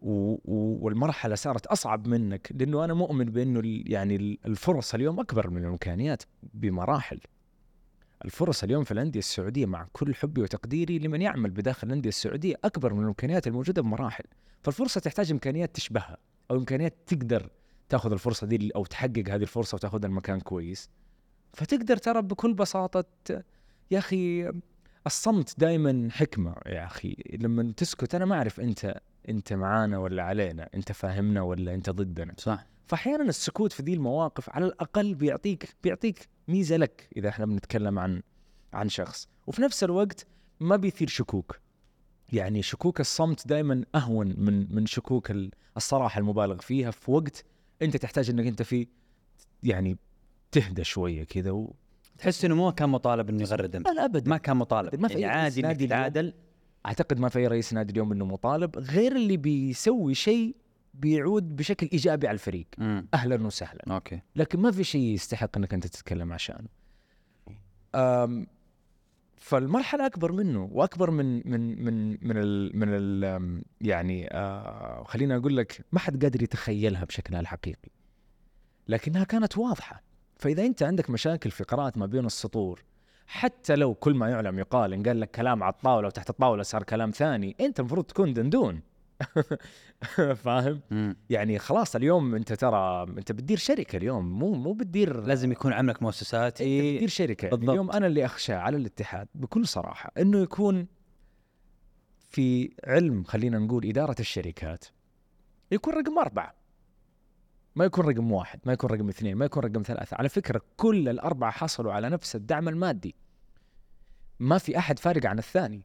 و... و... والمرحلة صارت أصعب منك لأنه أنا مؤمن بأنه يعني ال- الفرص اليوم أكبر من الإمكانيات بمراحل. الفرص اليوم في الأندية السعودية مع كل حبي وتقديري لمن يعمل بداخل الأندية السعودية أكبر من الإمكانيات الموجودة بمراحل. فالفرصة تحتاج إمكانيات تشبهها أو إمكانيات تقدر تاخذ الفرصة دي أو تحقق هذه الفرصة وتاخذها المكان كويس. فتقدر ترى بكل بساطة يا أخي الصمت دائما حكمة يا أخي. لما تسكت أنا ما أعرف أنت أنت معانا ولا علينا أنت فاهمنا ولا أنت ضدنا. صح. فاحيانا السكوت في ذي المواقف على الأقل بيعطيك بيعطيك ميزة لك إذا إحنا بنتكلم عن عن شخص. وفي نفس الوقت ما بيثير شكوك. يعني شكوك الصمت دائما أهون من من شكوك ال- الصراحة المبالغ فيها في وقت انت تحتاج انك انت فيه يعني تهدى شوية كذا و... تحس إنه مو كان مطالب إنه يغردم لا لا ابدا. ما كان مطالب. ما في يعني عادي إنك. تتعادل. أعتقد ما في أي رئيس نادي اليوم إنه مطالب غير اللي بيسوي شيء بيعود بشكل إيجابي على الفريق. امم أهلا وسهلا. أوكي. لكن ما في شيء يستحق إنك أنت تتكلم عشانه. فالمرحلة أكبر منه وأكبر من من من من ال من ال أم، يعني آه خلينا أقول لك ما حد قادر يتخيلها بشكلها الحقيقي. لكنها كانت واضحة فإذا أنت عندك مشاكل في قراءة ما بين السطور حتى لو كل ما يعلم يقال إن قال لك كلام على الطاوله وتحت الطاولة صار كلام ثاني أنت المفروض تكون دندون فاهم؟ مم. يعني خلاص اليوم انت ترى انت بتدير شركة اليوم مو مو بتدير لازم يكون عملك مؤسساتي تدير شركة. بالضبط. اليوم أنا اللي أخشى على الاتحاد بكل صراحة إنه يكون في علم خلينا نقول إدارة الشركات. يكون رقم أربعة. ما يكون رقم واحد ما يكون رقم اثنين ما يكون رقم ثلاثة. على فكرة كل الأربعة حصلوا على نفس الدعم المادي. ما في أحد فارق عن الثاني.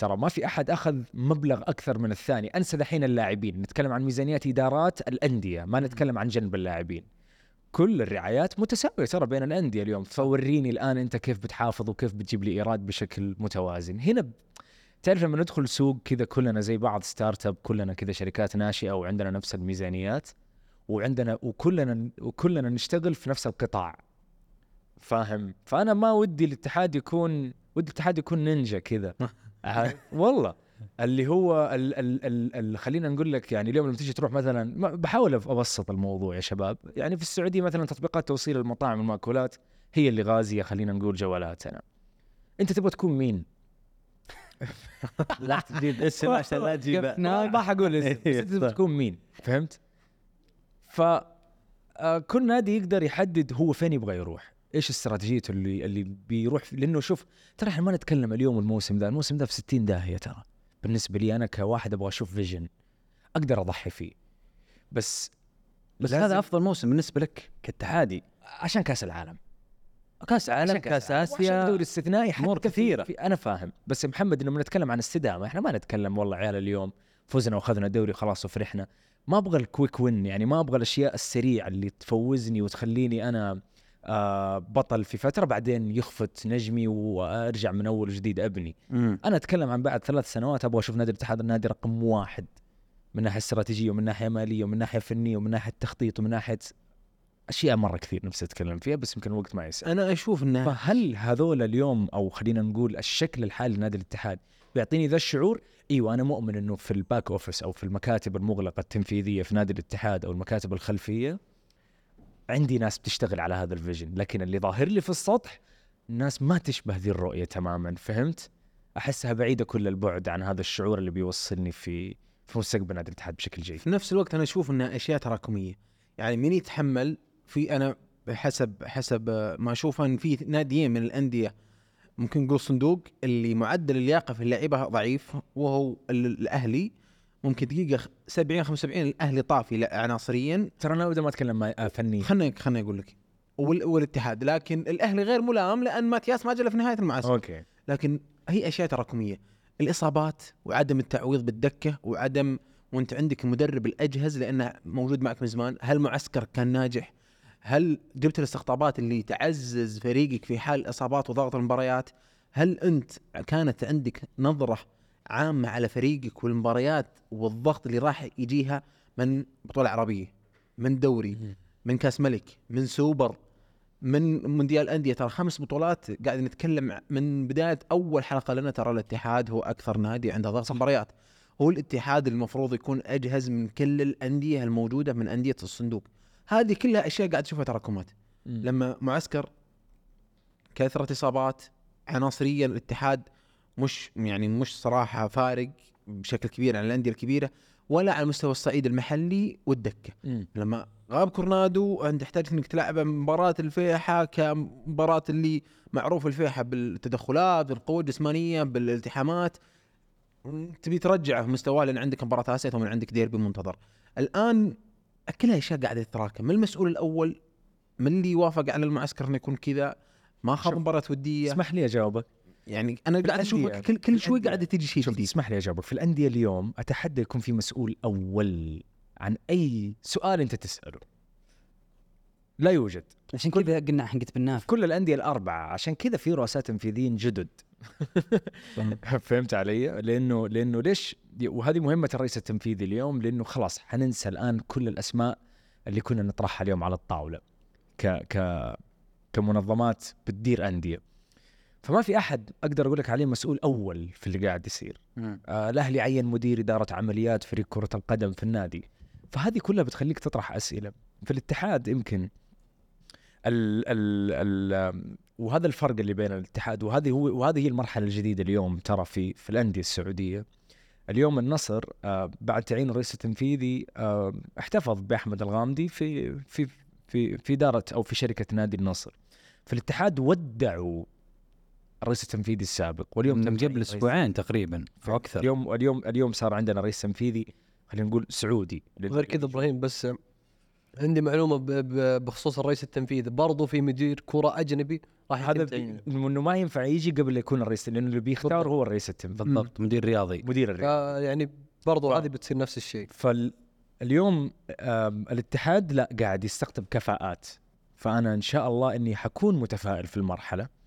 ترى ما في أحد أخذ مبلغ أكثر من الثاني. انسى دحين اللاعبين. نتكلم عن ميزانيات إدارات الأندية ما نتكلم عن جنب اللاعبين. كل الرعايات متساوية ترى بين الأندية اليوم. فوريني الآن أنت كيف بتحافظ وكيف بتجيب لي إيراد بشكل متوازن. هنا ب... تعرف لما ندخل سوق كذا كلنا زي بعض start up كلنا كذا شركات ناشئة وعندنا نفس الميزانيات وعندنا وكلنا وكلنا نشتغل في نفس القطاع. فاهم؟ فأنا ما ودي الاتحاد يكون ودي الاتحاد يكون نينجا كذا؟ والله. اللي هو ال ال ال ال خلينا نقول لك يعني اليوم لما تيجي تروح مثلا بحاول أبسط الموضوع يا شباب. يعني في السعودية مثلا تطبيقات توصيل المطاعم والمأكولات هي اللي غازية خلينا نقول جوالاتنا. أنت تبغى تكون مين؟ لا تجيب اسم عشان لا تجيب ما ما حقول اسم بس أنت تبغى تكون مين؟ فهمت؟ ف آه، كل نادي يقدر يحدد هو فين يبغى يروح. إيش استراتيجيته اللي اللي بيروح لأنه شوف ترى إحنا ما نتكلم اليوم الموسم ذا الموسم ذا في 60 داهية ترى. بالنسبة لي أنا كواحد أبغى أشوف vision أقدر أضحي فيه. بس بس هذا أفضل موسم بالنسبة لك كاتحادي. عشان كأس العالم. كأس عالم كأس آسيا دوري استثنائي حتى في- كثيرة. في أنا فاهم. بس محمد لما نتكلم عن استدامه إحنا ما نتكلم والله عيال اليوم فزنا وأخذنا الدوري خلاص وفرحنا. ما أبغى الكويك وين يعني ما أبغى الأشياء السريعة اللي تفوزني وتخليني أنا آه بطل في فترة بعدين يخفت نجمي وأرجع من أول وجديد أبني. مم. أنا أتكلم عن بعد ثلاث سنوات أبغى أشوف نادي الاتحاد النادي رقم واحد. من ناحية استراتيجية ومن ناحية مالية ومن ناحية فنية ومن ناحية تخطيط ومن ناحية أشياء مرة كثير نفسي أتكلم فيها بس يمكن الوقت ما يسع. أنا أشوف إنه فهل هذول اليوم أو خلينا نقول الشكل الحالي لنادي الاتحاد بيعطيني ذا الشعور؟ إيوه أنا مؤمن إنه في ال back office أو في المكاتب المغلقة التنفيذية في نادي الاتحاد أو المكاتب الخلفية عندي ناس بتشتغل على هذا ال vision لكن اللي ظاهر لي في السطح ناس ما تشبه ذي الرؤية تماما فهمت؟ أحسها بعيدة كل البعد عن هذا الشعور اللي بيوصلني في في مستقبل نادي الاتحاد بشكل جيد. في نفس الوقت أنا أشوف إنها أشياء تراكمية. يعني مين يتحمل في أنا حسب حسب ما أشوف إن في ناديين من الأندية ممكن نقول صندوق اللي معدل اللياقة في اللعيبة ضعيف وهو ال- الأهلي ممكن دقيقة 70 75 الأهلي طافي لا عناصريا. ترى أنا ابدا ما أتكلم آه، فني خلنا خلنا أقول لك. وال- والاتحاد. لكن الأهلي غير ملام لأن ماتياس ما جاء في نهاية المعسكر. أوكي. لكن هي أشياء تراكميه الإصابات وعدم التعويض بالدكة وعدم وأنت عندك المدرب الأجهز لأنه موجود معك من زمان. هل معسكر كان ناجح؟ هل جبت الاستقطابات اللي تعزز فريقك في حال الاصابات وضغط المباريات؟ هل أنت كانت عندك نظرة عامة على فريقك والمباريات والضغط اللي راح يجيها من بطولة عربية من دوري من كأس ملك من سوبر من مونديال أندية. ترى خمس بطولات قاعد نتكلم من بداية أول حلقة لنا. ترى الاتحاد هو أكثر نادي عنده ضغط مباريات. هو الاتحاد المفروض يكون أجهز من كل الأندية الموجودة من أندية الصندوق. هذه كلها أشياء قاعد تشوفها تراكمات لما معسكر كثرة إصابات عناصريا الاتحاد مش يعني مش صراحة فارق بشكل كبير عن الأندية الكبيرة ولا على مستوى الصعيد المحلي والدكة. مم. لما غاب كورنادو أنت تحتاج إنك تلعب مباراة الفيحة كمباراة اللي معروف الفيحة بالتدخلات بالقوة الجسمانية بالالتحامات. تبي ترجعه في مستواه لأن عندك مباراة اسيا ثم عندك ديربي منتظر. الآن كلها أشياء قاعدة تتراكم. من المسؤول الأول؟ من اللي وافق على المعسكر إنه يكون كذا؟ ما شوف، مباراة ودية؟ اسمح لي أجاوبك. يعني أنا قاعد أشوفك كل كل شوي. قاعدة تجي شيء جديد. اسمح لي اجاوبك في الأندية اليوم أتحدى يكون في مسؤول أول عن أي سؤال أنت تسأله. لا يوجد. عشان كذا قلنا حقت بالنافع كل الأندية الأربعة عشان كذا في رؤساء تنفيذيين جدد. فهمت علي؟ لأنه لأنه ليش؟ وهذه مهمة الرئيس التنفيذي اليوم لأنه خلاص حننسى الآن كل الأسماء اللي كنا نطرحها اليوم على الطاولة. ك ك كمنظمات بتدير أندية. فما في أحد أقدر أقول لك عليه مسؤول أول في اللي قاعد يصير. آه الأهلي عين مدير إدارة عمليات فريق كرة القدم في النادي. فهذه كلها بتخليك تطرح أسئلة. في الاتحاد يمكن ال ال ال وهذا الفرق اللي بين الاتحاد وهذه هو وهذه هي المرحلة الجديدة اليوم ترى في في الأندية السعودية. اليوم النصر آه بعد تعيين الرئيس التنفيذي آه احتفظ بأحمد الغامدي في في في في إدارة أو في شركة نادي النصر. فالاتحاد ودعوا الرئيس التنفيذي السابق واليوم من تم قبل أسبوعين تقريبا أو أكثر. اليوم اليوم اليوم صار عندنا رئيس تنفيذي خلينا نقول سعودي. غير كذا إبراهيم بس عندي معلومة بخصوص الرئيس التنفيذي. برضو في مدير كرة أجنبي راح هذا. إنه ما ينفع يجي قبل لا يكون الرئيس لأنه اللي بيختار هو الرئيس التنفيذي. بالضبط مدير رياضي. مدير الرياض فا يعني برضو هذه بتصير نفس الشيء. فاليوم الاتحاد لا قاعد يستقطب كفاءات. فأنا إن شاء الله إني حكون متفائل في المرحلة.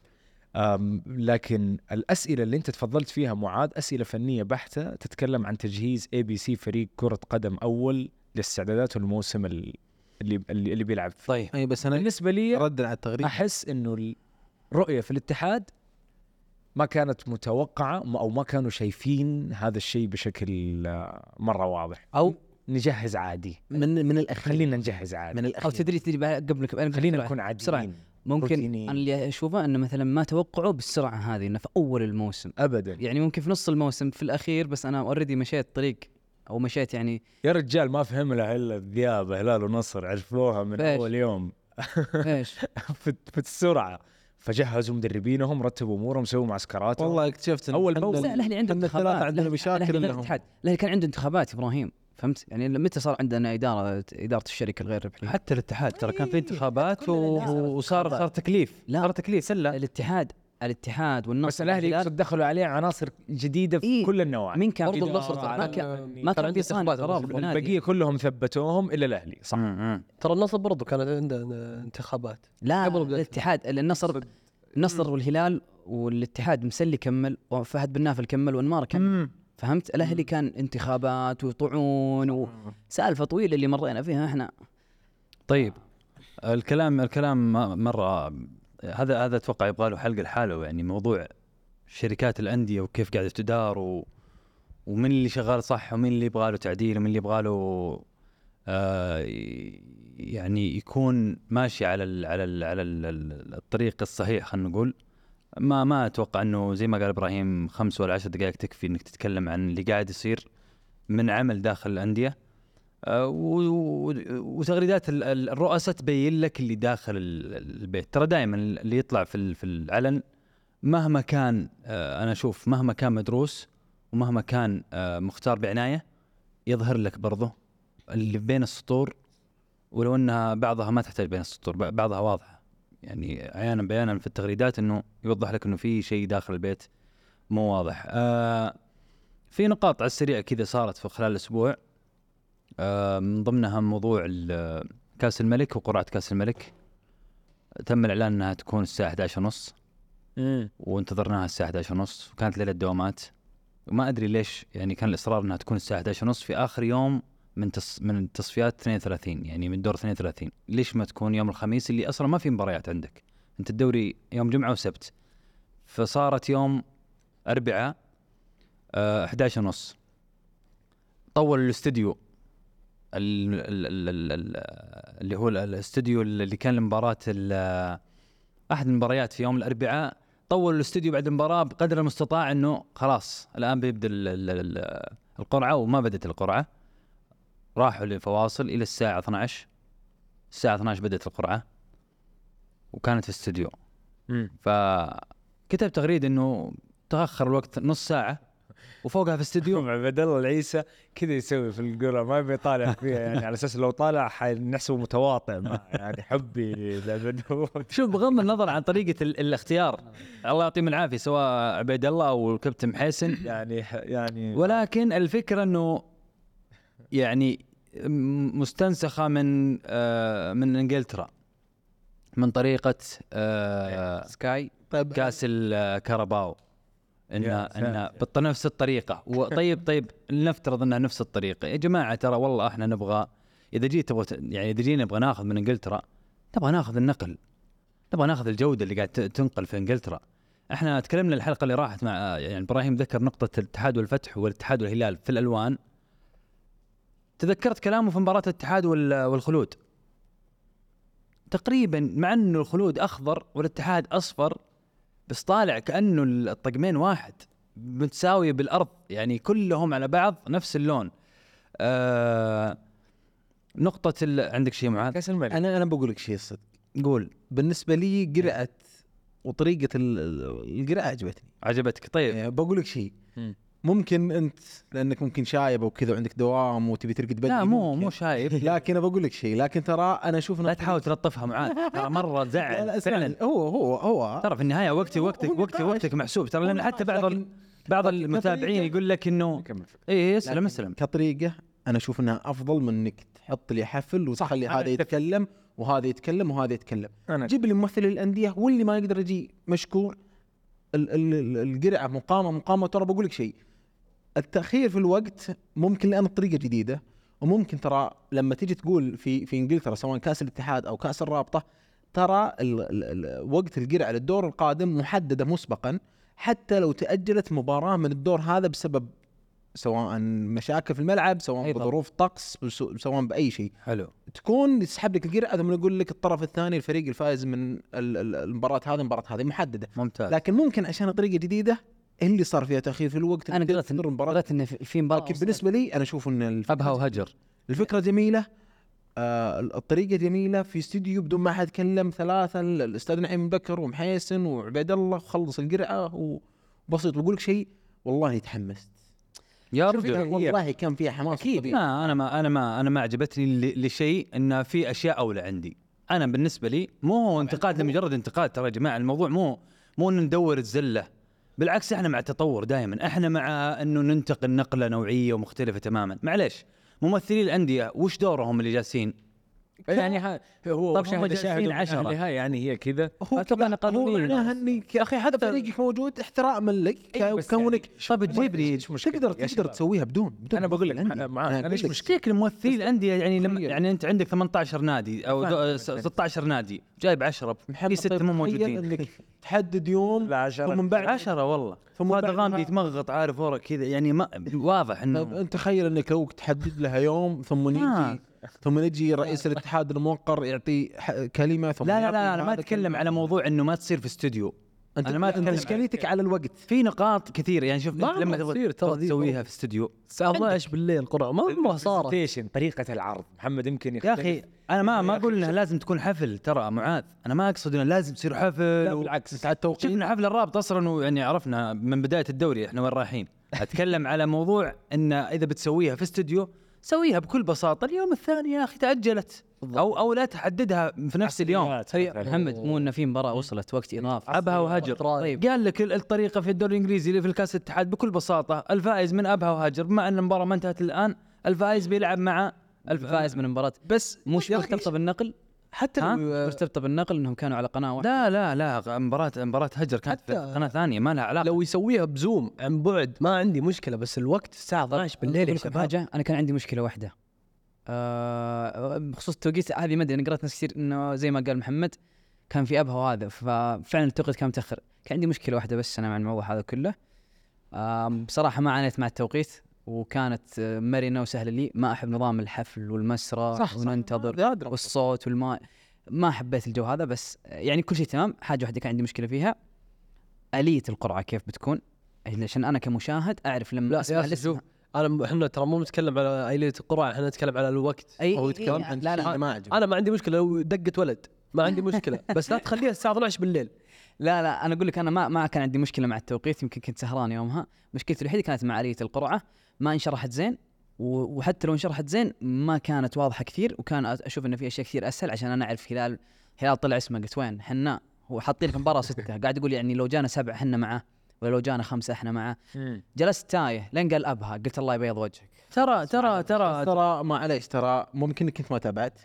لكن الأسئلة اللي أنت تفضلت فيها معاذ أسئلة فنية بحتة تتكلم عن تجهيز ABC فريق كرة قدم أول لاستعداداته الموسم ال- اللي اللي اللي بيلعب فيه. طيب. أي بس أنا بالنسبة لي ردا على التغريدة. أحس إنه الرؤيه في الاتحاد ما كانت متوقعة أو ما كانوا شايفين هذا الشيء بشكل آه، مرة واضح. أو نجهز عادي. من من الأخير. خلينا نجهز عادي. من أو الاخير تدري تدري بعد- قبلك أنا خلينا. نكون. عاديين. ممكن. أنا اللي أشوفه إنه مثلا ما توقعوا بالسرعة هذه إنه في أول الموسم. ابدا. يعني ممكن في نص الموسم في الأخير بس أنا اوريدي مشيت طريق أو مشيت يعني يا رجال ما فهم لها الا الذئاب هلال ونصر عرفوها من فيش. أول يوم. إيش في, في السرعة. فجهزوا مدربينهم رتبوا أمورهم سووا معسكراتهم. والله اكتشفت بوسة. لا الأهلي عنده انتخابات. عندنا مشاكل الأهلي كان عنده انتخابات إبراهيم. فهمت؟ يعني متى صار عندنا إدارة إدارة الشركة الغير ربحية؟ حتى الاتحاد ترى كان في انتخابات و-. وصار صار تكليف. لا. صار تكليف سلة. الاتحاد الاتحاد والنصر بس الأهلي يقصد دخلوا عليه عناصر جديدة في إيه. كل النواحي. مين كان برضو في النصر؟ ما كان- ما كان في صانع قرار. البقية كلهم ثبتوهم إلا الأهلي صح. مم. ترى النصر برضو كان عنده انتخابات. لا الاتحاد النصر النصر والهلال والاتحاد مسلي كمل وفهد بن نافل كمل وانمار كمل. فهمت؟ الأهلي كان انتخابات وطعون وسالفه طويلة اللي مرينا فيها إحنا. طيب الكلام الكلام مرة هذا هذا أتوقع يبغى له حلقة لحاله يعني موضوع شركات الأندية وكيف قاعدة تدار و ومن اللي شغال صح ومن اللي يبغى له تعديل ومن اللي يبغى له آه يعني يكون ماشي على ال على ال على ال ال- الطريق الصحيح خلينا نقول. ما ما أتوقع إنه زي ما قال إبراهيم خمس ولا عشر دقائق تكفي إنك تتكلم عن اللي قاعد يصير من عمل داخل الأندية. آه، وتغريدات ال- ال- الرؤساء تبين لك اللي داخل ال- ال- البيت. ترى دائما اللي يطلع في في العلن مهما كان آه، أنا أشوف مهما كان مدروس ومهما كان آه، مختار بعناية يظهر لك برضه اللي بين السطور ولو إنها بعضها ما تحتاج بين السطور بعضها واضحة. يعني عيانا بيانا في التغريدات إنه يوضح لك إنه في شيء داخل البيت مو واضح. آه في نقاط على السريع كذا صارت في خلال الأسبوع. آه من ضمنها موضوع ال- كأس الملك وقرعة كأس الملك. تم الإعلان إنها تكون الساعة 11 ونص. وانتظرناها الساعة 11 ونص وكانت ليلة دوامات وما أدري ليش يعني كان الإصرار إنها تكون الساعة 11 ونص في آخر يوم من تص... من التصفيات 32 يعني من دور 32 ليش ما تكون يوم الخميس اللي أصلا ما في مباريات عندك؟ أنت الدوري يوم جمعة وسبت فصارت يوم اربعاء آه 11 ونص. طول الاستديو ال- ال- ال- ال- ال- اللي هو ال- الاستديو اللي كان لمباراة أحد المباريات في يوم الأربعاء طول الاستوديو بعد المباراة بقدر المستطاع إنه خلاص الآن بيبدأ ال- ال- ال- القرعة وما بدأت القرعة. راحوا لفواصل إلى الساعة 12 الساعة 12 بدأت القرعة وكانت في الاستوديو فكتب تغريدة إنه تأخر الوقت نص ساعة وفوقها في الاستوديو عبد الله العيسى كذا يسوي في القرى ما يبي يطالع فيها. يعني على أساس لو طالع حنحسبه متواطئ يعني حبي شوف بغض النظر عن طريقة ال- الاختيار الله يعطيهم العافية سواء عبيد الله أو الكابتن محسن يعني يعني ولكن الفكرة إنه يعني مستنسخة من آه من إنجلترا من طريقة آه سكاي طيب. كاس الكاراباو انها ساتر. انها بنفس الطريقة. وطيب طيب لنفترض إنها نفس الطريقة. يا جماعة ترى والله إحنا نبغى إذا جيت تبغى يعني إذا جينا نبغى ناخذ من إنجلترا نبغى ناخذ النقل. نبغى ناخذ الجودة اللي قاعد تنقل في إنجلترا. إحنا تكلمنا الحلقة اللي راحت مع يعني إبراهيم ذكر نقطة الاتحاد والفتح والاتحاد والهلال في الألوان. تذكرت كلامه في مباراة الاتحاد وال- والخلود؟ تقريبا مع أنه الخلود أخضر والاتحاد أصفر بس طالع كأنه الطقمين واحد متساوية بالأرض يعني كلهم على بعض نفس اللون. آه نقطة ال... عندك شيء معاذ؟ كاس الملك. أنا أنا بقول لك شيء الصدق قول. بالنسبة لي قرعه وطريقة ال- ال- القرعه عجبتني. عجبتك. طيب. يعني بقول لك شيء. ممكن أنت لأنك ممكن شايب وكذا وعندك دوام وتبي ترقد بدري لا مو ممكن. مو شايب. لكن بقول لك شيء لكن ترى أنا أشوف لا تحاول تلطفها معاذ ترى لا لا زعل فعلا. هو هو هو. ترى في النهاية وقتي وقتك هو وقتي. وقتك محسوب. ترى لأن حتى بعض بعض لكن المتابعين يقول لك انه اي اسلم لكن اسلم كطريقة أنا أشوف إنها أفضل من إنك تحط لي حفل وتخلي أنا هذا. يتكلم وهذا يتكلم وهذا يتكلم. أنا جيب لي ممثل الأندية واللي ما يقدر يجي مشكور ال- ال- ال- القرعة مقامه مقامة ترى بقول لك شيء. التأخير في الوقت ممكن لأن الطريقة جديدة وممكن ترى لما تيجي تقول في في إنجلترا سواء كأس الاتحاد أو كأس الرابطة ترى ال ال ال وقت القرعه للدور القادم محددة مسبقا حتى لو تأجلت مباراة من الدور هذا بسبب سواء مشاكل في الملعب سواء أيضاً. بظروف طقس سواء بأي شيء. حلو. تكون يسحب لك القرعه ثم يقول لك الطرف الثاني الفريق الفائز من ال- ال- المباراة هذه المباراة هذه محددة. ممتاز. لكن ممكن عشان طريقه جديدة اللي صار فيها تأخير في الوقت أنا قرأت تقدر المباراة. قرأت إن في- مباراة لكن بالنسبة لي أنا أشوف إن ابها وهجر. الفكرة جميلة. آه الطريقة جميلة. في استديو بدون ما حد يتكلم. ثلاثة ال- الأستاذ نعيم بكر ومحيسن وعبيد الله خلص القرعة وبسيط. بقول لك شيء والله تحمست. يا رجل. والله كان فيها حماس طبيعي. لا أنا ما أنا ما أنا ما عجبتني لشيء إن في أشياء أولى عندي. أنا بالنسبة لي مو انتقاد لمجرد انتقاد. ترى يا جماعة الموضوع مو مو إن ندور الزلة. بالعكس إحنا مع التطور دائما إحنا مع إنه ننتقل نقلة نوعية ومختلفة تماما. معليش ممثلي الأندية وش دورهم اللي جالسين؟ يعني ها هو طب هم جالسين شاهد عشرة. أهلها يعني هي كذا هو قانونيا. معناها انك يا أخي هذا فريقك موجود احتراما لك إيه، بس كونك طب تجيب لي؟ تقدر تقدر. تسويها بدون, بدون أنا بقول لك معاك أنا أنا أقول إيش لك. مشكلة تشتيك الممثلي الأندية يعني لما. يعني أنت عندك 18 نادي أو فاهم، دو- فاهم. 16 نادي جايب 10 في ستة طيب مو موجودين إنك تحدد يوم لا عشرة. ثم من بعد 10 والله ثم بعد غامدي ما- يتمغط عارف ورا كذا يعني ما واضح طيب انه أنت تخيل إنك لو تحدد لها يوم ثم آه. ثم نجي رئيس الاتحاد الموقر يعطي كلمة ثم لا لا لا أنا ما أتكلم. على موضوع إنه ما تصير في استوديو. أنت أنا ما أنت أتكلم اشكاليتك على الوقت؟ في نقاط كثير يعني شوف لما تبغى تصير تسويها في استوديو. الساعة 12 بالليل قرعه ما عمرها صارت. طريقة العرض. محمد يمكن يا يختلف. أخي أنا ما ما أقول انها لازم تكون حفل ترى معاذ. أنا ما أقصد إنه لازم تصير حفل لا. بالعكس. على التوقيت. شفنا حفل الرابط أصلا ويعني عرفنا من بداية الدوري إحنا وين رايحين. أتكلم على موضوع ان إذا بتسويها في استوديو سويها بكل بساطة اليوم الثاني يا أخي تأجلت. أو أو لا تحددها في نفس اليوم. محمد مو إنه في مباراة وصلت وقت إضافي. أبها وهجر طيب. قال لك ال- الطريقة في الدوري الإنجليزي اللي في الكاس الاتحاد بكل بساطة الفائز من أبها وهجر بما أن المباراة ما انتهت الآن الفائز بيلعب مع الفائز من المباراة. بس مش مرتبطة بالنقل؟ حتى؟ لو مرتبطه بالنقل إنهم كانوا على قناة واحدة. لا لا لا مباراة مباراة هجر كانت في قناة ثانية ما لها علاقة. لو يسويها بزوم عن بعد ما عندي مشكلة بس الوقت الساعة 12 بالليل يا شباب. حاجة أنا كان عندي مشكلة واحدة. آه بخصوص التوقيت هذه ما أدري أنا قرأت ناس كثير إنه زي ما قال محمد كان في أبها وهذا ففعلا التوقيت كان متأخر. كان عندي مشكلة واحدة بس أنا مع الموضوع هذا كله. آه بصراحة ما عانيت مع التوقيت. وكانت مرنة وسهلة. لي ما أحب نظام الحفل والمسرح صح، صح. وننتظر. والصوت والماء ما حبيت الجو هذا بس يعني كل شيء تمام. حاجة واحدة كان عندي مشكلة فيها آلية القرعة كيف بتكون؟ عشان أنا كمشاهد أعرف لما لا أسمع شوف أنا إحنا ترى مو نتكلم على عائله القرعة إحنا نتكلم على الوقت. أي هو إي- يتكلم إي- عن لا شيء. لا ما عجبني. أنا ما عندي مشكلة لو دقت ولد ما عندي مشكلة. بس لا تخليها الساعة 12 بالليل. لا لا. أنا أقول لك أنا ما ما كان عندي مشكلة مع التوقيت يمكن كنت سهران يومها. مشكلتي الوحيدة كانت مع آلية القرعة. ما انشرحت زين وحتى لو انشرحت زين ما كانت واضحة كثير وكان أشوف إنه في أشياء كثير أسهل عشان أنا أعرف هلال هلال طلع اسمه قلت وين؟ حنا هو حاطين في المباراه ستة قاعد يقول يعني لو جانا سبعة إحنا معه ولا لو جانا خمسة إحنا معه. جلست تايه لين قال أبها قلت الله يبيض وجهك. ترى ترى ترى ترى معليش ترى ممكن انك انت ما تابعت.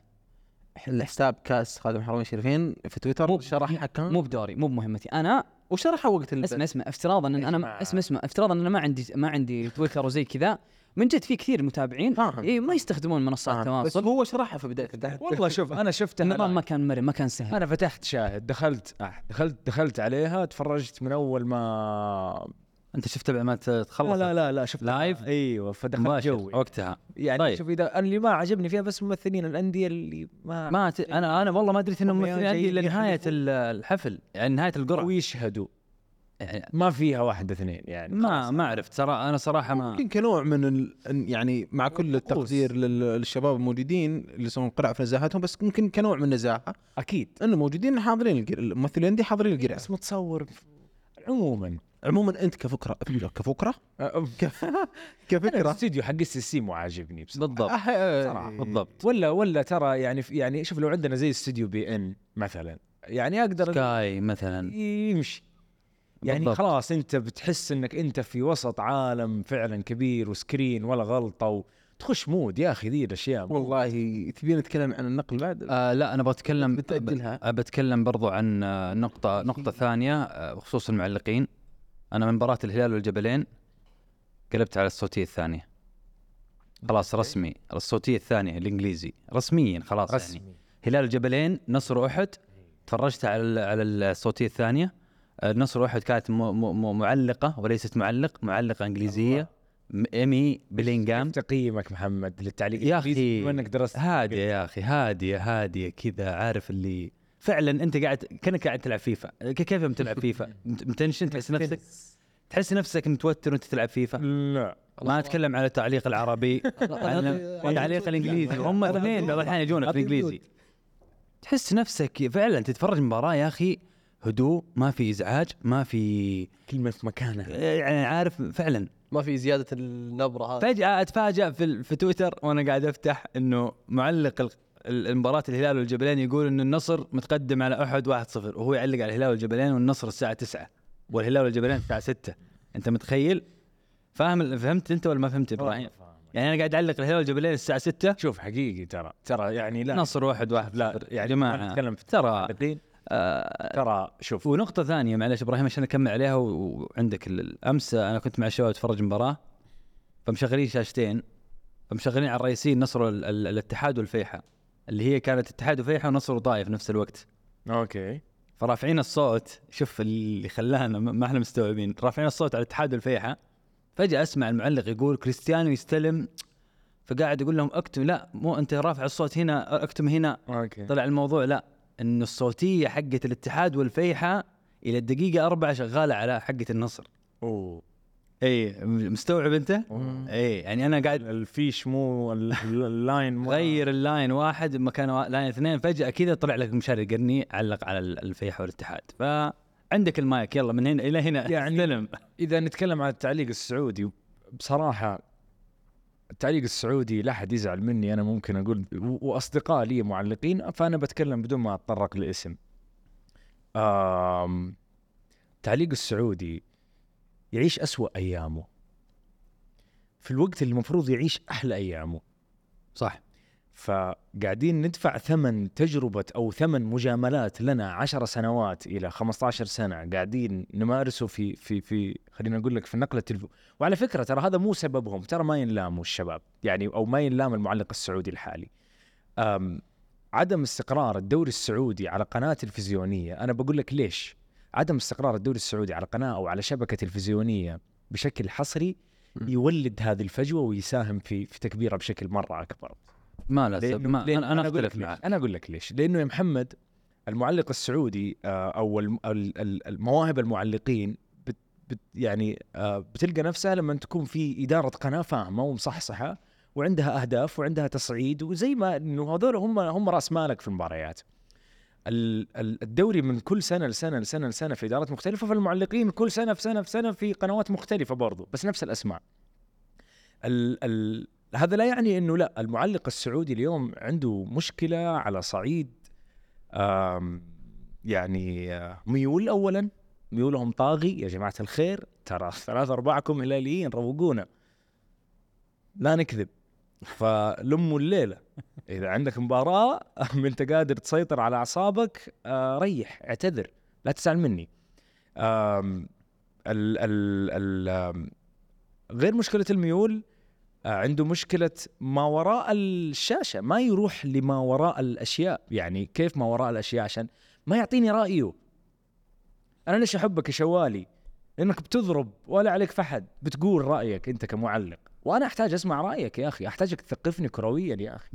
الحساب كاس خادم الحرمين الشريفين في تويتر مو- شرح كان؟ مو بدوري مو بمهمتي. أنا وشرحه وقت البث. اسمع اسمع افتراضا إن أنا ما- اسمع اسمع افتراضا إن أنا ما عندي ما عندي تويتر وزي كذا من جد في كثير متابعين فاهم. اي ما يستخدمون منصات فاهم. بس التواصل هو شرحها في بداية البث والله شوف أنا شفتها النظام ما. كان مرن ما كان سهل أنا فتحت شاهد دخلت آه دخلت دخلت عليها تفرجت من أول ما انت شفت بعد ما تخلص لا لا لا شفت لايف؟ أيوه فدخلت جوي. وقتها. يعني طيب. شوف إذا اللي ما عجبني فيها بس ممثلين الأندية اللي ما ما ت... أنا أنا والله ما دريت انهم هم ممثلين عندي جايين إلا نهاية الحفل يعني نهاية القرعة. ويشهدوا. يعني ما فيها واحد اثنين يعني ما ما عرفت ترى أنا صراحة ما يمكن كنوع من ال... يعني مع كل التقدير لل- للشباب الموجودين اللي يسوون قرع في نزاهتهم بس يمكن كنوع من النزاهة. أكيد. إنه موجودين حاضرين القر- الممثلين دي حاضرين القرعة. بس متصور عموما. عموما أنت كفكرة كفكرة؟ كفكرة؟ الاستوديو حق S C مو عاجبني بصراحة. بالضبط. أه، صراحة. بالضبط. ولا ولا ترى يعني يعني شوف لو عندنا زي استوديو beIN مثلا يعني أقدر Sky مثلا. يمشي. يعني بالضبط. خلاص أنت بتحس إنك أنت في وسط عالم فعلا كبير و screen ولا غلطة وتخش mood يا أخي ذي الأشياء. والله تبين نتكلم عن النقل بعد؟ آه لا أنا بتكلم بتأجلها. ب- بتكلم برضو عن نقطة نقطة ثانية آه، بخصوص المعلقين. أنا من مباراة الهلال والجبلين قلبت على الصوتية الثانية. خلاص رسمي الصوتية الثانية الإنجليزي. رسميا خلاص رسمي. يعني هلال الجبلين نصر أحد. تفرجت على على الصوتية الثانية. آه، نصر أحد كانت م- م- م- معلقة وليست معلق معلقة إنجليزية. م- إيمي بلينغهام. كم تقييمك محمد للتعليق؟ يا الإنجليزي أخي، بما إنك درست هادية يا أخي هادية هادية كذا عارف اللي فعلا أنت قاعد كأنك قاعد تلعب فيفا. كيف يوم تلعب فيفا؟ مت- متنشن تحس نفسك تحس نفسك متوتر وأنت تلعب فيفا؟ لا. ما أتكلم على التعليق العربي. التعليق الإنجليزي. هم اثنين بعض الأحيان يجونك في الإنجليزي. تحس نفسك فعلا تتفرج مباراة يا أخي هدوء ما في إزعاج ما في كلمة في مكانها. يعني عارف فعلا. ما في زيادة النبرة هذه. فجأة أتفاجأ في في تويتر وأنا قاعد أفتح إنه معلق ال- ال- المباراة الهلال والجبلين يقول انه النصر متقدم على أحد 1-0 وهو يعلق على الهلال والجبلين والنصر الساعة 9 والهلال والجبلين الساعة 6 أنت متخيل؟ فاهم فهمت أنت ولا ما فهمت إبراهيم؟ يعني أنا قاعد أعلق الهلال والجبلين الساعة 6 شوف حقيقي ترى ترى يعني لا. نصر واحد واحد لا يعني جماعة ما نتكلم في ترى آه ترى شوف. ونقطة ثانية معلش إبراهيم عشان أكمل عليها وعندك الأمس أنا كنت مع الشباب اتفرج مباراة فمشغلين شاشتين فمشغلين على الرئيسين نصر ال- ال- الاتحاد والفيحة. اللي هي كانت اتحاد وفيحة ونصر وطائف في نفس الوقت. أوكي. فرافعين الصوت شوف اللي خلانا ما إحنا مستوعبين. رافعين الصوت على الاتحاد والفيحة فجأة أسمع المعلق يقول كريستيانو يستلم فقاعد يقول لهم اكتم لا مو أنت رافع الصوت هنا اكتم هنا. أوكي. طلع الموضوع لا. انه الصوتية حقت الاتحاد والفيحة إلى الدقيقة أربعة شغالة على حقة النصر. أوه. اي مستوعب أنت؟ اي يعني أنا قاعد الفيش مو ال- ال- ال line مو غير ال line واحد مكان line اثنين. فجأة كذا طلع لك مشاري القرني علق على ال- الفيحة والاتحاد. فعندك المايك يلا من هنا إلى هنا. يعني استلم. إذا نتكلم عن التعليق السعودي بصراحة التعليق السعودي لا أحد يزعل مني أنا ممكن أقول وأصدقاء لي معلقين فأنا بتكلم بدون ما أتطرق لاسم. التعليق السعودي يعيش أسوأ أيامه. في الوقت اللي المفروض يعيش أحلى أيامه. صح. فقاعدين ندفع ثمن تجربة أو ثمن مجاملات لنا عشر سنوات إلى 15 سنة قاعدين نمارسه في في في خلينا نقول لك في النقل التلفو وعلى فكرة ترى هذا مو سببهم ترى ما ينلاموا الشباب يعني أو ما ينلام المعلق السعودي الحالي. عدم استقرار الدوري السعودي على قناة تلفزيونية أنا بقول لك ليش؟ عدم استقرار الدوري السعودي على قناة أو على شبكة تلفزيونية بشكل حصري يولد هذه الفجوة ويساهم في في تكبيرها بشكل مرة أكبر. ما لا لأنه- ما لأنه أنا أنا أقول لك اختلف ليش. معك. أنا أقول لك ليش. لأنه يا محمد المعلق السعودي آه، أو الم- ال- ال- المواهب المعلقين بت بت يعني آه، بتلقى نفسها لما تكون في إدارة قناة فاهمة ومصحصحة وعندها أهداف وعندها تصعيد وزي ما إنه هذول هم هم رأس مالك في المباريات. ال- ال- الدوري من كل سنة لسنة لسنة لسنة في إدارات مختلفة فالمعلقين كل سنة في سنة في سنة في قنوات مختلفة برضو بس نفس الأسماء. ال ال هذا لا يعني إنه لا المعلق السعودي اليوم عنده مشكلة على صعيد يعني آه، ميول اولا ميولهم طاغي يا جماعة الخير ترى ثلاثة أرباعكم هلاليين روقونا. لا نكذب. فلموا الليلة. إذا عندك مباراة إنت قادر تسيطر على أعصابك آه ريح اعتذر لا تزعل مني. ال ال ال غير مشكلة الميول آه، عنده مشكلة ما وراء الشاشة. ما يروح لما وراء الأشياء. يعني كيف ما وراء الأشياء؟ عشان ما يعطيني رأيه. أنا ليش أحبك يا شوالي؟ لأنك بتضرب ولا عليك فحد بتقول رأيك أنت كمعلق. وأنا أحتاج أسمع رأيك يا أخي. أحتاجك تثقفني كرويا يا أخي.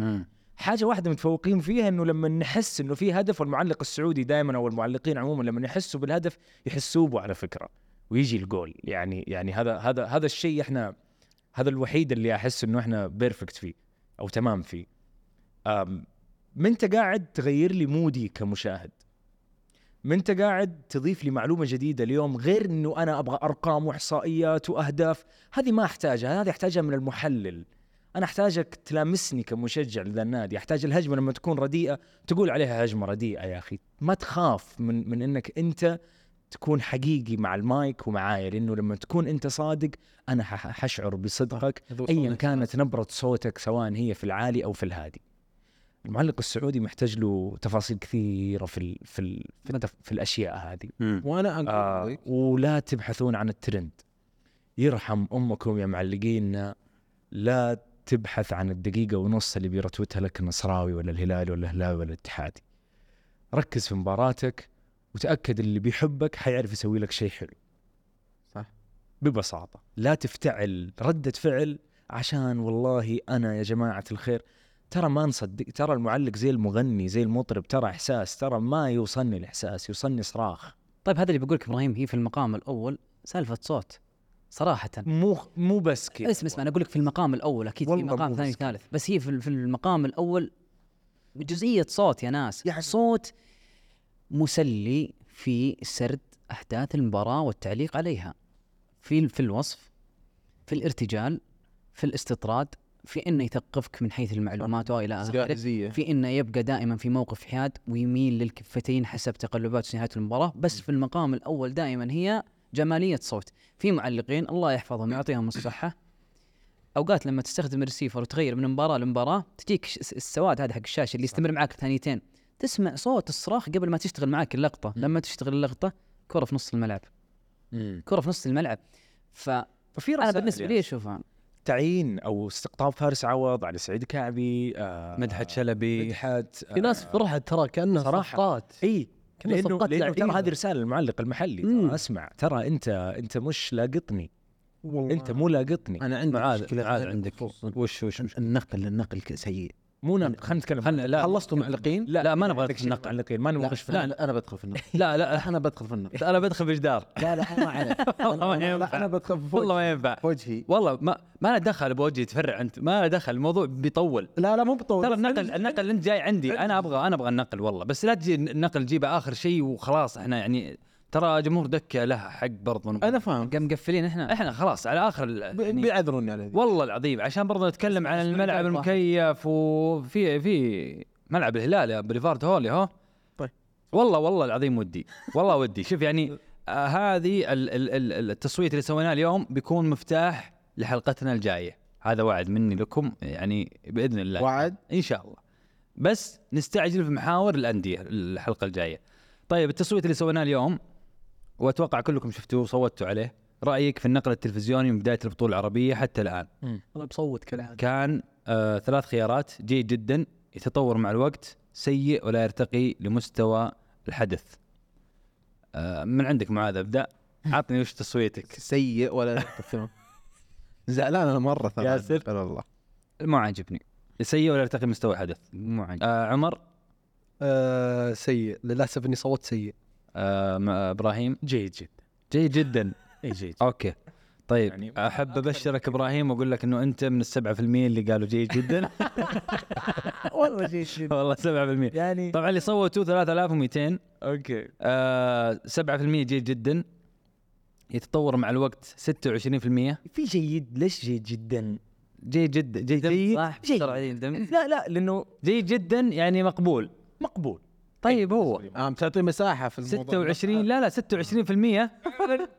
مم. حاجة واحدة متفوقين فيها إنه لما نحس إنه في هدف والمعلق السعودي دائما أو المعلقين عموما لما يحسوا بالهدف يحسوا به على فكرة ويجي الجول. يعني يعني هذا هذا هذا الشيء إحنا هذا الوحيد اللي أحس إنه إحنا perfect فيه أو تمام فيه. ما أنت قاعد تغير لي mood ي كمشاهد؟ ما أنت قاعد تضيف لي معلومة جديدة اليوم غير إنه أنا أبغى أرقام وإحصائيات وأهداف؟ هذه ما أحتاجها هذه أحتاجها من المحلل. أنا أحتاجك تلامسني كمشجع لذا النادي. أحتاج الهجمة لما تكون رديئة. تقول عليها هجمة رديئة يا أخي. ما تخاف من من إنك أنت تكون حقيقي مع المايك ومعايا لأنه لما تكون أنت صادق أنا حشعر بصدقك ايا كانت نبرة صوتك سواء هي في العالي أو في الهادي. المعلق السعودي محتاج له تفاصيل كثيرة في ال في ال في, التف- في الأشياء هذه. وأنا أقول آه ولا تبحثون عن الترند. يرحم أمكم يا معلقين لا تبحث عن الدقيقة ونص اللي بيرتوتها لك النصراوي ولا الهلالي ولا الهلال ولا الاتحادي. ركز في مباراتك وتأكد اللي بيحبك حيعرف يسوي لك شيء حلو. صح. ببساطة. لا تفتعل ردة فعل عشان والله أنا يا جماعة الخير ترى ما نصدق ترى المعلق زي المغني زي المطرب ترى إحساس ترى ما يوصلني الإحساس يوصلني صراخ. طيب هذا اللي بقول لك إبراهيم هي في المقام الأول سالفة صوت. صراحة. مو مو بس كذا. اسمع اسمع أنا أقول لك في المقام الأول أكيد في مقام ثاني ثالث. بس هي في المقام الأول جزئية صوت يا ناس. يعني صوت مسلي في سرد أحداث المباراة والتعليق عليها. في في الوصف في الارتجال في الاستطراد في إنه يثقفك من حيث المعلومات وإلى آخره. في إنه يبقى دائما في موقف حياد ويميل للكفتين حسب تقلبات نهاية المباراة. بس في المقام الأول دائما هي جمالية صوت. في معلقين الله يحفظهم يعطيهم الصحة. أوقات لما تستخدم الريسيفر وتغير من مباراة لمباراة تجيك السواد هذا حق الشاشة اللي يستمر معك ثانيتين. تسمع صوت الصراخ قبل ما تشتغل معك اللقطة. لما تشتغل اللقطة كرة في نص الملعب. كرة في نص الملعب. فانا ففي رسائل بالنسبة لي اشوفها تعيين أو استقطاب فارس عوض على سعيد كعبي آه مدحت شلبي. مدحت في ناس فرحت ترى كانها. صفقات. إي. لأنه, لأنه ترى. هذه رسالة للمعلق المحلي. ترى أسمع ترى انت أنت مش لاقطني والله أنت مو لاقطني أنا عندي معاذ مشكلة معاذ عندك. وش وش وش النقل النقل سيء مو نق- خلينا نتكلم. خلنا لا خلصتوا معلقين لا لا، ما نبغى نقل. معلقين ما نبغى نخش في لا, أنا بدخل في النقل لا لا أنا بدخل في النقل أنا بدخل في جدار لا لا ما عليك والله ما ينفع. أنا بدخل في والله ما. ينفع. وجهي. والله ما ما له دخل بوجهي تفرع أنت. ما له دخل الموضوع بيطول. لا لا مو بطول ترى النقل النقل أنت جاي عندي أنا أبغى أنا أبغى النقل والله. بس لا تجي النقل تجيبه آخر شيء وخلاص إحنا يعني ترى جمهور دكة له حق برضه أنا فاهم. قام مقفلين إحنا. إحنا خلاص على آخر ب- يعني بيعذروني على ذي. والله العظيم عشان برضه نتكلم عن الملعب. المكيف وفي في ملعب الهلال يا بريفارد هولي اهو طيب. والله والله العظيم ودي والله ودي. شوف يعني آه هذه ال- ال- ال- التصويت اللي سويناه اليوم بيكون مفتاح لحلقتنا الجاية. هذا وعد مني لكم يعني بإذن الله. وعد؟ إن شاء الله. بس نستعجل في محاور الأندية الحلقة الجاية. طيب التصويت اللي سويناه اليوم وأتوقع كلكم شفتوه وصوتوا عليه. رأيك في النقل التلفزيوني من بداية البطولة العربية حتى الآن؟ أنا بصوت كالعاده كان آه ثلاث خيارات. جيد جدا. يتطور مع الوقت. سيء ولا يرتقي لمستوى الحدث. آه من عندك معاذ أبدأ؟ عطني وش تصويتك. سيء ولا زعلان أنا مرة ترى ياسر. قال الله مو عاجبني. سيء ولا يرتقي لمستوى الحدث؟ مو عاجبني. آه عمر؟ آه سيء. للأسف إني صوت سيء. آه م- إبراهيم؟ جيد جدا. جيد جدا. إي جيد. أوكي. طيب يعني أحب أبشرك إبراهيم وأقول لك إنه أنت من السبعة في المية اللي قالوا جيد جدا. والله جيد جدا. والله سبعة في المية. يعني طبعا اللي صوتوا 3200 أوكي. آه 7% جيد جدا. يتطور مع الوقت 26% في جيد؟ ليش جيد جدا؟ جيد جدا. جيد جيد؟ صح. جيد. عليه الدم لا لا لأنه جيد جدا يعني مقبول. مقبول. طيب هو آه تعطي مساحة في الموضوع. 26 لا لا 26%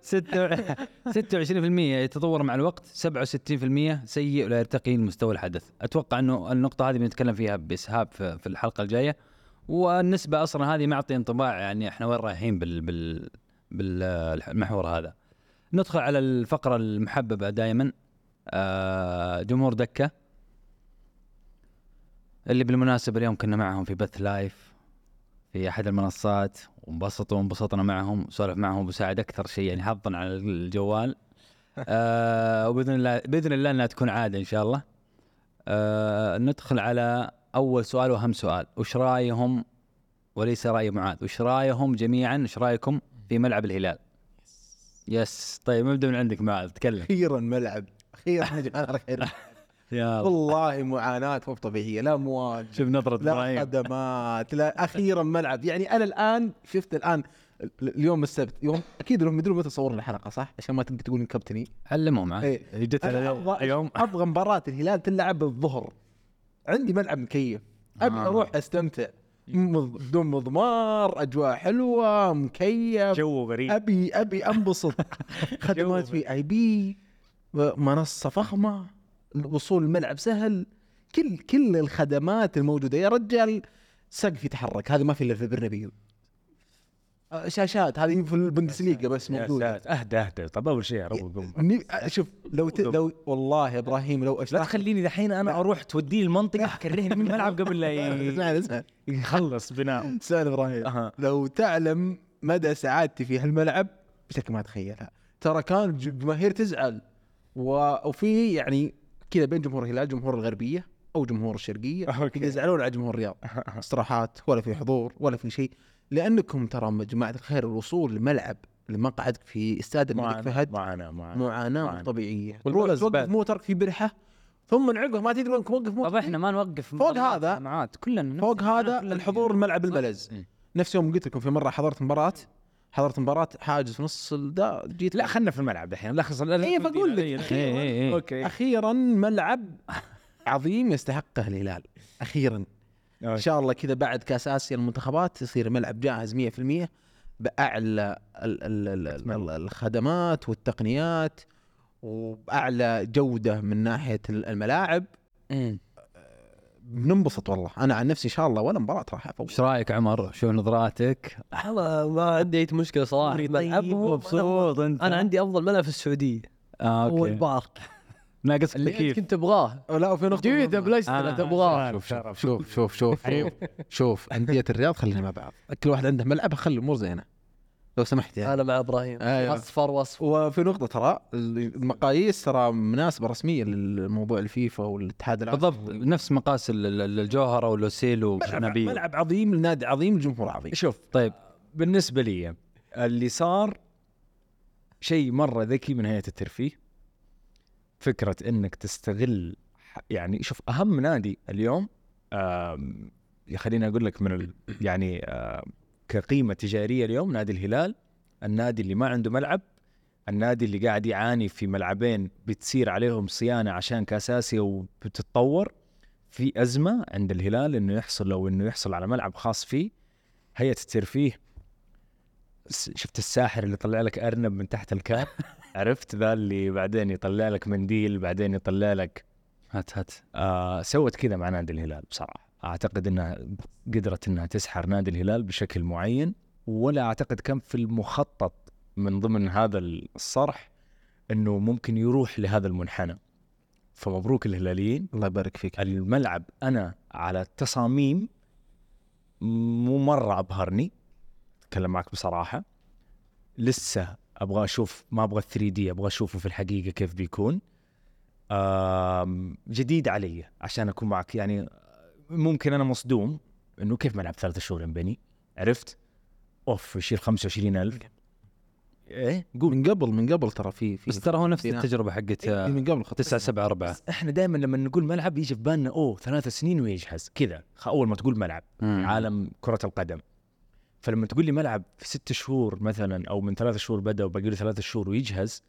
26 26% يتطور مع الوقت. 67% سيء ولا يرتقي لمستوى الحدث. أتوقع إنه النقطة هذه بنتكلم فيها بإسهاب في في الحلقة الجاية. والنسبة أصلا هذه معطي انطباع يعني إحنا وين رايحين بال بال بالمحور هذا. ندخل على الفقرة المحببة دائما آه جمهور دكة. اللي بالمناسبة اليوم كنا معهم في بث live في أحد المنصات وانبسطوا وانبسطنا معهم سولف معهم وساعد أكثر شيء يعني حظا على الجوال. آه وبإذن الله بإذن الله إنها تكون عادة إن شاء الله. آه ندخل على أول سؤال وأهم سؤال. وش رأيهم؟ وليس رأي معاذ. وش رأيهم جميعا؟ وش رأيكم في ملعب الهلال؟ yes. طيب نبدأ من عندك معاذ تكلم. أخيرا ملعب. أخيرا الخير. يا والله معاناه مو طبيعية لا امواج شوف نظرة لا خدمات لا أخيرا ملعب. يعني أنا الآن شفت الآن ال- اليوم السبت يوم أكيد انهم يدرون متى صورنا الحلقة صح؟ عشان ما تقول كابتني. علمهم معاه إيه. جت على أبغى يوم. أبغى مباراة الهلال تلعب الظهر. عندي ملعب مكيف. أبي آه. أروح أستمتع. بدون مضمار أجواء حلوة مكيف. جو غريب. ابي أبي أنبسط. خدمات في آي بي منصة فخمة. الوصول الملعب سهل كل كل الخدمات الموجودة. يا رجال سقف يتحرك هذا ما في إلا في البرنابيو. آه، شاشات هذه في البندسليغا بس موجوده أهدى أهدى. طب أول شيء آه، شوف لو ت... لو والله يا إبراهيم لو لا اشتغل تخليني دحين أنا أروح توديني المنطقة تكرهني من الملعب قبل لا ي- اسمعني اسمعني يخلص بناء. سؤال إبراهيم. أها. لو تعلم مدى سعادتي في هالملعب بشكل ما تتخيلها ترى كان الج- الجماهير تزعل و- وفي يعني كذا بين جمهور الهلال جمهور الغربية أو جمهور الشرقية. أوكي. يزعلون على جمهور الرياض. استراحات ولا في حضور ولا في شيء. لأنكم ترى يا جماعة الخير الوصول لملعب لمقعدك في استاد الملك فهد. معاناه معنا. مو طبيعية. توقف. موترك في برحة ثم من عقبه ما تدري وين توقف موترك طب إحنا ما نوقف فوق هذا- كلنا فوق هذا الحضور الملعب الملز. نفس يوم قلت لكم في مرة حضرت مباراة. حضرت مباراة حاجز في نص الدا جيت لا خلنا في الملعب لخص لا إيه، بقول لك. إيه، إيه، إيه. أوكي. أخيرا ملعب عظيم يستحقه الهلال. أخيرا. إن شاء الله كذا بعد كأس آسيا المنتخبات يصير ملعب جاهز 100% بأعلى ال- ال- ال- ال- الخدمات والتقنيات وبأعلى جودة من ناحية الملاعب. مم. بننبسط والله. أنا عن نفسي إن شاء الله ولا مباراة راح افوت إيش رأيك عمر؟ شوف نظراتك؟ والله ما عندي أي مشكلة صراحة طيب ملعبهم مبسوط أنت. أنا عندي أفضل ملعب في السعودية. آه هو أوكي ال park. ناقص اللي كنت تبغاه. لا وفي نقطة مهمة. بلايستر. تبغاه. شوف شوف شوف شوف شوف. شوف, شوف أندية الرياض خلينا مع بعض. كل واحد عنده ملعب خلي الأمور زينة. لو سمحت يعني. أنا مع إبراهيم. أيوة. أصفر وأصفر. وفي نقطة ترى المقاييس ترى مناسبة رسمية للموضوع الفيفا والاتحاد العالمي بالضبط. نفس مقاس ال- ال- الجوهرة ولوسيل ملعب, وشنابيل. ملعب عظيم لنادي عظيم لجمهور عظيم شوف طيب بالنسبة لي اللي صار شيء مرة ذكي من هيئه الترفيه فكرة إنك تستغل يعني شوف أهم نادي اليوم خليني أقول لك من يعني كقيمة تجارية اليوم نادي الهلال النادي اللي ما عنده ملعب النادي اللي قاعد يعاني في ملعبين بتصير عليهم صيانة عشان كاس آسيا وبتتطور في أزمة عند الهلال إنه يحصل لو إنه يحصل على ملعب خاص فيه. هيئة الترفيه شفت الساحر اللي طلع لك أرنب من تحت الكاب؟ عرفت ذا اللي بعدين يطلع لك منديل بعدين يطلع لك هات هات. آه سوت كذا مع نادي الهلال بصراحة. أعتقد إنها قدرت إنها تسحر نادي الهلال بشكل معين ولا أعتقد كان في المخطط من ضمن هذا الصرح إنه ممكن يروح لهذا المنحنى. فمبروك الهلاليين. الله يبارك فيك. الملعب أنا على التصاميم مو مرة أبهرني أتكلم معك بصراحة. لسه أبغى أشوف ما أبغى 3 دي أبغى أشوفه في الحقيقة كيف بيكون. جديد علي عشان أكون معك يعني ممكن أنا مصدوم إنه كيف ملعب ثلاثة شهور ينبني عرفت؟ أوف يشيل 25000 إيه قول. من قبل من قبل ترى في في بس ترى هو نفس. التجربة حقت إيه، من قبل خط 9 7 4 بس إحنا دائما لما نقول ملعب يجي في بالنا أوه ثلاث سنين ويجهز. كذا أول ما تقول ملعب عالم كرة القدم. فلما تقول لي ملعب في ست شهور مثلا أو من ثلاث شهور بدأ وباقي له ثلاث شهور ويجهز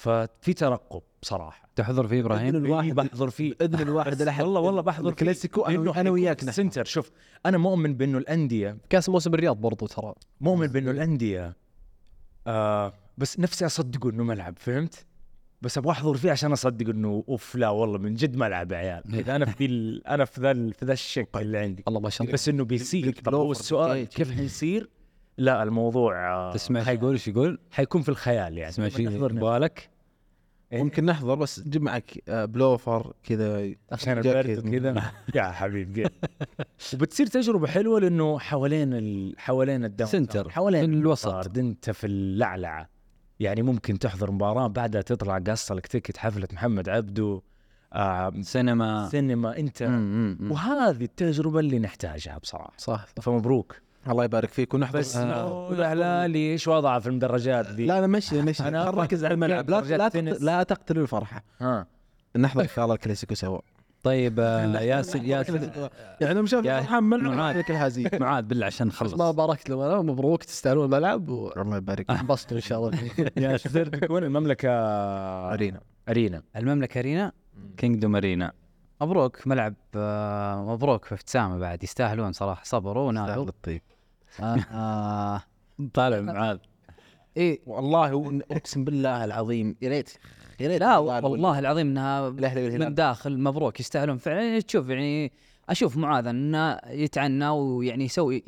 ففي ترقب بصراحة. تحضر فيه إبراهيم؟ إذن الواحد إيه، بحضر فيه. باذن الواحد الأحد. والله والله بحضر فيه. الكلاسيكو أنا أنا حيكون وياك نحن. السنتر شوف أنا مؤمن بإنه الأندية كأس موسم الرياض برضو ترى. مؤمن بإنه الأندية آه بس نفسي أصدقه إنه ملعب فهمت؟ بس أبغى أحضر فيه عشان اصدق إنه أوف لا والله من جد ملعب يا عيال. إذا أنا في ال- أنا في ذا في ذا الشك اللي عندي. الله ما شاء الله. بس إنه بيصير طب هو السؤال جاي. كيف حيصير؟ لا الموضوع آه، تسمع إيش يقول إيش يقول؟ حيكون في الخيال يعني تسمع نفسه. يبغالك؟ إيه؟ ممكن نحضر بس جيب معك آه، بلوفر كذا عشان. البرد وكذا يا حبيبي وبتصير تجربة حلوة لأنه حوالين ال... حوالين ال down center، حوالين في الوسط. أنت في اللعلعه يعني ممكن تحضر مباراة بعدها تطلع قص لك ticket حفلة محمد عبده آه سينما سينما أنت مم، مم، مم. وهذه التجربة اللي نحتاجها بصراحة صح صح. فمبروك الله يبارك فيك. ونحضر بس آه. الهلالي إيش وضعه في المدرجات ذي؟ لا لا مشي مشي. أنا أنا ركز على الملعب لا لا, تقت-. لا تقتلوا الفرحة. ها. نحضر إن شاء الله الكلاسيكو سوا. طيب آه، ياسر ياسر يعني يا- فرحان ملعب معاذ. لك الهزيمه معاذ بالله عشان نخلص. ما باركت لهم أنا مبروك تستاهلون الملعب الله يبارك فيك. وانبسطوا إن شاء الله. ياسر تكون المملكة؟ arena. arena. المملكة arena؟ Kingdom Arena مبروك ملعب آه، مبروك في ابتسامه بعد. يستاهلون صراحة صبروا ونالوا الطيب. آه، آه، طالع معاذ. إيه والله أقسم بالله العظيم يا ريت يا ريت لا والله العظيم إنها من داخل مبروك يستاهلون فعلا. يعني تشوف يعني أشوف معاذ إنه يتعنى ويعني يسوي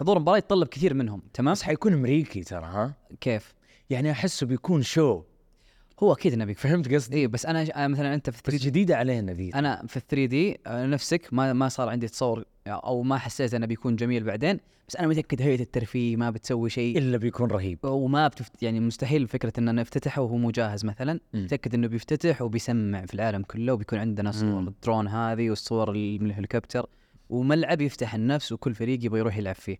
حضور المباراة يتطلب كثير منهم تمام؟ بس حيكون أمريكي ترى ها؟ كيف؟ يعني أحسه بيكون شو؟ هو أكيد نبي. فهمت قصدي؟ اي بس أنا مثلا أنت في بس 3 جديدة علينا ذي. أنا في 3 دي نفسك ما ما صار عندي تصور أو ما حسيت إنه بيكون جميل بعدين بس أنا متأكد هيئة الترفيه ما بتسوي شيء. إلا بيكون رهيب. وما بتفت يعني مستحيل فكرة إنه نفتتحه وهو مو جاهز مثلا. متأكد إنه بيفتتح وبيسمع في العالم كله وبيكون عندنا صور. الدرون هذه والصور اللي من الهليكوبتر وملعب يفتح النفس وكل فريق يبغى يروح يلعب فيه.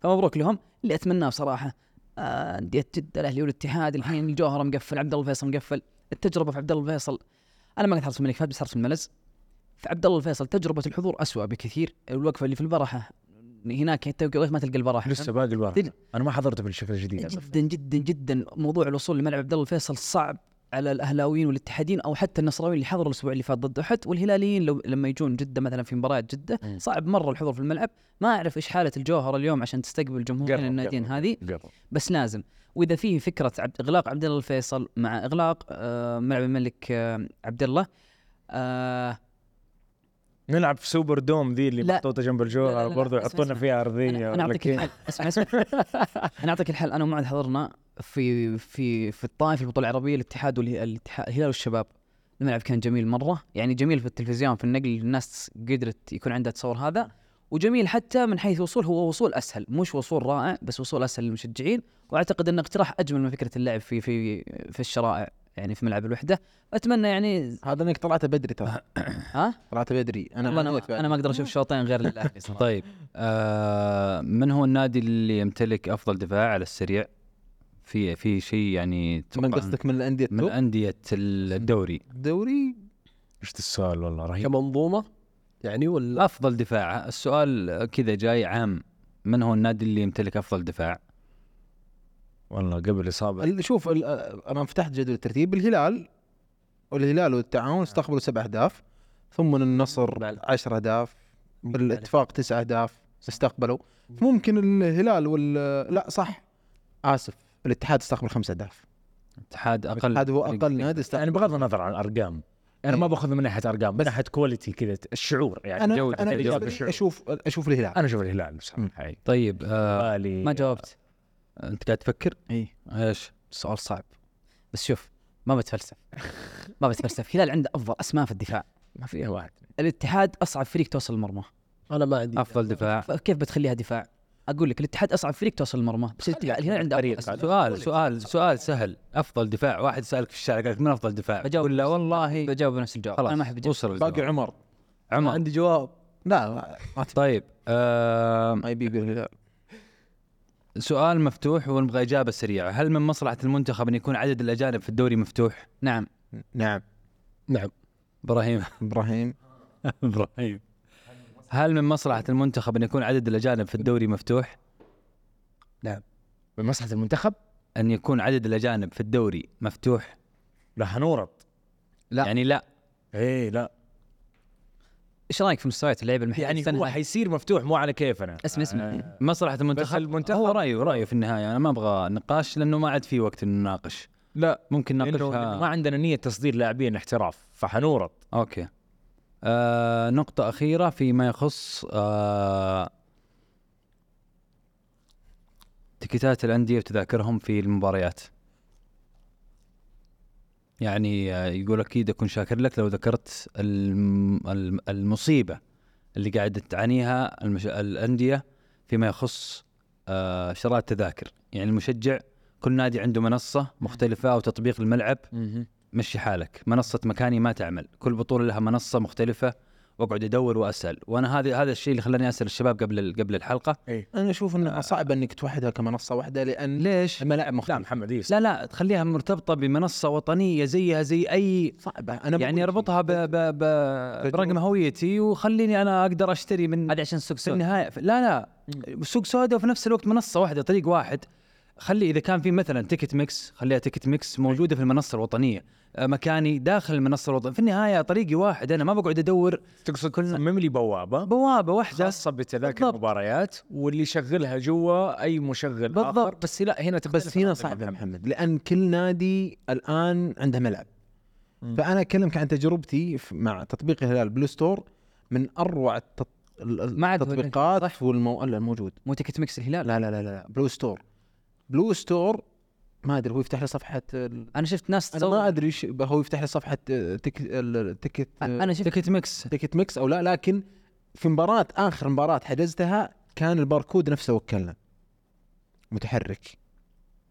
فمبروك لهم. اللي أتمناه بصراحة آه، انديه جده الأهلي والاتحاد الحين الجوهرة مقفل عبد الله الفيصل مقفل. التجربة في عبد الله الفيصل. أنا ما قلت حرس الملك فهد بس حرس الملز. في عبد الله الفيصل تجربة الحضور أسوأ بكثير. الوقفة اللي في البرحه هناك حتى ما تلقى البرحه لسه باقي تج- أنا ما حضرته بالشكل الجديد. جدا جدا جدا موضوع الوصول لملعب عبد الله الفيصل صعب. على الأهلاويين والاتحادين أو حتى النصراويين اللي حضروا الأسبوع اللي فات ضد أحد والهلاليين لو لما يجون جدة مثلا في مباريات جدة. صعب مرة الحضور في الملعب ما أعرف إيش حالة الجوهره اليوم عشان تستقبل جمهورين الناديين هذه. بس لازم وإذا فيه فكرة عبد إغلاق عبد الله الفيصل مع إغلاق آه ملعب الملك آه عبد الله آه نلعب في سوبر دوم ذي اللي لا. محطوطة جنب الجوهر برضو يحطونا. فيها أرضية أنا, أعطيك؟ الحل اسمع اسمع أنا أعطيك الحل أنا ومعد حضرنا في في في الطائف البطولة العربية الاتحاد والاتحاد الهلال والشباب الملعب كان جميل مرة يعني جميل في التلفزيون في النقل الناس قدرت يكون عندها تصور هذا وجميل حتى من حيث وصول هو وصول أسهل مش وصول رائع بس وصول أسهل للمشجعين. وأعتقد انه اقتراح أجمل من فكرة اللعب في في في الشرائع يعني في ملعب الوحدة. أتمنى يعني هذا إنك طلعت بدري ترى. ها؟ طلعت بدري. أنا عانيت أنا. أنا ما أقدر أشوف شوطين غير للأهلي صراحة. طيب آه من هو النادي اللي يمتلك أفضل دفاع على السريع؟ في في شيء يعني من قصدك؟ من الأندية من التوب؟ انديه الدوري. الدوري؟ إيش السؤال والله رهيب. كمنظومة؟ يعني ولا أفضل دفاع. السؤال كذا جاي عام. من هو النادي اللي يمتلك أفضل دفاع؟ والله قبل إصابة. شوف ال- أنا فتحت جدول الترتيب. الهلال والهلال والتعاون استقبلوا سبع أهداف ثم النصر بلى. عشر أهداف الاتفاق تسع أهداف استقبلوا. ممكن الهلال وال لا صح. آسف الاتحاد استقبل خمس أهداف. الاتحاد أقل. الاتحاد هو أقل فيه. نادي يعني بغض النظر عن الأرقام أنا ما باخذ من ناحية أرقام من ناحية كواليتي كذا الشعور يعني. أنا جودة أنا بالشعور. أشوف أشوف الهلال. أنا أشوف الهلال بصراحة. طيب آه بالي ما جاوبت. أنت قاعد تفكر؟ اي إيش؟ سؤال صعب. بس شوف ما بتفلسف. ما بتفلسف. هلال عنده أفضل أسماء في الدفاع. ما فيها واحد. الاتحاد أصعب فريق توصل المرمى. أنا ما عندي. أفضل دفاع. فكيف بتخليها دفاع؟ أقول لك الاتحاد اصعب فريق توصل المرمى بس الاتحاد- الهلال عنده فريق. سؤال سؤال سؤال سهل. أفضل دفاع واحد سألك في الشارع قال لك من أفضل دفاع؟ بجاوب له والله بجاوب بنفس الجواب. خلاص أنا ما أحب. وصل باقي. عمر. عمر. عندي جواب. لا طيب آه ما يبي يقول الهلال سؤال مفتوح ونبغى إجابة سريعة. هل من مصلحة المنتخب أن يكون عدد الأجانب في الدوري مفتوح؟ نعم. نعم. نعم. إبراهيم. إبراهيم. إبراهيم. هل من مصلحة المنتخب أن يكون عدد الأجانب في الدوري مفتوح؟ من مصلحة المنتخب؟ أن يكون عدد الأجانب في الدوري مفتوح؟ لا حنورط لا. يعني لا. إيه لا. إيش رأيك في مستويات اللعيبة المحلية يعني السنة هو؟ حيصير مفتوح مو على كيفنا. اسمع اسمع. آه، مصلحة المنتخب؟ المنتخب- هو رأيه رأيه في النهاية. أنا ما أبغى نقاش لأنه ما عاد في وقت نناقش لا. ممكن لأنه ما نناقشها عندنا نية تصدير لاعبين احتراف فحنورط. أوكي. آه نقطة أخيرة فيما يخص آه تكتات الأندية وتذاكرهم في المباريات. يعني آه يقول أكيد أكون شاكر لك لو ذكرت الم- الم- المصيبة اللي قاعد تعانيها المش... الأندية فيما يخص آه شراء التذاكر. يعني المشجع كل نادي عنده منصة مختلفة أو تطبيق الملعب. مشي حالك. منصة مكاني ما تعمل. كل بطولة لها منصة مختلفة وأقعد أدور وأسأل. وأنا هذا هذا الشيء اللي خلاني أسأل الشباب قبل ال- قبل الحلقة. أنا أشوف انها صعب إنك توحدها كمنصة واحدة لأن ليش؟ الملاعب لا مختلفه محمد إيه لا لا تخليها مرتبطة بمنصة وطنية زيها زي أي صعبة. أنا يعني أربطها ب ب ب برقم هويتي وخليني أنا أقدر أشتري من هذه عشان سوق في سود النهاية. لا لا. سوق سوداء وفي نفس الوقت منصة واحدة طريق واحد. خلي إذا كان في مثلا Ticketmx خليها Ticketmx موجودة في المنصة الوطنية. آه، مكاني داخل المنصة الوطنية. في النهاية طريقي واحد أنا ما بقعد أدور. تقصد تصمم لي بوابة؟ بوابة واحدة. خاصة بتذاكر بالضبط. المباريات واللي يشغلها جوا أي مشغل بالضبط. اخر بس لا هنا بس هنا صعب يا محمد. لأن كل نادي الآن عنده ملعب. مم. فأنا اكلمك عن تجربتي مع تطبيق الهلال Blue Store من أروع التط... التطبيقات والمو... الموجود. مو Ticketmx الهلال لا لا لا لا. Blue Store. Blue Store ما أدري هو يفتح لي صفحة ال... أنا شفت ناس أنا ما أدري إيش هو يفتح لي صفحة tick... ال ticket أنا شفت TicketMX. TicketMX أو لا لكن في مباراة آخر مباراة حجزتها كان الباركود نفسه وكلنا. متحرك.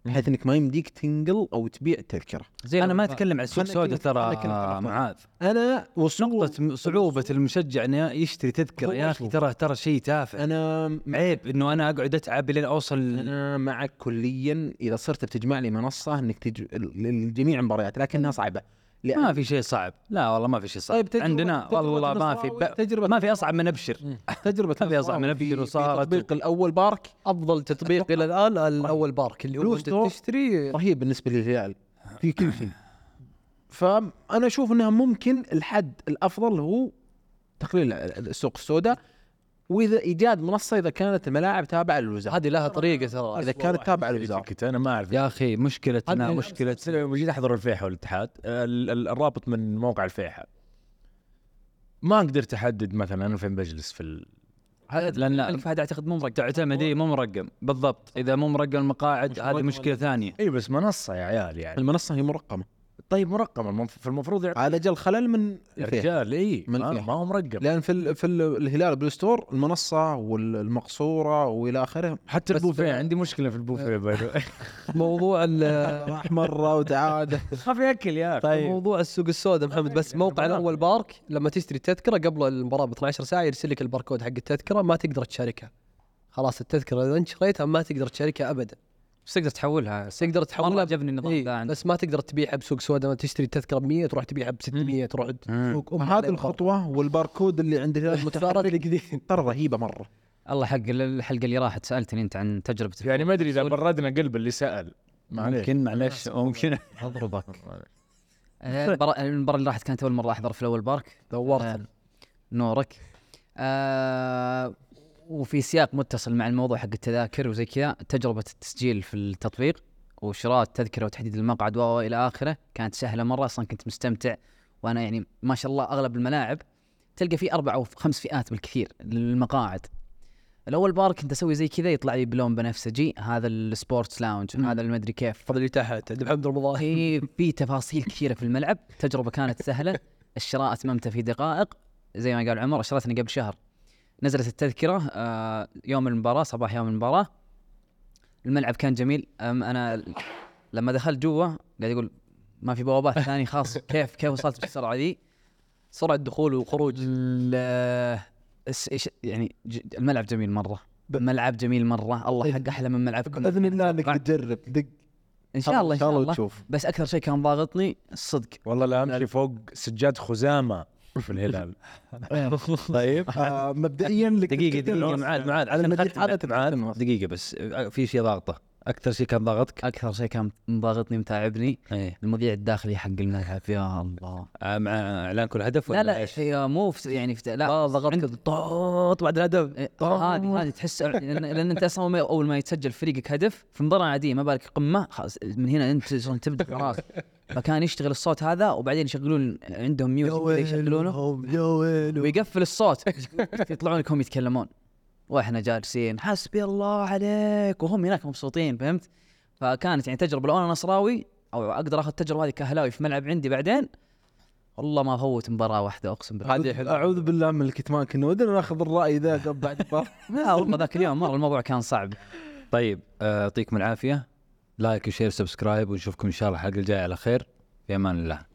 بحيث إنك ما يمديك تنقل أو تبيع التذكره زي أنا ما. أتكلم عن سوق خلنا سوداء ترى. معاذ أنا وصول نقطة م- صعوبة المشجع إنه يشتري تذكرة هو يا أخي. ترى ترى شيء تافه أنا عيب إنه أنا أقعد أتعب لين أوصل أنا معك كليا إذا صرت بتجمع لي منصة إنك تج... للجميع المباريات لكنها صعبة لأن ما في شيء صعب. لا والله ما في شيء صعب. طيب تجربة- عندنا تجربة والله ما في ب... تجربة ما في أصعب من أبشر. تجربة ما في أصعب من في- وصارت. التطبيق الأول بارك أفضل تطبيق إلى الآن الأول بارك اللي هو. تشتري رهيب بالنسبة للهلال في كل شيء. فأنا أشوف إنها ممكن الحد الأفضل هو تقليل السوق السوداء. وإذا إيجاد منصة إذا كانت الملاعب تابعة للوزارة. هذه لها طريقة ترى. إذا كانت تابعة للوزارة. أنا ما أعرف. يا أخي مشكلتنا لما جيت أحضر الفيحة والاتحاد. ال- ال- الرابط من موقع الفيحة. ما قدرت احدد مثلا أنا فين بجلس في ال... لأن الفهد أعتقد مو مرقم. تعتمد إيه، مو مرقم. بالضبط. إذا مو مرقم المقاعد هذه مرقم مشكلة ثانية. اي بس منصة يا عيال يعني. المنصة هي مرقمة. طيب مرقم المف- فالمفروض يعطي هذا جل خلل من الفيحة. رجال إي من ما, هو مرقم. لأن في ال في ال الهلال Blue Store المنصة والمقصورة وإلى آخره. حتى البوفيه عندي مشكلة في البوفيه by the way. موضوع ال- راح مرة وتعاد. ما في أكل يا أخي. موضوع السوق السوداء محمد بس موقع الأول Park لما تشتري التذكرة قبل المباراة ب 12 ساعة يرسل لك الباركود حق التذكرة ما تقدر تشاركها. خلاص التذكرة اذا أنت شريتها ما تقدر تشاركها ابدا. بس تقدر تحولها تقدر والله تحولها عجبني النظام إيه ذا عندك. بس ما تقدر تبيعها بسوق سوداء تشتري التذكره ب 100 تروح تبيعها ب 600 تروح سوق هذه الخطوة والباركود اللي عند الجديد ترى رهيبة مرة. الله حق الحلقة اللي راحت سألتني أنت عن تجربة يعني ما أدري إذا بردنا قلب اللي سأل. معليش ممكن معلش ممكن. أضربك. آه، المباراة المباراة اللي راحت كانت أول مرة أحضر في الأول بارك. دورت آه، نورك. آه وفي سياق متصل مع الموضوع حق التذاكر وزي كذا تجربة التسجيل في التطبيق وشراء التذكرة وتحديد المقعد و إلى آخره كانت سهلة مرة أصلا كنت مستمتع وأنا يعني ما شاء الله أغلب الملاعب تلقى فيه أربع أو خمس فئات بالكثير للمقاعد. الأول Park كنت أسوي زي كذا يطلع لي بلون بنفسجي هذا ال sports lounge هذا المدري كيف. فضل اللي تحت عند محمد رمضان في في تفاصيل كثيرة في الملعب تجربة كانت سهلة الشراء اتممته في دقائق زي ما قال عمر اشتريتني قبل شهر. نزلت التذكرة آه، يوم المباراة صباح يوم المباراة. الملعب كان جميل. أم أنا لما دخلت جوا قاعد يقول ما في بوابات ثاني خاص كيف كيف وصلت بالسرعه ذي؟ سرعة دخول وخروج. ال- الس- إيش- يعني ج- الملعب جميل مرة. ملعب جميل مرة. الله حق أحلى من ملعبكم بإذن الله إنك تجرب. دق. إن شاء الله إن شاء الله تشوف. بس أكثر شيء كان ضاغطني الصدق. والله لا. امشي فوق سجاد خزامة. في الهلال طيب. آه مبدئيا معاذ معاذ عشان المدينة ختم هذا معاذ دقيقة بس آه، في شيء ضاغطة. أكثر شيء كان ضاغطك؟ أكثر شيء كان ضاغطني متعبني إيه. المذيع الداخلي حق الملعب. يا الله. آه، مع إعلان كل هدف لا ولا لا إيش؟ هي مو في يعني في لا ضغطت طوط بعد الهدف. إيه، هذه هذه تحس لأن, لأن أنت أصلا أول ما يتسجل فريقك هدف في مباراة عادية ما بالك قمة خلاص من هنا أنت تبدأ خلاص. فكان يشتغل الصوت هذا وبعدين يشغلون عندهم music يشغلونه. ويقفل الصوت. يطلعون لك هم يتكلمون. وإحنا جالسين. حسبي الله عليك. وهم هناك مبسوطين فهمت؟ فكانت يعني تجربة. لو أنا نصراوي أو أقدر آخذ التجربه هذه كهلالي في ملعب عندي بعدين والله ما افوت مباراة واحدة أقسم بالله. هذه حلوة أعوذ بالله من الكتمان. كنا ودنا ناخذ الرأي ذا بعد. لا والله ذاك اليوم مرة الموضوع كان صعب. طيب يعطيكم العافية. like و share و subscribe ونشوفكم إن شاء الله الحلقة الجاية. على خير. في أمان الله.